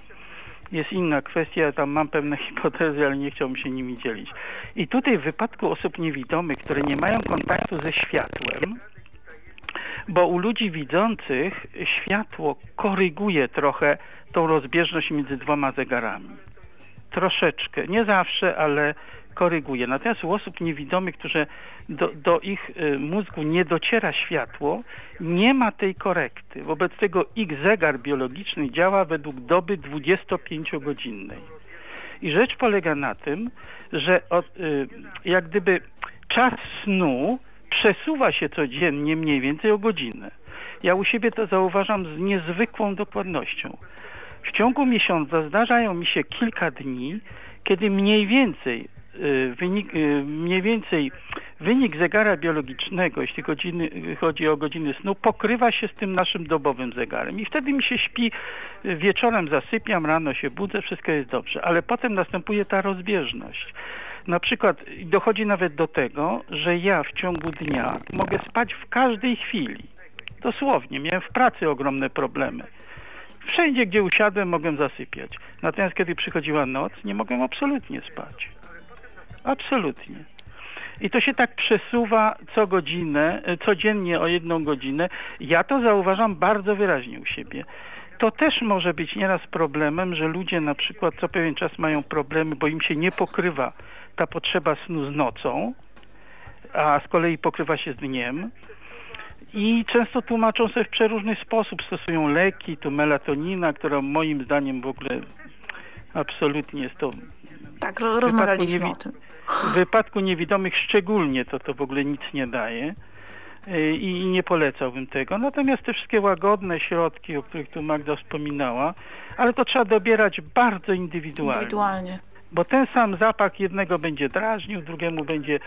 jest inna kwestia, ja tam mam pewne hipotezy, ale nie chciałbym się nimi dzielić. I tutaj w wypadku osób niewidomych, które nie mają kontaktu ze światłem, bo u ludzi widzących światło koryguje trochę tą rozbieżność między dwoma zegarami. Troszeczkę, nie zawsze, ale koryguje. Natomiast u osób niewidomych, którzy do, do ich y, mózgu nie dociera światło, nie ma tej korekty. Wobec tego ich zegar biologiczny działa według doby 25-godzinnej. I rzecz polega na tym, że od, y, jak gdyby czas snu przesuwa się codziennie mniej więcej o godzinę. Ja u siebie to zauważam z niezwykłą dokładnością. W ciągu miesiąca zdarzają mi się kilka dni, kiedy mniej więcej y, wynik, y, mniej więcej wynik zegara biologicznego, jeśli godziny, chodzi o godziny snu, pokrywa się z tym naszym dobowym zegarem. I wtedy mi się śpi, wieczorem zasypiam, rano się budzę, wszystko jest dobrze. Ale potem następuje ta rozbieżność. Na przykład dochodzi nawet do tego, że ja w ciągu dnia mogę spać w każdej chwili. Dosłownie, miałem w pracy ogromne problemy. Wszędzie, gdzie usiadłem, mogłem zasypiać. Natomiast kiedy przychodziła noc, nie mogłem absolutnie spać. Absolutnie. I to się tak przesuwa co godzinę, e, codziennie o jedną godzinę. Ja to zauważam bardzo wyraźnie u siebie. To też może być nieraz problemem, że ludzie na przykład co pewien czas mają problemy, bo im się nie pokrywa ta potrzeba snu z nocą, a z kolei pokrywa się z dniem. I często tłumaczą sobie w przeróżny sposób. Stosują leki, tu melatonina, która moim zdaniem w ogóle absolutnie jest to Tak, ro- rozmawialiśmy niewi- o tym. w wypadku niewidomych szczególnie to to w ogóle nic nie daje y, i nie polecałbym tego. Natomiast te wszystkie łagodne środki, o których tu Magda wspominała, ale to trzeba dobierać bardzo indywidualnie. Indywidualnie. Bo ten sam zapach jednego będzie drażnił, drugiemu będzie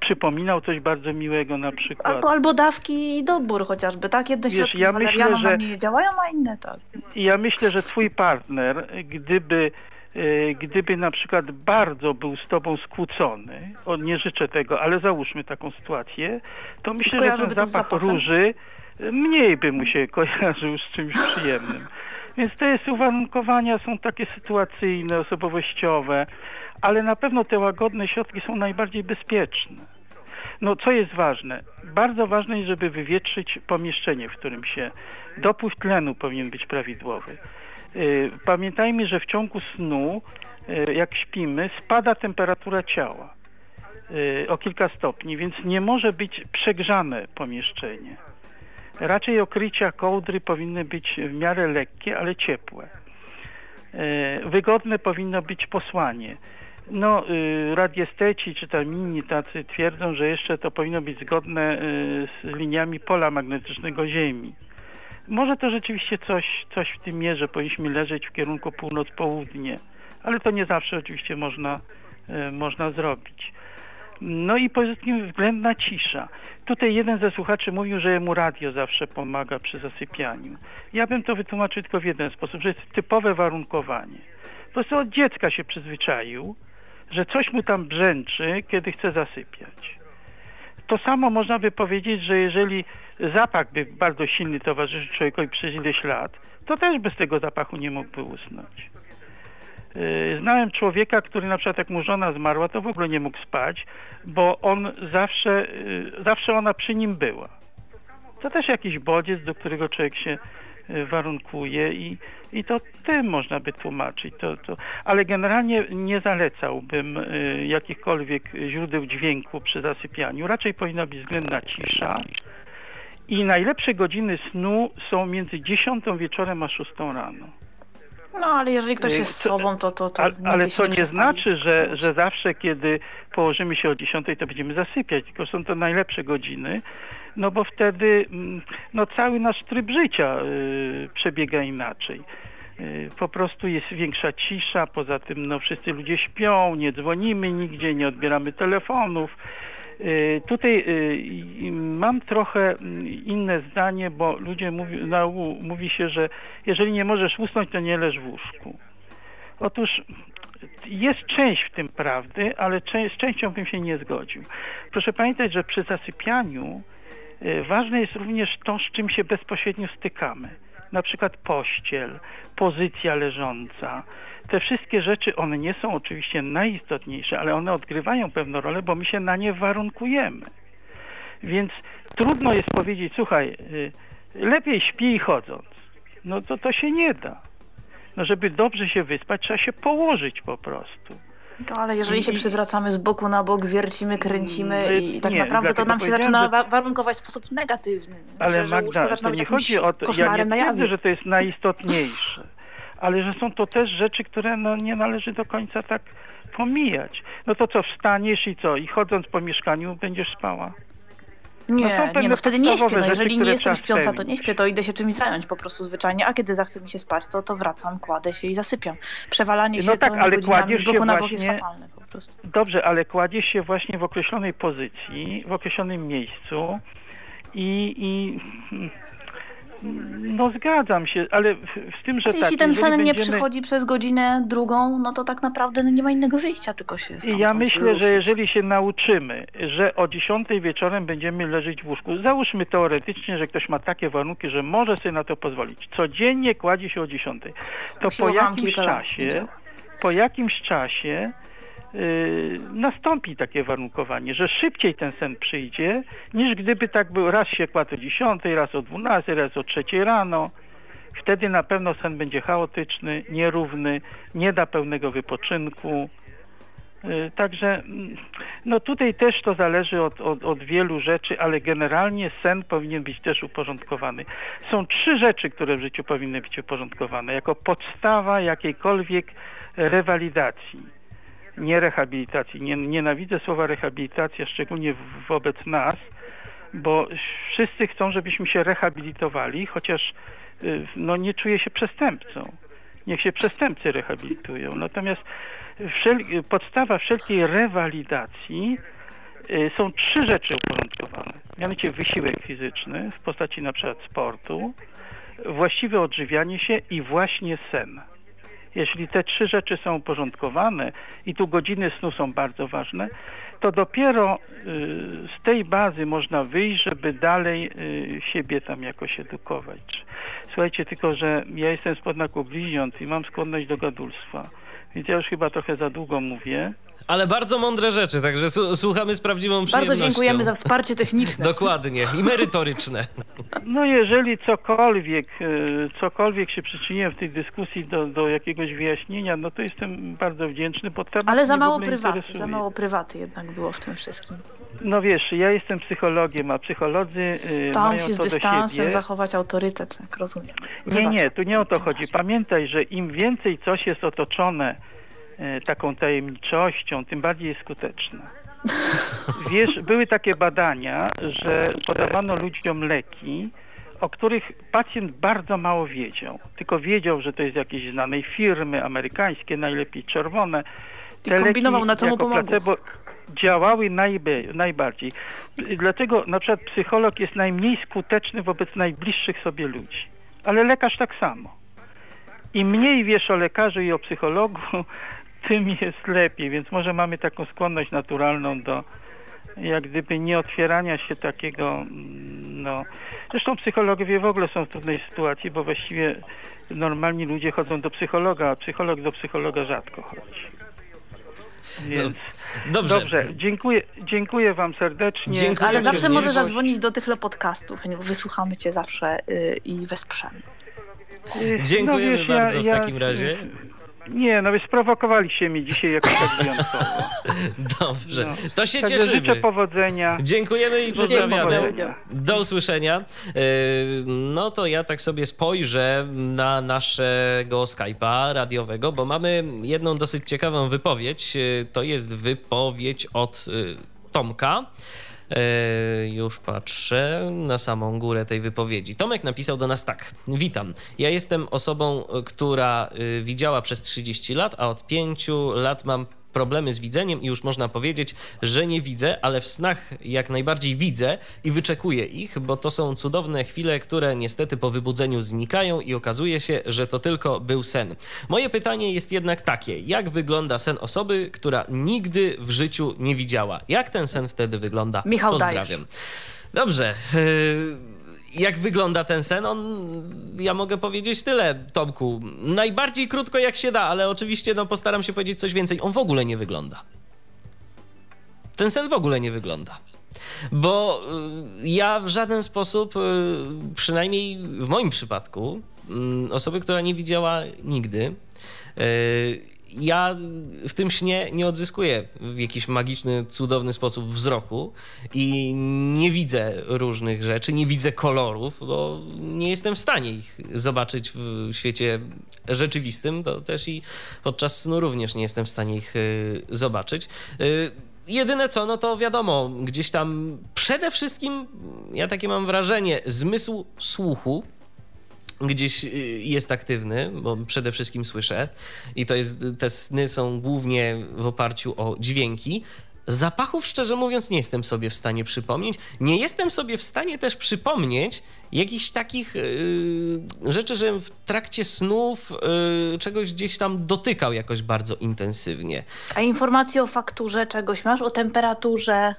przypominał coś bardzo miłego na przykład. Albo, albo dawki i dobór chociażby, tak? Jedne Wiesz, środki ja z myślę, że- na mnie nie działają, a inne tak. Ja myślę, że twój partner, gdyby, e, gdyby na przykład bardzo był z tobą skłócony, o, nie życzę tego, ale załóżmy taką sytuację, to myślę, że ten zapach róży mniej by mu się kojarzył z czymś przyjemnym. Więc to jest uwarunkowania, są takie sytuacyjne, osobowościowe, ale na pewno te łagodne środki są najbardziej bezpieczne. No, co jest ważne? Bardzo ważne jest, żeby wywietrzyć pomieszczenie, w którym się dopływ tlenu powinien być prawidłowy. Y, Pamiętajmy, że w ciągu snu, y, jak śpimy, spada temperatura ciała y, o kilka stopni, więc nie może być przegrzane pomieszczenie. Raczej okrycia kołdry powinny być w miarę lekkie, ale ciepłe. E, Wygodne powinno być posłanie. No, y, radiesteci czy tam inni tacy twierdzą, że jeszcze to powinno być zgodne y, z liniami pola magnetycznego Ziemi. Może to rzeczywiście coś, coś w tym mierze, powinniśmy leżeć w kierunku północ-południe, ale to nie zawsze oczywiście można, y, można zrobić. No i poza tym względna cisza. Tutaj jeden ze słuchaczy mówił, że mu radio zawsze pomaga przy zasypianiu. Ja bym to wytłumaczył tylko w jeden sposób, że jest typowe warunkowanie. Po prostu od dziecka się przyzwyczaił, że coś mu tam brzęczy, kiedy chce zasypiać. to samo można by powiedzieć, że jeżeli zapach by bardzo silny towarzyszy człowiekowi przez ileś lat, to też bez tego zapachu nie mógłby usnąć. Y, znałem człowieka, który na przykład jak mu żona zmarła, to w ogóle nie mógł spać, bo on zawsze, y, zawsze ona przy nim była. To też jakiś bodziec, do którego człowiek się y, warunkuje i, i to tym można by tłumaczyć. To, to, ale generalnie nie zalecałbym jakichkolwiek źródeł dźwięku przy zasypianiu. Raczej powinna być względna cisza. I najlepsze godziny snu są między 10 wieczorem a 6 rano. No ale jeżeli ktoś Y, jest co- sobą, to to, to ale się to nie znaczy, że, że zawsze, kiedy położymy się o 10, to będziemy zasypiać, tylko są to najlepsze godziny, no bo wtedy mm, no, cały nasz tryb życia y, przebiega inaczej. Y, Po prostu jest większa cisza, poza tym no, wszyscy ludzie śpią, nie dzwonimy nigdzie, nie odbieramy telefonów. Y, Tutaj y, mam trochę mm, inne zdanie, bo ludzie mówi, na, ogół mówi się, że jeżeli nie możesz usnąć, to nie leż w łóżku. Otóż jest część w tym prawdy, ale z częścią bym się nie zgodził. Proszę pamiętać, że przy zasypianiu y, ważne jest również to, z czym się bezpośrednio stykamy. Na przykład pościel, pozycja leżąca. Te wszystkie rzeczy, one nie są oczywiście najistotniejsze, ale one odgrywają pewną rolę, bo my się na nie warunkujemy. Więc trudno jest powiedzieć, słuchaj, y, lepiej śpij chodząc. No to to się nie da. No żeby dobrze się wyspać, trzeba się położyć po prostu. No, ale jeżeli się I- przywracamy z boku na bok, wiercimy, kręcimy Mm, i tak nie, naprawdę to nam się zaczyna że- wa- warunkować w sposób negatywny. Ale Magda, to nie chodzi o to, ja nie twierdzę, że to jest najistotniejsze, ale że są to też rzeczy, które no, nie należy do końca tak pomijać. No to co, wstaniesz i co? I chodząc po mieszkaniu będziesz spała? Nie, No nie, pewne no wtedy nie śpię. No, jeżeli nie jestem śpiąca, to nie śpię, to idę się czymś zająć po prostu zwyczajnie, a kiedy zachce mi się spać, to, to wracam, kładę się i zasypiam. Przewalanie No się tak, całymi ale godzinami z boku na bok jest właśnie- fatalne po prostu. Dobrze, ale kładziesz się właśnie w określonej pozycji, w określonym miejscu i, i no zgadzam się, ale w, w tym, że Ale tak, jeśli ten sen nie będziemy... przychodzi przez godzinę drugą, no to tak naprawdę nie ma innego wyjścia, tylko się I stamtąd ja myślę, że ruszyć. jeżeli się nauczymy, że o 10 wieczorem będziemy leżeć w łóżku, załóżmy teoretycznie, że ktoś ma takie warunki, że może sobie na to pozwolić, codziennie kładzie się o 10, to po jakimś nie czasie, po jakimś czasie nastąpi takie warunkowanie, że szybciej ten sen przyjdzie, niż gdyby tak był, raz się kładł o 10, raz o 12, raz o 3 rano. Wtedy na pewno sen będzie chaotyczny, nierówny, nie da pełnego wypoczynku. Y, Także mm, no tutaj też to zależy od, od, od wielu rzeczy, ale generalnie sen powinien być też uporządkowany. Są trzy rzeczy, które w życiu powinny być uporządkowane jako podstawa jakiejkolwiek rewalidacji, nie rehabilitacji. Nie, nienawidzę słowa rehabilitacja, szczególnie wobec nas, bo wszyscy chcą, żebyśmy się rehabilitowali, chociaż y, no, nie czuję się przestępcą. Niech się przestępcy rehabilitują. Natomiast wszel podstawa wszelkiej rewalidacji y, są trzy rzeczy uporządkowane. Mianowicie wysiłek fizyczny w postaci na przykład sportu, właściwe odżywianie się i właśnie sen. Jeśli te trzy rzeczy są uporządkowane i tu godziny snu są bardzo ważne, to dopiero y, z tej bazy można wyjść, żeby dalej y, siebie tam jakoś edukować. Słuchajcie, tylko że ja jestem spod znaku bliźniąt i mam skłonność do gadulstwa. Więc ja już chyba trochę za długo mówię. Ale bardzo mądre rzeczy, także su- słuchamy z prawdziwą przyjemnością. Bardzo dziękujemy za wsparcie techniczne. Dokładnie. I merytoryczne. No jeżeli cokolwiek, y, cokolwiek się przyczyniłem w tej dyskusji do, do jakiegoś wyjaśnienia, no to jestem bardzo wdzięczny, bo Ale za mało prywaty, interesuje. za mało prywaty jednak było w tym wszystkim. No wiesz, ja jestem psychologiem, a psycholodzy y, Tam mają się z to do dystansem siebie. zachować autorytet, tak rozumiem. Nie, nie, tu nie o to chodzi. Pamiętaj, że im więcej coś jest otoczone taką tajemniczością, tym bardziej jest skuteczne. Wiesz, były takie badania, że podawano ludziom leki, o których pacjent bardzo mało wiedział. Tylko wiedział, że to jest jakiejś znanej firmy, amerykańskie, najlepiej czerwone. I kombinował, na co mu pomogło. działały najbe- najbardziej. Dlatego na przykład psycholog jest najmniej skuteczny wobec najbliższych sobie ludzi. Ale lekarz tak samo. Im mniej wiesz o lekarzu i o psychologu, tym jest lepiej, więc może mamy taką skłonność naturalną do, jak gdyby nie otwierania się takiego, mm, no, zresztą psychologowie w ogóle są w trudnej sytuacji, bo właściwie normalni ludzie chodzą do psychologa, a psycholog do psychologa rzadko chodzi. Więc Dobrze. dobrze, dziękuję, dziękuję wam serdecznie. Dziękuję Ale zawsze może zadzwonić do Tyflo Podcastu. Wysłuchamy cię zawsze y, i wesprzemy. Y, Dziękujemy wiesz, bardzo w takim razie. Nie, no wy sprowokowaliście mnie dzisiaj jakoś tak wyjątkowo. Dobrze. No. To się Także życzę cieszymy. powodzenia. Dziękujemy i Życzę pozdrawiamy. Do usłyszenia. Yy, No to ja tak sobie spojrzę na naszego Skype'a radiowego, bo mamy jedną dosyć ciekawą wypowiedź. Yy, To jest wypowiedź od yy, Tomka. Yy, już patrzę na samą górę tej wypowiedzi. Tomek napisał do nas tak. Witam. Ja jestem osobą, która y, widziała przez 30 lat, a od 5 lat mam problemy z widzeniem i już można powiedzieć, że nie widzę, ale w snach jak najbardziej widzę i wyczekuję ich, bo to są cudowne chwile, które niestety po wybudzeniu znikają i okazuje się, że to tylko był sen. Moje pytanie jest jednak takie: jak wygląda sen osoby, która nigdy w życiu nie widziała? Jak ten sen wtedy wygląda? Michał Pozdrawiam. Dobrze. yy, Jak wygląda ten sen? On, ja mogę powiedzieć tyle, Tomku. Najbardziej krótko jak się da, ale oczywiście no, postaram się powiedzieć coś więcej. On w ogóle nie wygląda. Ten sen w ogóle nie wygląda. Bo y, ja w żaden sposób, y, przynajmniej w moim przypadku, y, osoby, która nie widziała nigdy, ja w tym śnie nie odzyskuję w jakiś magiczny, cudowny sposób wzroku i nie widzę różnych rzeczy, nie widzę kolorów, bo nie jestem w stanie ich zobaczyć w świecie rzeczywistym. To też i podczas snu również nie jestem w stanie ich y, zobaczyć. Y, Jedyne co, no to wiadomo, gdzieś tam przede wszystkim, ja takie mam wrażenie, zmysł słuchu gdzieś y, jest aktywny, bo przede wszystkim słyszę i to jest, te sny są głównie w oparciu o dźwięki. Zapachów, szczerze mówiąc, nie jestem sobie w stanie przypomnieć. Nie jestem sobie w stanie też przypomnieć jakichś takich y, rzeczy, że w trakcie snów y, czegoś gdzieś tam dotykał jakoś bardzo intensywnie. A informacje o fakturze czegoś masz? O temperaturze?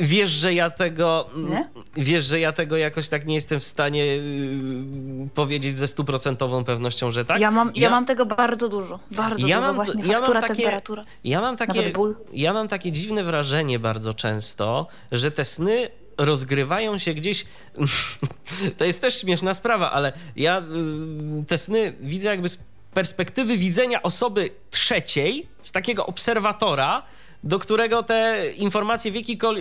Wiesz, że ja tego. Nie? Wiesz, że ja tego jakoś tak nie jestem w stanie yy, powiedzieć ze stuprocentową pewnością, że tak. Ja, mam, ja... mam tego bardzo dużo. Bardzo Ja dużo. mam- Właśnie ja mam faktura, takie- temperatura. Ja mam takie. Ja mam takie dziwne wrażenie bardzo często, że te sny rozgrywają się gdzieś. to jest też śmieszna sprawa, ale ja yy, te sny widzę jakby z perspektywy widzenia osoby trzeciej, z takiego obserwatora. Do którego te informacje w,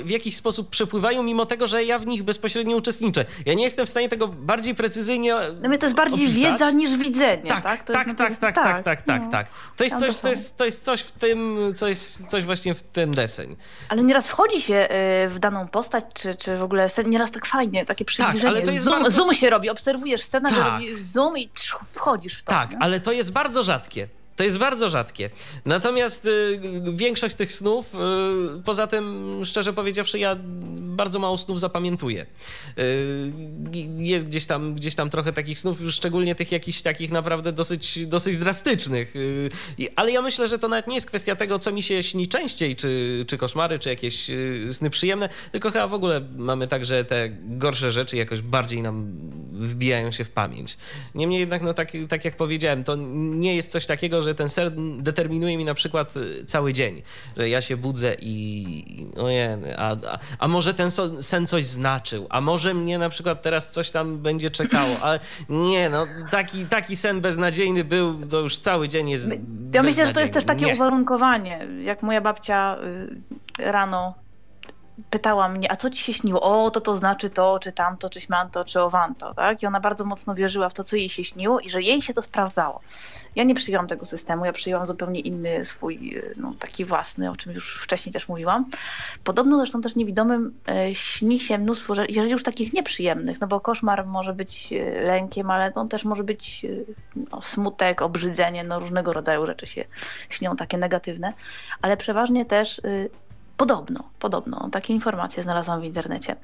w jakiś sposób przepływają, mimo tego, że ja w nich bezpośrednio uczestniczę. Ja nie jestem w stanie tego bardziej precyzyjnie. Mnie to jest bardziej opisać. wiedza niż widzenie, Tak, tak? Tak, jest- tak, no tak, tak, tak, tak, no. tak. To jest coś, to jest, to jest coś w tym, coś, coś właśnie w ten deseń. Ale nieraz wchodzi się y, w daną postać, czy, czy w ogóle nieraz tak fajnie, takie przybliżenie. ale to jest zoom, bardzo- zoom się robi, obserwujesz scenę, Tak. robisz zoom i wchodzisz w to. Tak, nie? ale to jest bardzo rzadkie. To jest bardzo rzadkie. Natomiast y, większość tych snów, y, poza tym, szczerze powiedziawszy, ja bardzo mało snów zapamiętuję. Y, jest gdzieś tam, gdzieś tam trochę takich snów, szczególnie tych jakichś takich naprawdę dosyć, dosyć drastycznych. Y, ale ja myślę, że to nawet nie jest kwestia tego, co mi się śni częściej, czy, czy koszmary, czy jakieś y, sny przyjemne, tylko chyba w ogóle mamy tak, że te gorsze rzeczy jakoś bardziej nam wbijają się w pamięć. Niemniej jednak, no tak, tak jak powiedziałem, to nie jest coś takiego, że ten sen determinuje mi na przykład y, cały dzień, że ja się budzę i ojej, a, a, a może ten so- sen coś znaczył, a może mnie na przykład teraz coś tam będzie czekało, ale nie, no taki, taki sen beznadziejny był, to już cały dzień jest Ja myślę, że to jest też takie Nie. uwarunkowanie. Jak moja babcia y, rano pytała mnie, a co ci się śniło? O, to to znaczy to, czy tamto, czy śmanto, czy owanto, tak? I ona bardzo mocno wierzyła w to, co jej się śniło i że jej się to sprawdzało. Ja nie przyjęłam tego systemu, ja przyjęłam zupełnie inny swój, y, no, taki własny, o czym już wcześniej też mówiłam. Podobno zresztą też niewidomym e, śni się mnóstwo jeżeli już takich nieprzyjemnych, no bo koszmar może być e, lękiem, ale on też może być e, no, smutek, obrzydzenie, no różnego rodzaju rzeczy się śnią, takie negatywne, ale przeważnie też podobno, podobno, takie informacje znalazłam w internecie.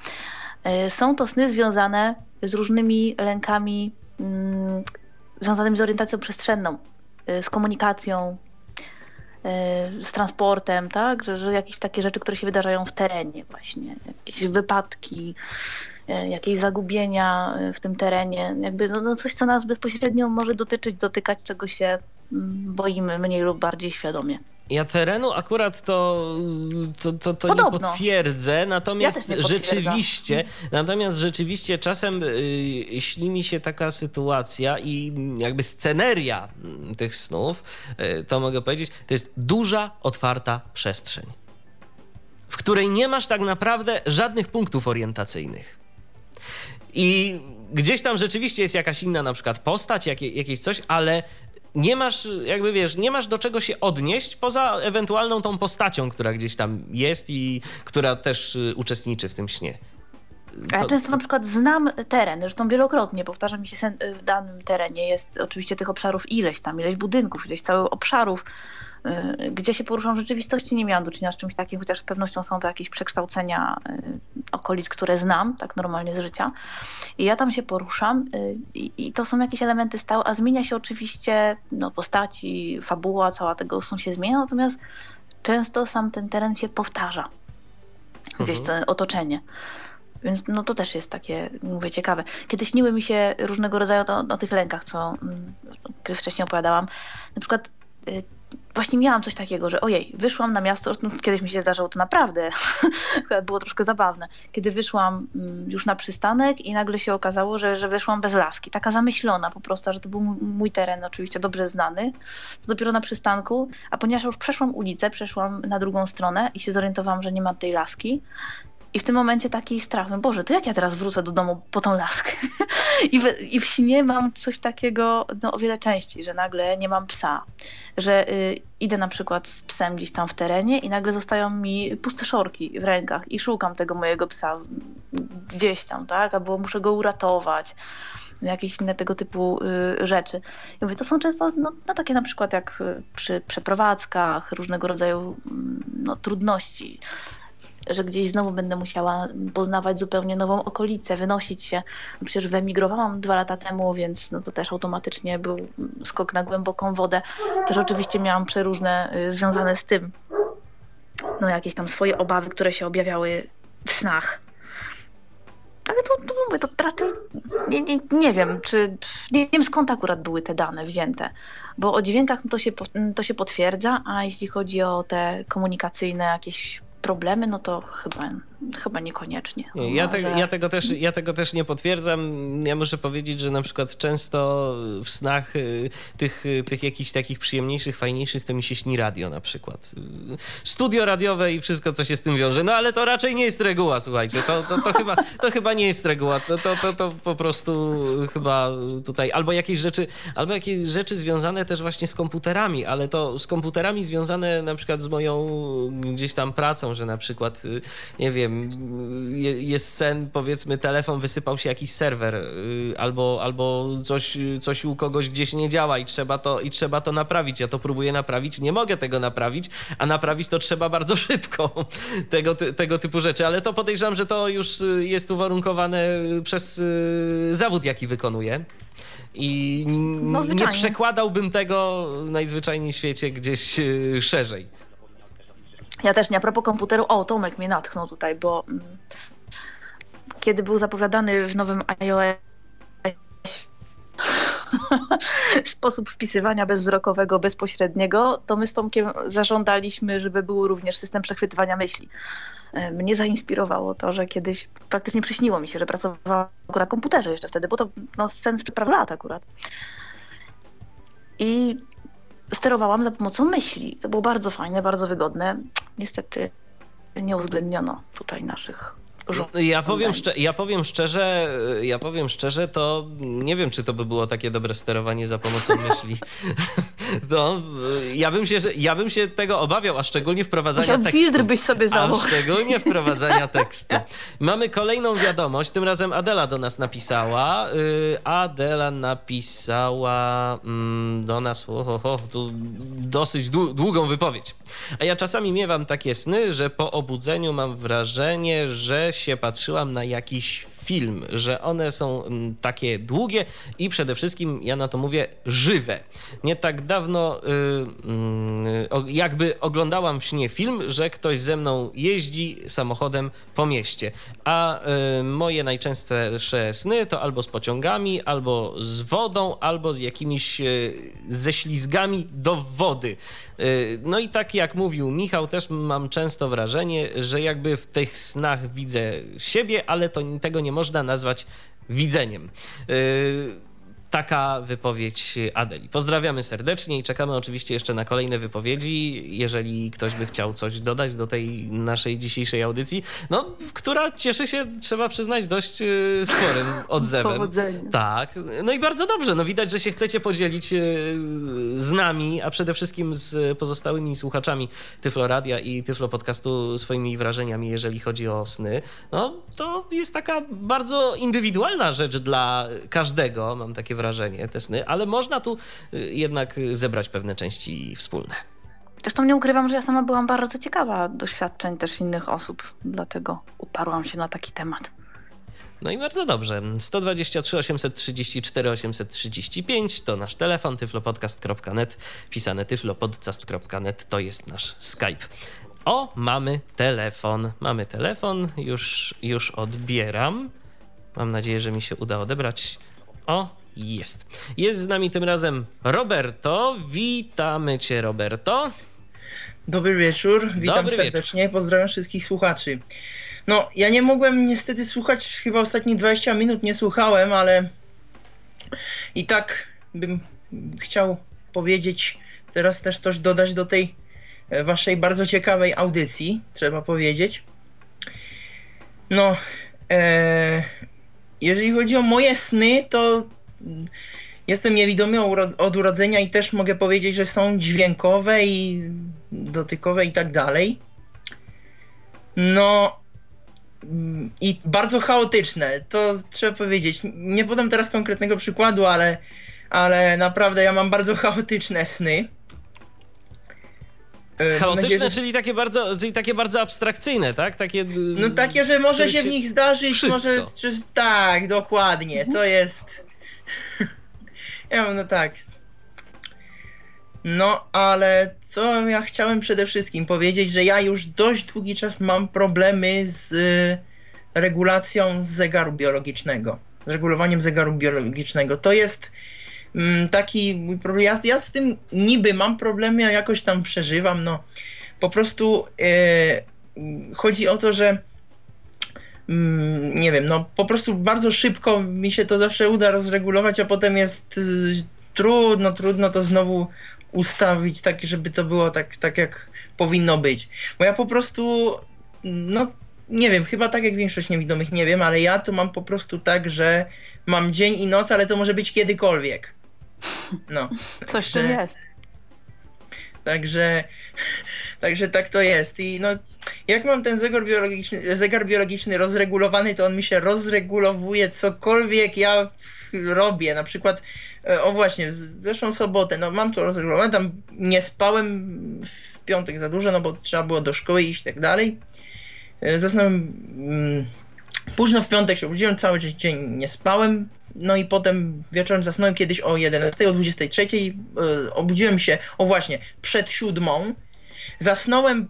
Y, Są to sny związane z różnymi lękami mm, związanymi z orientacją przestrzenną, y, z komunikacją. z transportem, tak? Że, że jakieś takie rzeczy, które się wydarzają w terenie właśnie, jakieś wypadki, jakieś zagubienia w tym terenie, jakby no, no coś, co nas bezpośrednio może dotyczyć, dotykać, czego się mm, boimy mniej lub bardziej świadomie. Ja terenu akurat to, to, to, to nie potwierdzę, natomiast ja nie rzeczywiście, natomiast rzeczywiście czasem yy, śni mi się taka sytuacja i jakby sceneria mm, tych snów, yy, to mogę powiedzieć, to jest duża, otwarta przestrzeń, w której nie masz tak naprawdę żadnych punktów orientacyjnych. I gdzieś tam rzeczywiście jest jakaś inna na przykład postać, jakie, jakieś coś, ale nie masz, jakby wiesz, nie masz do czego się odnieść poza ewentualną tą postacią, która gdzieś tam jest i która też y, uczestniczy w tym śnie. To, ja często na przykład znam teren, zresztą wielokrotnie powtarza mi się sen, w danym terenie jest oczywiście tych obszarów ileś tam, ileś budynków, ileś całych obszarów, gdzie się poruszam w rzeczywistości, nie miałam do czynienia z czymś takim, chociaż z pewnością są to jakieś przekształcenia y, okolic, które znam, tak normalnie z życia. I ja tam się poruszam y, i to są jakieś elementy stałe, a zmienia się oczywiście no, postaci, fabuła, cała tego snu się zmienia, natomiast często sam ten teren się powtarza. Gdzieś mhm. to otoczenie. Więc no to też jest takie, mówię, ciekawe. Kiedy śniły mi się różnego rodzaju o, o tych lękach, co mm, wcześniej opowiadałam. Na przykład właśnie miałam coś takiego, że ojej, wyszłam na miasto, no, kiedyś mi się zdarzyło to naprawdę, było troszkę zabawne, kiedy wyszłam mm, już na przystanek i nagle się okazało, że, że wyszłam bez laski, taka zamyślona po prostu, że to był mój teren oczywiście dobrze znany, to dopiero na przystanku, a ponieważ już przeszłam ulicę, przeszłam na drugą stronę i się zorientowałam, że nie ma tej laski, i w tym momencie taki strach, no Boże, to jak ja teraz wrócę do domu po tą laskę? I, w, I w śnie mam coś takiego no, o wiele częściej, że nagle nie mam psa, że y, idę na przykład z psem gdzieś tam w terenie i nagle zostają mi puste szorki w rękach i szukam tego mojego psa gdzieś tam, tak? Albo muszę go uratować jakieś inne tego typu y, rzeczy. I mówię, to są często no, no, takie na przykład jak y, przy przeprowadzkach, różnego rodzaju mm, no, trudności że gdzieś znowu będę musiała poznawać zupełnie nową okolicę, wynosić się. No przecież wyemigrowałam dwa lata temu, więc no to też automatycznie był skok na głęboką wodę. Też oczywiście miałam przeróżne y, związane z tym, no jakieś tam swoje obawy, które się objawiały w snach. Ale to, to mówię, to raczej nie, nie, nie wiem, czy nie, wiem skąd akurat były te dane wzięte, bo o dźwiękach to, się, to się potwierdza, a jeśli chodzi o te komunikacyjne jakieś problemy, no to chyba, chyba niekoniecznie. Nie, ja, te, ja, tego też, ja tego też nie potwierdzam. Ja muszę powiedzieć, że na przykład często w snach y, tych, y, tych jakichś takich przyjemniejszych, fajniejszych to mi się śni radio na przykład. Y, studio radiowe i wszystko, co się z tym wiąże. No ale to raczej nie jest reguła, słuchajcie. To, to, to, chyba, to chyba nie jest reguła. To, to, to, to po prostu chyba tutaj albo jakieś rzeczy, albo jakieś rzeczy związane też właśnie z komputerami, ale to z komputerami związane na przykład z moją gdzieś tam pracą, że na przykład, nie wiem, y, jest sen, powiedzmy, telefon wysypał się jakiś serwer y, albo, albo coś, coś u kogoś gdzieś nie działa i trzeba, to, i trzeba to naprawić. Ja to próbuję naprawić, nie mogę tego naprawić, a naprawić to trzeba bardzo szybko, tego, tego typu rzeczy, ale to podejrzewam, że to już jest uwarunkowane przez zawód, jaki wykonuję. I no, nie przekładałbym tego najzwyczajniej w świecie gdzieś szerzej. Ja też nie, a propos komputeru, o, Tomek mnie natchnął tutaj, bo mm, kiedy był zapowiadany w nowym iOS sposób wpisywania bezwzrokowego bezpośredniego, to my z Tomkiem zażądaliśmy, żeby był również system przechwytywania myśli. E, mnie zainspirowało to, że kiedyś faktycznie przyśniło mi się, że pracowałam na komputerze jeszcze wtedy, bo to no, sens sprzed lat akurat. I sterowałam za pomocą myśli. To było bardzo fajne, bardzo wygodne. Niestety nie uwzględniono tutaj naszych ja powiem, ja powiem szczerze, ja powiem szczerze, to nie wiem, czy to by było takie dobre sterowanie za pomocą myśli. No, ja bym się, ja bym się tego obawiał, a szczególnie wprowadzania Musiał tekstu. filtr byś sobie założył. A szczególnie wprowadzania tekstu. Mamy kolejną wiadomość, tym razem Adela do nas napisała. Y, Adela napisała mm, do nas ho, ho, ho, tu dosyć długą wypowiedź. A ja czasami miewam takie sny, że po obudzeniu mam wrażenie, że się patrzyłam na jakiś film, że one są mm, takie długie i przede wszystkim, ja na to mówię, żywe. Nie tak dawno y, y, jakby oglądałam w śnie film, że ktoś ze mną jeździ samochodem po mieście, a y, moje najczęstsze sny to albo z pociągami, albo z wodą, albo z jakimiś ze ślizgami do wody. No i tak jak mówił Michał, też mam często wrażenie, że jakby w tych snach widzę siebie, ale to tego nie można nazwać widzeniem. Yy, taka wypowiedź Adeli. Pozdrawiamy serdecznie i czekamy oczywiście jeszcze na kolejne wypowiedzi. Jeżeli ktoś by chciał coś dodać do tej naszej dzisiejszej audycji, no, która cieszy się, trzeba przyznać, dość y, sporym odzewem. Powodzenia. Tak, no i bardzo dobrze. No widać, że się chcecie podzielić y, z nami, a przede wszystkim z pozostałymi słuchaczami Tyfloradia i Tyflo Podcastu swoimi wrażeniami, jeżeli chodzi o sny. No, to jest taka bardzo indywidualna rzecz dla każdego, mam takie wrażenie, te sny, ale można tu y, jednak zebrać pewne części wspólne. Zresztą nie ukrywam, że ja sama byłam bardzo ciekawa doświadczeń też innych osób, dlatego uparłam się na taki temat. No i bardzo dobrze. 123 834 835 to nasz telefon, tyflopodcast.net, pisane tyflopodcast.net to jest nasz Skype. O, mamy telefon. Mamy telefon, już, już odbieram. Mam nadzieję, że mi się uda odebrać. O, jest. Jest z nami tym razem Roberto. Witamy cię, Roberto. Dobry wieczór, witam Dobry serdecznie, wieczór. pozdrawiam wszystkich słuchaczy. No, ja nie mogłem niestety słuchać, chyba ostatnie 20 minut nie słuchałem, ale i tak bym chciał powiedzieć, teraz też coś dodać do tej e, waszej bardzo ciekawej audycji, trzeba powiedzieć. No, e, jeżeli chodzi o moje sny, to jestem niewidomy od urodzenia i też mogę powiedzieć, że są dźwiękowe i dotykowe i tak dalej. No i bardzo chaotyczne, to trzeba powiedzieć. Nie podam teraz konkretnego przykładu, ale, ale naprawdę ja mam bardzo chaotyczne sny. E, chaotyczne, czyli takie bardzo, czyli takie bardzo abstrakcyjne, tak? Takie, no takie, że może się w nich zdarzyć, Wszystko. może. Że, tak, dokładnie. To jest. ja no tak. No, ale co ja chciałem przede wszystkim powiedzieć, że ja już dość długi czas mam problemy z regulacją zegaru biologicznego. Z regulowaniem zegaru biologicznego. To jest mm, taki mój problem. Ja, ja, z tym niby mam problemy, a jakoś tam przeżywam. No, po prostu e, chodzi o to, że nie wiem, no po prostu bardzo szybko mi się to zawsze uda rozregulować, a potem jest y, trudno, trudno to znowu ustawić tak, żeby to było tak, tak jak powinno być. Bo ja po prostu, no nie wiem, chyba tak jak większość niewidomych, nie wiem, ale ja to mam po prostu tak, że mam dzień i noc, ale to może być kiedykolwiek. No. Coś w tym jest. Także, także tak to jest. I no, jak mam ten zegar biologiczny, zegar biologiczny rozregulowany, to on mi się rozregulowuje cokolwiek ja robię. Na przykład, o właśnie, zeszłą sobotę, no mam to rozregulowane, tam nie spałem w piątek za dużo, no bo trzeba było do szkoły iść i tak dalej. Zasnąłem mm, późno w piątek się obudziłem, cały dzień nie spałem, no i potem wieczorem zasnąłem kiedyś o 11, o 23, yy, obudziłem się, o właśnie, przed siódmą, zasnąłem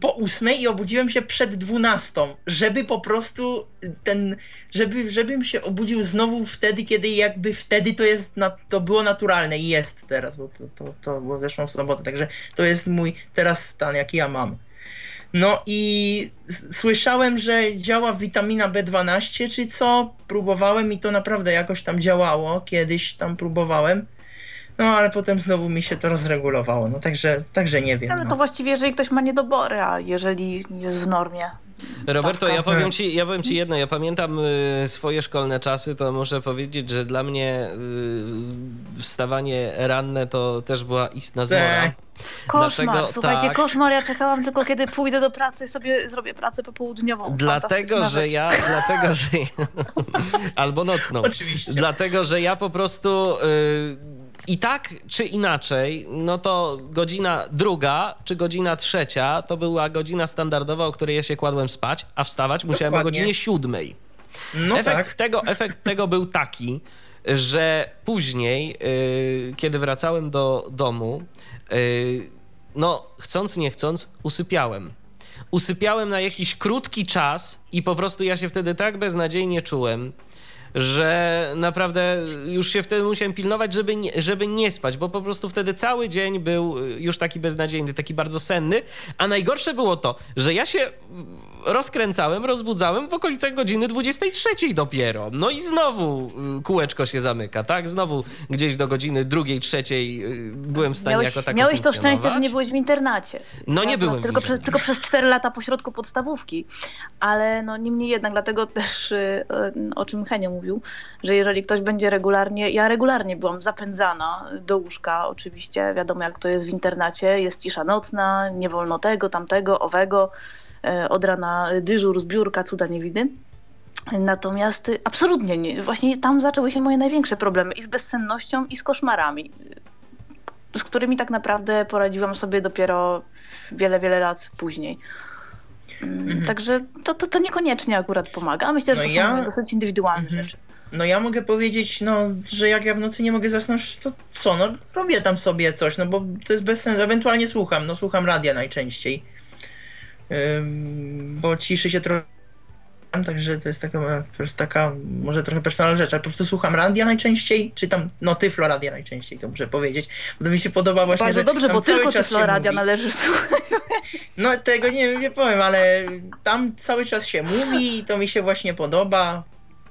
po ósmej i obudziłem się przed dwunastą, żeby po prostu ten, żeby, żebym się obudził znowu wtedy, kiedy jakby wtedy to jest, to było naturalne i jest teraz, bo to, to, to było zeszłą sobotę, także to jest mój teraz stan, jaki ja mam. No i słyszałem, że działa witamina B12, czy co? Próbowałem i to naprawdę jakoś tam działało. Kiedyś tam próbowałem. No ale potem znowu mi się to rozregulowało. No także, także nie wiem. Ale no. to właściwie, jeżeli ktoś ma niedobory, a jeżeli jest w normie. Roberto, ja Tak. powiem, ci, ja powiem ci jedno. Ja pamiętam y, swoje szkolne czasy, to muszę powiedzieć, że dla mnie y, wstawanie ranne to też była istna zmora. Tak. Koszmar, Dlatego- słuchajcie, tak. koszmar. Ja czekałam tylko, kiedy pójdę do pracy i sobie zrobię pracę popołudniową. Dlatego, że ja, dlatego, że albo nocną. Oczywiście. Dlatego, że ja po prostu y, i tak czy inaczej, no to godzina druga czy godzina trzecia to była godzina standardowa, o której ja się kładłem spać, a wstawać musiałem o Dokładnie. godzinie siódmej. No efekt, tak. tego, efekt tego był taki, że później, y, kiedy wracałem do domu, y, no chcąc nie chcąc, usypiałem. Usypiałem na jakiś krótki czas i po prostu ja się wtedy tak beznadziejnie czułem, że naprawdę już się wtedy musiałem pilnować, żeby nie, żeby nie spać, bo po prostu wtedy cały dzień był już taki beznadziejny, taki bardzo senny, a najgorsze było to, że ja się rozkręcałem, rozbudzałem w okolicach godziny 23 dopiero. No i znowu y, kółeczko się zamyka, tak? Znowu gdzieś do godziny drugiej, trzeciej y, byłem w stanie Miałeś, jako tako miałeś to szczęście, że nie byłeś w internacie. No nie byłem w Tylko, przez, tylko przez 4 lata pośrodku podstawówki. Ale no niemniej jednak, dlatego też y, y, o czym Henio mówił, że jeżeli ktoś będzie regularnie, ja regularnie byłam zapędzana do łóżka, oczywiście, wiadomo jak to jest w internacie, jest cisza nocna, nie wolno tego, tamtego, owego, y, od rana dyżur, zbiórka, cuda nie widy. Natomiast absolutnie nie. Właśnie tam zaczęły się moje największe problemy i z bezsennością, i z koszmarami, z którymi tak naprawdę poradziłam sobie dopiero wiele, wiele lat później. Mhm. Także to, to, to niekoniecznie akurat pomaga. Myślę, że No to ja- są dosyć indywidualne Mhm. rzeczy. No ja mogę powiedzieć, no, że jak ja w nocy nie mogę zasnąć, to co, no robię tam sobie coś, no bo to jest bez sensu. Ewentualnie słucham, no słucham radia najczęściej. Ym, bo ciszy się trochę, także to jest taka, jest taka może trochę personalna rzecz, ale po prostu słucham radia najczęściej, czy tam, no tyflo radia najczęściej, to muszę powiedzieć. Bo to mi się podoba właśnie, Bardzo że dobrze, bo cały tylko czas się Tyfloradia mówi. należy słuchać. No tego nie, nie powiem, ale tam cały czas się mówi i to mi się właśnie podoba.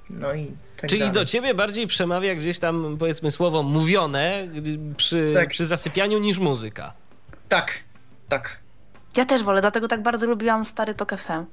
No i tak Czyli dalej. do ciebie bardziej przemawia gdzieś tam, powiedzmy, słowo mówione przy, Tak. przy zasypianiu niż muzyka. Tak, tak. Ja też wolę, dlatego tak bardzo lubiłam stary Tok FM.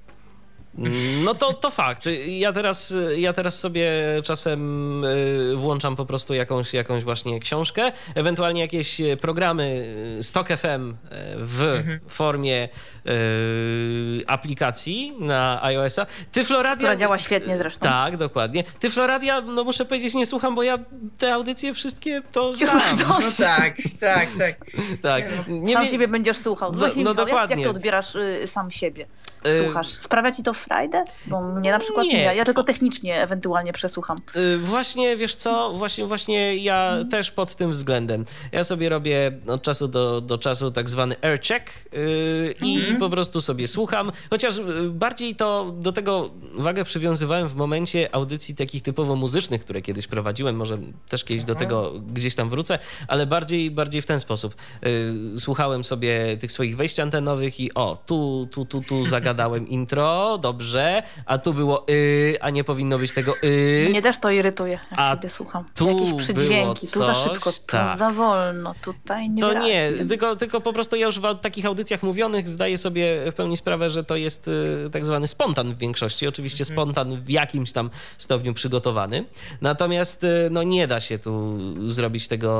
No to, to fakt. Ja teraz, ja teraz sobie czasem y, włączam po prostu jakąś, jakąś właśnie książkę, ewentualnie jakieś programy Stock FM w Mhm. formie y, aplikacji na iOS-a. Tyfloradia... Która działa świetnie zresztą. Tak, dokładnie. Tyfloradia, no muszę powiedzieć, nie słucham, bo ja te audycje wszystkie to znam. Już No tak, tak, tak. Tak. Nie, sam nie- siebie będziesz słuchał. No- Właśnie no Michał, jak, dokładnie. jak ty odbierasz y, sam siebie? Y, Słuchasz? Sprawia ci to frajdę? Bo mnie na przykład Nie. nie. Ja tylko technicznie ewentualnie przesłucham. Y, Właśnie, wiesz co, właśnie, właśnie ja Mhm. też pod tym względem. Ja sobie robię od czasu do, do czasu tak zwany air check yy, i Mhm. po prostu sobie słucham. Chociaż y, bardziej to do tego wagę przywiązywałem w momencie audycji takich typowo muzycznych, które kiedyś prowadziłem. Może też kiedyś do tego gdzieś tam wrócę, ale bardziej, bardziej w ten sposób. Y, Słuchałem sobie tych swoich wejść antenowych i o, tu, tu, tu, tu zagadałem intro, dobrze, a tu było y, a nie powinno być tego y. Mnie też to irytuje, jak A siebie słucham. tu Jakieś przydźwięki, tu za szybko, tu tak. za wolno, tutaj nie To nie, tylko, tylko po prostu ja już w takich audycjach mówionych zdaję sobie w pełni sprawę, że to jest y, tak zwany spontan w większości. Oczywiście Mhm. spontan w jakimś tam stopniu przygotowany. Natomiast y, no, nie da się tu zrobić tego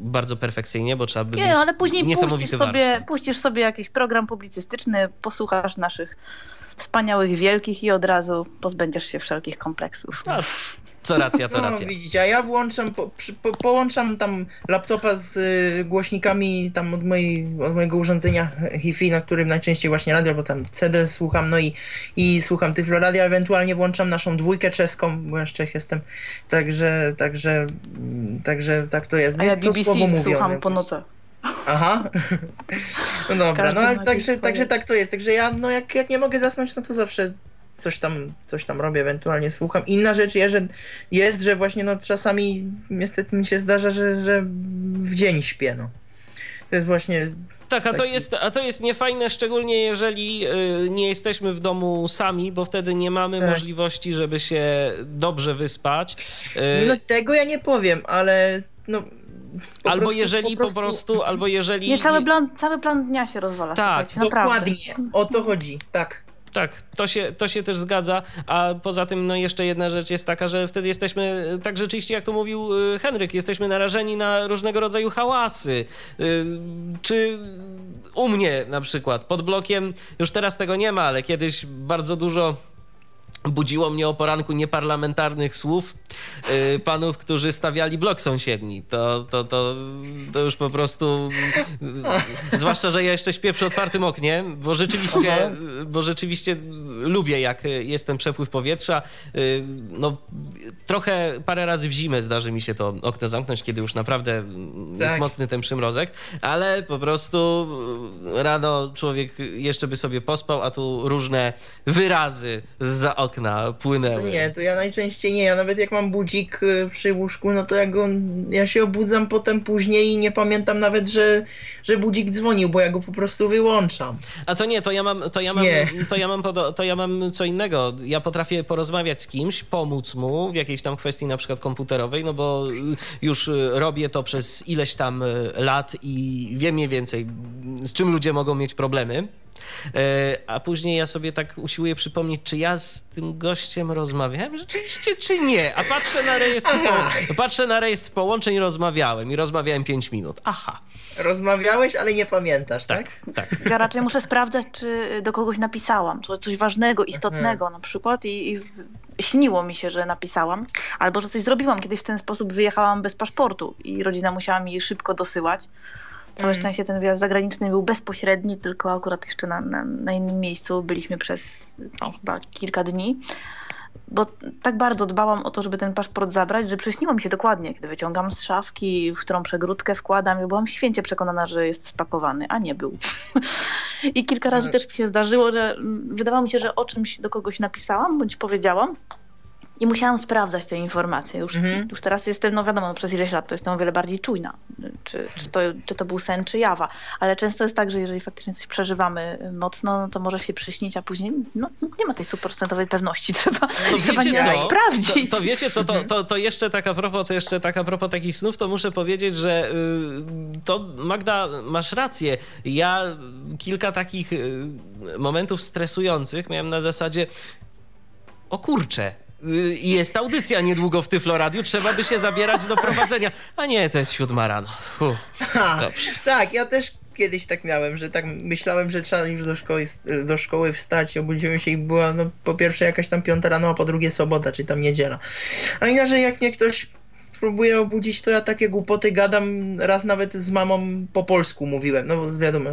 bardzo perfekcyjnie, bo trzeba by Nie, mieć ale później puścisz sobie, warsztat. puścisz sobie jakiś program publicystyczny, posłuchasz naszych wspaniałych, wielkich i od razu pozbędziesz się wszelkich kompleksów. A, co racja, to No, racja. widzicie, a ja włączam, po, przy, po, połączam tam laptopa z y, głośnikami tam od, mojej, od mojego urządzenia HiFi, na którym najczęściej właśnie radio, bo tam CD słucham, no i, i słucham Tyflo Radia, ewentualnie włączam naszą dwójkę czeską, bo ja z Czech jestem, także, także, mm, także tak to jest. A ja to BBC słowo mówione słucham po nocach. Aha. No dobra, no ale także, także tak to jest. Także ja, no jak, jak nie mogę zasnąć, no to zawsze coś tam, coś tam robię, ewentualnie słucham. Inna rzecz jest, że, jest, że właśnie no czasami niestety mi się zdarza, że, że w dzień śpię, no. To jest właśnie, Tak, a to, jest, a to jest niefajne, szczególnie jeżeli y, nie jesteśmy w domu sami, bo wtedy nie mamy Tak. możliwości, żeby się dobrze wyspać. Y, no tego ja nie powiem, ale no... po albo prostu- jeżeli po prostu, albo jeżeli... Nie, cały plan, cały plan dnia się rozwala, Tak. Dokładnie, o to chodzi, tak. Tak, to się, to się też zgadza, a poza tym no jeszcze jedna rzecz jest taka, że wtedy jesteśmy, tak rzeczywiście jak to mówił y, Henryk, jesteśmy narażeni na różnego rodzaju hałasy. Y, Czy u mnie na przykład pod blokiem, już teraz tego nie ma, ale kiedyś bardzo dużo budziło mnie o poranku nieparlamentarnych słów yy, panów, którzy stawiali blok sąsiedni. To, to, to, to już po prostu... Yy, zwłaszcza, że ja jeszcze śpię przy otwartym oknie, bo rzeczywiście, bo rzeczywiście lubię, jak jest ten przepływ powietrza. Yy, no, trochę parę razy w zimę zdarzy mi się to okno zamknąć, kiedy już naprawdę jest Tak. mocny ten przymrozek, ale po prostu rano człowiek jeszcze by sobie pospał, a tu różne wyrazy za okna płynęły. To nie, to ja najczęściej nie. Ja nawet jak mam budzik y, przy łóżku, no to ja go, ja się obudzam potem później i nie pamiętam nawet, że, że budzik dzwonił, bo ja go po prostu wyłączam. A to nie, to ja mam, to ja mam, Nie. to ja mam, to ja mam co innego. Ja potrafię porozmawiać z kimś, pomóc mu w jakiejś tam kwestii na przykład komputerowej, no bo y, już y, robię to przez ileś tam lat i wiem mniej więcej, z czym ludzie mogą mieć problemy. E, A później ja sobie tak usiłuję przypomnieć, czy ja z tym gościem rozmawiałem rzeczywiście, czy nie. A patrzę na rejestr, po, patrzę na rejestr połączeń, rozmawiałem i rozmawiałem 5 minut. Aha, Rozmawiałeś, ale nie pamiętasz, tak? tak, tak. Ja raczej muszę sprawdzać, czy do kogoś napisałam, coś, coś ważnego, istotnego na przykład i, i śniło mi się, że napisałam, albo że coś zrobiłam. Kiedyś w ten sposób wyjechałam bez paszportu i rodzina musiała mi szybko dosyłać. Całe Mhm. szczęście ten wyjazd zagraniczny był bezpośredni, tylko akurat jeszcze na, na, na innym miejscu byliśmy przez no, chyba kilka dni. Bo tak bardzo dbałam o to, żeby ten paszport zabrać, że przyśniło mi się dokładnie, kiedy wyciągam z szafki, w którą przegródkę wkładam i byłam święcie przekonana, że jest spakowany, a nie był. I kilka razy też mi się zdarzyło, że mm, wydawało mi się, że o czymś do kogoś napisałam bądź powiedziałam i musiałam sprawdzać te informacje. Już, Mhm. już teraz jestem, no wiadomo, przez ileś lat to jestem o wiele bardziej czujna, czy, czy, to, czy to był sen, czy jawa. Ale często jest tak, że jeżeli faktycznie coś przeżywamy mocno, no to może się przyśnić, a później no, nie ma tej stuprocentowej pewności. Trzeba, To trzeba wiecie nieraz co? sprawdzić. To, to wiecie co, to, to, to jeszcze tak a propos, to jeszcze tak a propos takich snów, to muszę powiedzieć, że y, to Magda, masz rację. Ja kilka takich y, momentów stresujących miałem na zasadzie o kurcze. Y, Jest audycja niedługo w Tyflo Radiu, trzeba by się zabierać do prowadzenia. A nie, to jest siódma rano. Fuh, Ha, dobrze. tak, ja też kiedyś tak miałem, że tak myślałem, że trzeba już do szkoły, do szkoły wstać, obudziłem się i była no, po pierwsze jakaś tam piąta rano, a po drugie sobota, czy tam niedziela. A inaczej jak mnie ktoś próbuje obudzić, to ja takie głupoty gadam, raz nawet z mamą po polsku mówiłem, no bo wiadomo,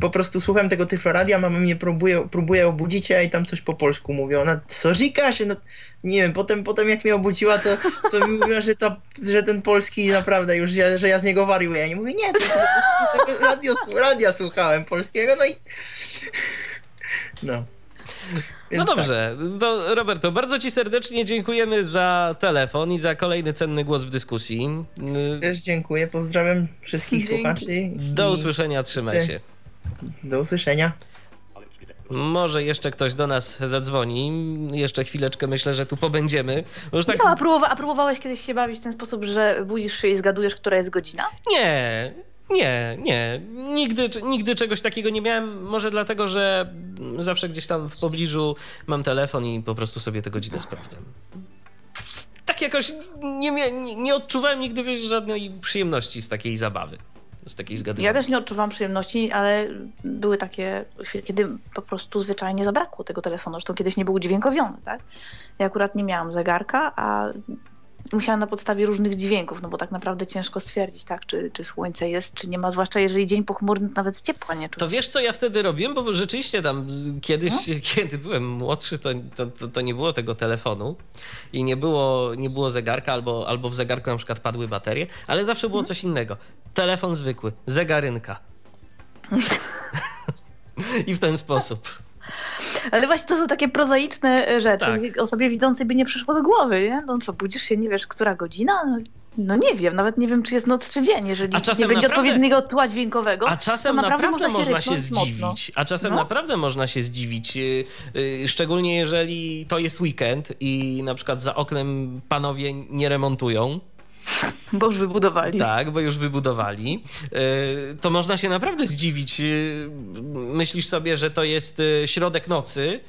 po prostu słucham tego tyfloradia, mama mnie próbuje, próbuje obudzić, a ja jej tam coś po polsku mówię. Ona, co říkáš? No, nie wiem, potem, potem jak mnie obudziła, to, to mi mówiła, że, że ten polski naprawdę już, że ja z niego wariuję. Ja nie mówię, nie, to po prostu tego radio, radia słuchałem polskiego, no i... No. No Więc tak. dobrze, to Roberto, bardzo Ci serdecznie dziękujemy za telefon i za kolejny cenny głos w dyskusji. Y, Też dziękuję, pozdrawiam wszystkich Dzięki. słuchaczy. Do usłyszenia, trzymaj się. Do usłyszenia. Może jeszcze ktoś do nas zadzwoni. Jeszcze chwileczkę myślę, że tu pobędziemy. Już tak... Michał, a, próbowa- a próbowałeś kiedyś się bawić w ten sposób, że budzisz się i zgadujesz, która jest godzina? Nie, nie, nie. Nigdy, nigdy czegoś takiego nie miałem. Może dlatego, że zawsze gdzieś tam w pobliżu mam telefon i po prostu sobie tę godzinę sprawdzam. Tak jakoś nie, nie, nie odczuwałem nigdy wiesz, żadnej przyjemności z takiej zabawy. Z takiej Ja zgadywania. też nie odczuwam przyjemności, ale były takie chwile, kiedy po prostu zwyczajnie zabrakło tego telefonu. Zresztą kiedyś nie był udźwiękowiony, tak? Ja akurat nie miałam zegarka, a musiałam na podstawie różnych dźwięków, no bo tak naprawdę ciężko stwierdzić, tak, czy, czy słońce jest, czy nie ma, zwłaszcza jeżeli dzień pochmurny, nawet ciepła nie czuć. To wiesz, co ja wtedy robiłem? Bo rzeczywiście tam kiedyś, kiedy byłem młodszy, to, to, to, to nie było tego telefonu i nie było, nie było zegarka, albo, albo w zegarku na przykład padły baterie, ale zawsze było coś innego. Telefon zwykły, zegarynka. I w ten sposób. Ale właśnie to są takie prozaiczne e, rzeczy, Tak. osobie widzącej by nie przyszło do głowy, nie? No co, budzisz się, nie wiesz, która godzina? No, no nie wiem, nawet nie wiem, czy jest noc, czy dzień. Jeżeli A czasem nie będzie naprawdę- odpowiedniego tła dźwiękowego, A czasem naprawdę, naprawdę, można się ryknąć zdziwić. mocno. A czasem No. naprawdę można się zdziwić. yy, yy, Szczególnie jeżeli to jest weekend i na przykład za oknem panowie nie remontują. Bo już wybudowali. Tak, bo już wybudowali. Yy, To można się naprawdę zdziwić. Yy, Myślisz sobie, że to jest yy, środek nocy,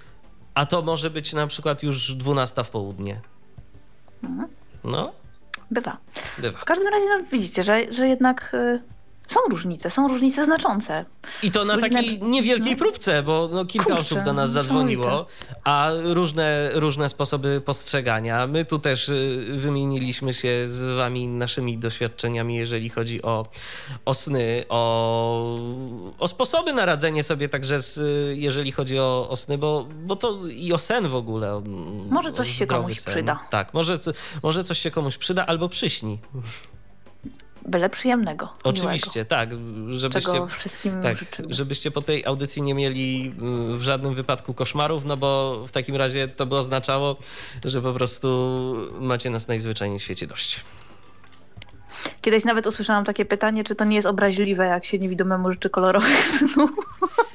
a to może być na przykład już 12 w południe. Mhm. No, Bywa. bywa. W każdym razie no, widzicie, że, że jednak y, są różnice, są różnice znaczące. I to na Różne- takiej niewielkiej no. próbce, bo no, kilka Kurczę, osób do nas no, zadzwoniło, a różne, różne sposoby postrzegania. My tu też y, wymieniliśmy się z wami naszymi doświadczeniami, jeżeli chodzi o, o sny, o, o sposoby na radzenie sobie także, z, y, jeżeli chodzi o, o sny, bo, bo to i o sen w ogóle. Może coś się komuś sen. przyda. Tak, może, może coś się komuś przyda albo przyśni. Byle przyjemnego. Oczywiście, tak, Miłego, żebyście... czego wszystkim Tak, życzymy. żebyście po tej audycji nie mieli y, w żadnym wypadku koszmarów, no bo w takim razie to by oznaczało, że po prostu macie nas najzwyczajniej w świecie dość. Kiedyś nawet usłyszałam takie pytanie, czy to nie jest obraźliwe, jak się niewidomemu życzy kolorowych snów.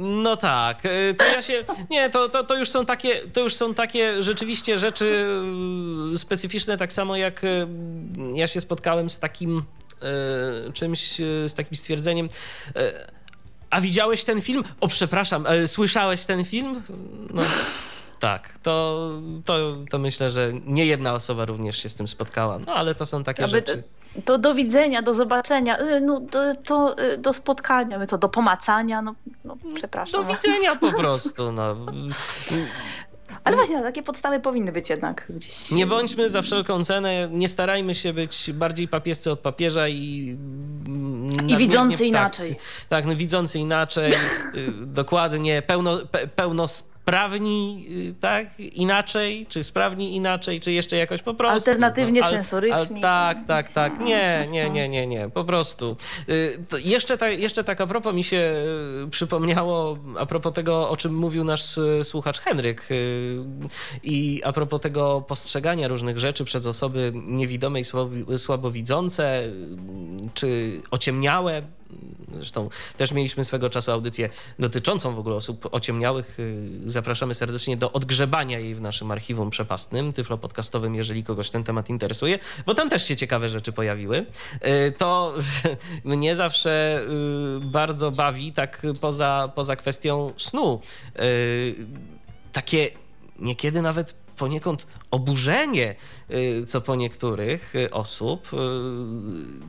No tak, y, to ja się. Nie, to, to, to już są takie, to już są takie rzeczywiście rzeczy y, specyficzne, tak samo jak y, ja się spotkałem z takim y, czymś, z takim stwierdzeniem. A widziałeś ten film? O, przepraszam, słyszałeś ten film? No. Tak, to, to, to myślę, że nie jedna osoba również się z tym spotkała. No ale to są takie Aby- rzeczy. To do widzenia, do zobaczenia, y, no, do, to y, do spotkania, my to do pomacania, no, no Do przepraszam. widzenia po prostu. No. Ale właśnie, takie podstawy powinny być jednak gdzieś. Nie bądźmy za wszelką cenę, nie starajmy się być bardziej papiescy od papieża i. I widzący tak, inaczej. Tak, no widzący inaczej, y, dokładnie, pełno, pe, pełnosprawni, y, tak, inaczej, czy sprawni inaczej, czy jeszcze jakoś po prostu. Alternatywnie al- sensoryczni. al- tak, tak, tak, nie, nie, nie, nie, nie, po prostu. Y, to jeszcze, tak, jeszcze tak a propos mi się y, przypomniało, a propos tego, o czym mówił nasz słuchacz Henryk i a propos tego postrzegania różnych rzeczy przez osoby niewidome i słabowidzące, czy ociemniałe. Zresztą też mieliśmy swego czasu audycję dotyczącą w ogóle osób ociemniałych. Y, Zapraszamy serdecznie do odgrzebania jej w naszym archiwum przepastnym, tyflopodcastowym, jeżeli kogoś ten temat interesuje, bo tam też się ciekawe rzeczy pojawiły. Y, To mnie zawsze y, bardzo bawi, tak poza, poza kwestią snu. Takie niekiedy nawet poniekąd oburzenie, y, co po niektórych y, osób, y,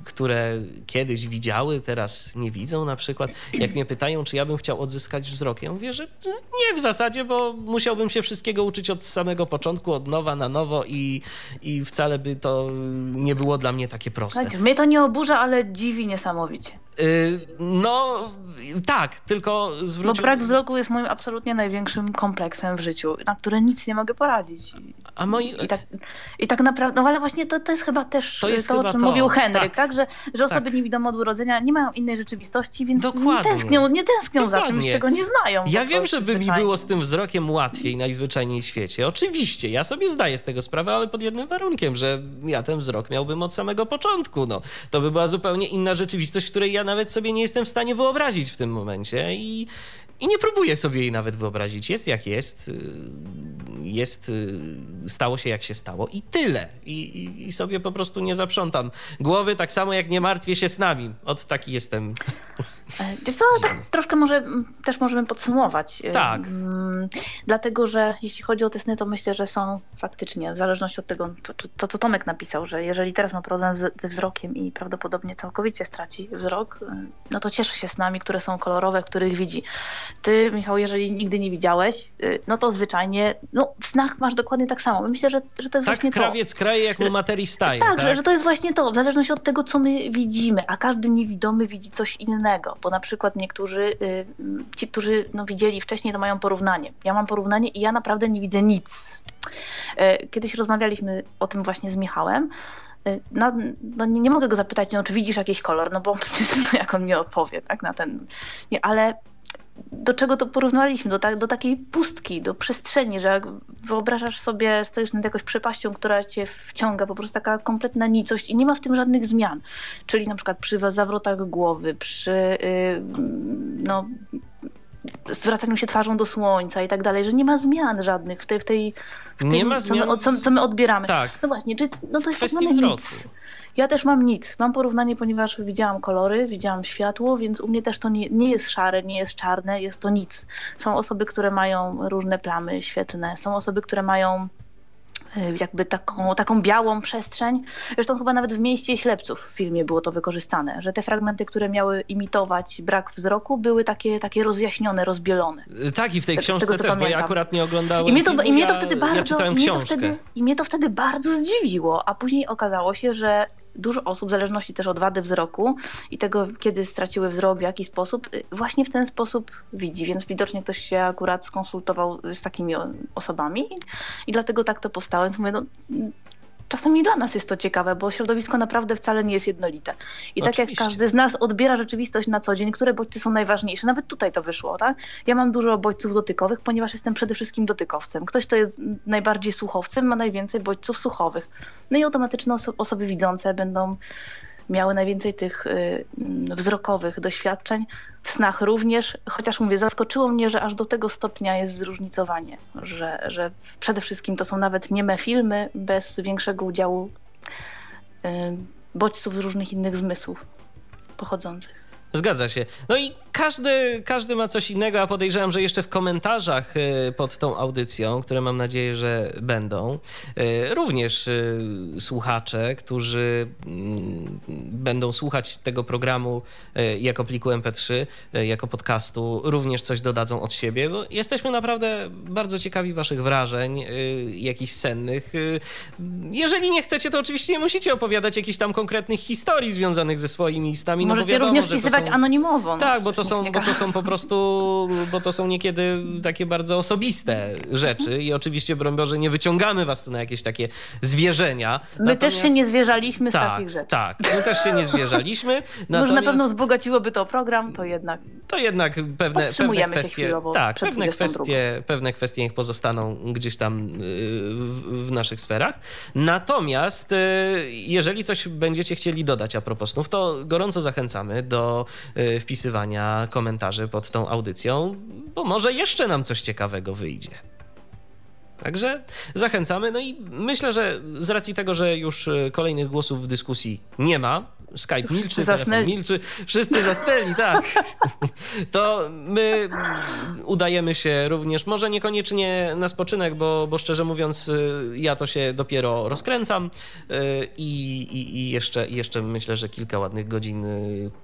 które kiedyś widziały, teraz nie widzą na przykład. Jak mnie pytają, czy ja bym chciał odzyskać wzrok, ja mówię, że nie w zasadzie, bo musiałbym się wszystkiego uczyć od samego początku, od nowa na nowo i, i wcale by to nie było dla mnie takie proste. Mnie to nie oburza, ale dziwi niesamowicie. No tak, tylko Bo zwróć... brak wzroku jest moim absolutnie największym kompleksem w życiu, na które nic nie mogę poradzić. A moi... i, tak, I tak naprawdę, no ale właśnie to, to jest chyba też To to, jest o chyba czym to, mówił Henryk, tak. tak? Że, że osoby Tak. niewidome od urodzenia nie mają innej rzeczywistości, więc nie Dokładnie. tęsknią, nie tęsknią za czymś, czego nie znają. Ja wiem, prostu żeby mi było z tym wzrokiem łatwiej najzwyczajniej w świecie. Oczywiście, ja sobie zdaję z tego sprawę, ale pod jednym warunkiem, że ja ten wzrok miałbym od samego początku. No, to by była zupełnie inna rzeczywistość, której ja nawet sobie nie jestem w stanie wyobrazić w tym momencie i, i nie próbuję sobie jej nawet wyobrazić. Jest jak jest, y, jest, y, stało się jak się stało i tyle. I, i, i sobie po prostu nie zaprzątam głowy, tak samo jak nie martwię się snami. Od taki jestem. E, Wiesz co, tak troszkę może też możemy podsumować. E, Tak. Dlatego, że jeśli chodzi o te sny, to myślę, że są faktycznie, w zależności od tego, to, to, to co Tomek napisał, że jeżeli teraz ma problem z, ze wzrokiem i prawdopodobnie całkowicie straci wzrok, e, no to cieszy się snami, które są kolorowe, których widzi. Ty, Michał, jeżeli nigdy nie widziałeś, e, no to zwyczajnie, no w snach masz dokładnie tak samo. Myślę, że, że to jest Tak właśnie to. krawiec kraje, jak mu materii staje. Tak, Że, że to jest właśnie to, w zależności od tego, co my widzimy, a każdy niewidomy widzi coś innego, bo na przykład niektórzy, y, ci, którzy no, widzieli wcześniej, to mają porównanie. Ja mam porównanie i ja naprawdę nie widzę nic. E, Kiedyś rozmawialiśmy o tym właśnie z Michałem. E, No, no nie, mogę go zapytać, no, czy widzisz jakiś kolor, no bo no, jak on mi odpowie, tak, na ten... Nie, ale do czego to porównaliśmy? Do, ta, do takiej pustki, do przestrzeni, że jak wyobrażasz sobie, stoisz nad jakąś przepaścią, która cię wciąga, po prostu taka kompletna nicość i nie ma w tym żadnych zmian. Czyli na przykład przy zawrotach głowy, przy yy, no, zwracaniu się twarzą do słońca i tak dalej, że nie ma zmian żadnych w tej, w tej w Nie tym, ma co, my, zmian? co, co my odbieramy. Tak. No właśnie, czy, no to jest tak nic. Ja też mam nic. Mam porównanie, ponieważ widziałam kolory, widziałam światło, więc u mnie też to nie, nie jest szare, nie jest czarne, jest to nic. Są osoby, które mają różne plamy świetlne, są osoby, które mają jakby taką, taką białą przestrzeń. Zresztą chyba nawet w mieście ślepców w filmie było to wykorzystane, że te fragmenty, które miały imitować brak wzroku, były takie, takie rozjaśnione, rozbielone. Tak, i w tej Tak, książce tego, też, bo ja pamiętam. akurat nie oglądałem I mnie to, filmu, i mnie to ja, wtedy ja bardzo, czytałem mnie to książkę. wtedy, I mnie to wtedy bardzo zdziwiło, a później okazało się, że dużo osób, w zależności też od wady wzroku i tego, kiedy straciły wzrok, w jaki sposób, y, właśnie w ten sposób widzi, więc widocznie ktoś się akurat skonsultował z takimi osobami i, dlatego tak to powstało. Więc mówię, no, czasami dla nas jest to ciekawe, bo środowisko naprawdę wcale nie jest jednolite. I tak jak Oczywiście. każdy z nas odbiera rzeczywistość na co dzień, które bodźce są najważniejsze, nawet tutaj to wyszło, tak? Ja mam dużo bodźców dotykowych, ponieważ jestem przede wszystkim dotykowcem. Ktoś, kto jest najbardziej słuchowcem, ma najwięcej bodźców słuchowych. No i automatycznie oso- osoby widzące będą miały najwięcej tych y, mm, wzrokowych doświadczeń. W snach również, chociaż mówię, zaskoczyło mnie, że aż do tego stopnia jest zróżnicowanie, że, że przede wszystkim to są nawet nieme filmy bez większego udziału y, bodźców z różnych innych zmysłów pochodzących. Zgadza się. No i każdy, każdy ma coś innego, a podejrzewam, że jeszcze w komentarzach e, pod tą audycją, które mam nadzieję, że będą, e, również e, słuchacze, którzy mm, będą słuchać tego programu jako pliku MP3, e, jako podcastu, również coś dodadzą od siebie, bo jesteśmy naprawdę bardzo ciekawi waszych wrażeń, jakichś sennych. Jeżeli nie chcecie, to oczywiście nie musicie opowiadać jakichś tam konkretnych historii związanych ze swoimi listami, no bo Możecie wiadomo, również że to są... anonimowo. no Tak, bo to, są, bo to są po prostu, bo to są niekiedy takie bardzo osobiste rzeczy i oczywiście, broń Boże, nie wyciągamy was tu na jakieś takie zwierzenia. My też się Natomiast- nie zwierzaliśmy z tak, takich rzeczy. Tak, my też się nie zwierzaliśmy. Może na natomiast pewno wzbogaciłoby to program, to jednak to jednak pewne, pewne kwestie, tak, pewne 22. kwestie, pewne kwestie niech pozostaną gdzieś tam y, w, w naszych sferach. Natomiast y, jeżeli coś będziecie chcieli dodać a propos snów, to gorąco zachęcamy do wpisywania komentarzy pod tą audycją, bo może jeszcze nam coś ciekawego wyjdzie. Także zachęcamy. No i myślę, że z racji tego, że już y, kolejnych głosów w dyskusji nie ma, Skype milczy, Wszyscy telefon zasnęli. milczy, wszyscy zasnęli, tak. To my udajemy się również, może niekoniecznie na spoczynek, bo, bo szczerze mówiąc, y, ja to się dopiero rozkręcam y, i, i, i jeszcze, jeszcze myślę, że kilka ładnych godzin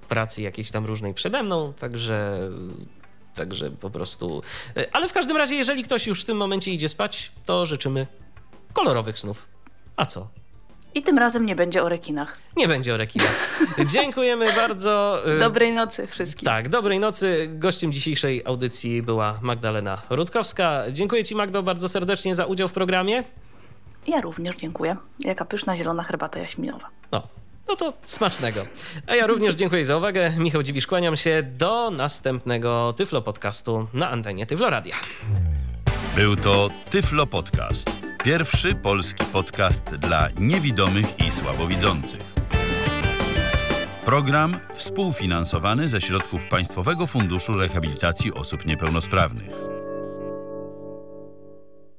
pracy jakiejś tam różnej przede mną, także Także po prostu. y, Ale w każdym razie, jeżeli ktoś już w tym momencie idzie spać, to życzymy kolorowych snów. A co? i tym razem nie będzie o rekinach. Nie będzie o rekinach. Dziękujemy bardzo. y, Dobrej nocy wszystkim. Tak, dobrej nocy. Gościem dzisiejszej audycji była Magdalena Rutkowska. Dziękuję Ci, Magdo, bardzo serdecznie za udział w programie. Ja również dziękuję. Jaka pyszna zielona herbata jaśminowa. No, no to smacznego. A ja również dziękuję za uwagę. Michał Dziwisz, kłaniam się do następnego Tyflo Podcastu na antenie Tyflo Radia. Był to Tyflo Podcast. Pierwszy polski podcast dla niewidomych i słabowidzących. Program współfinansowany ze środków Państwowego Funduszu Rehabilitacji Osób Niepełnosprawnych.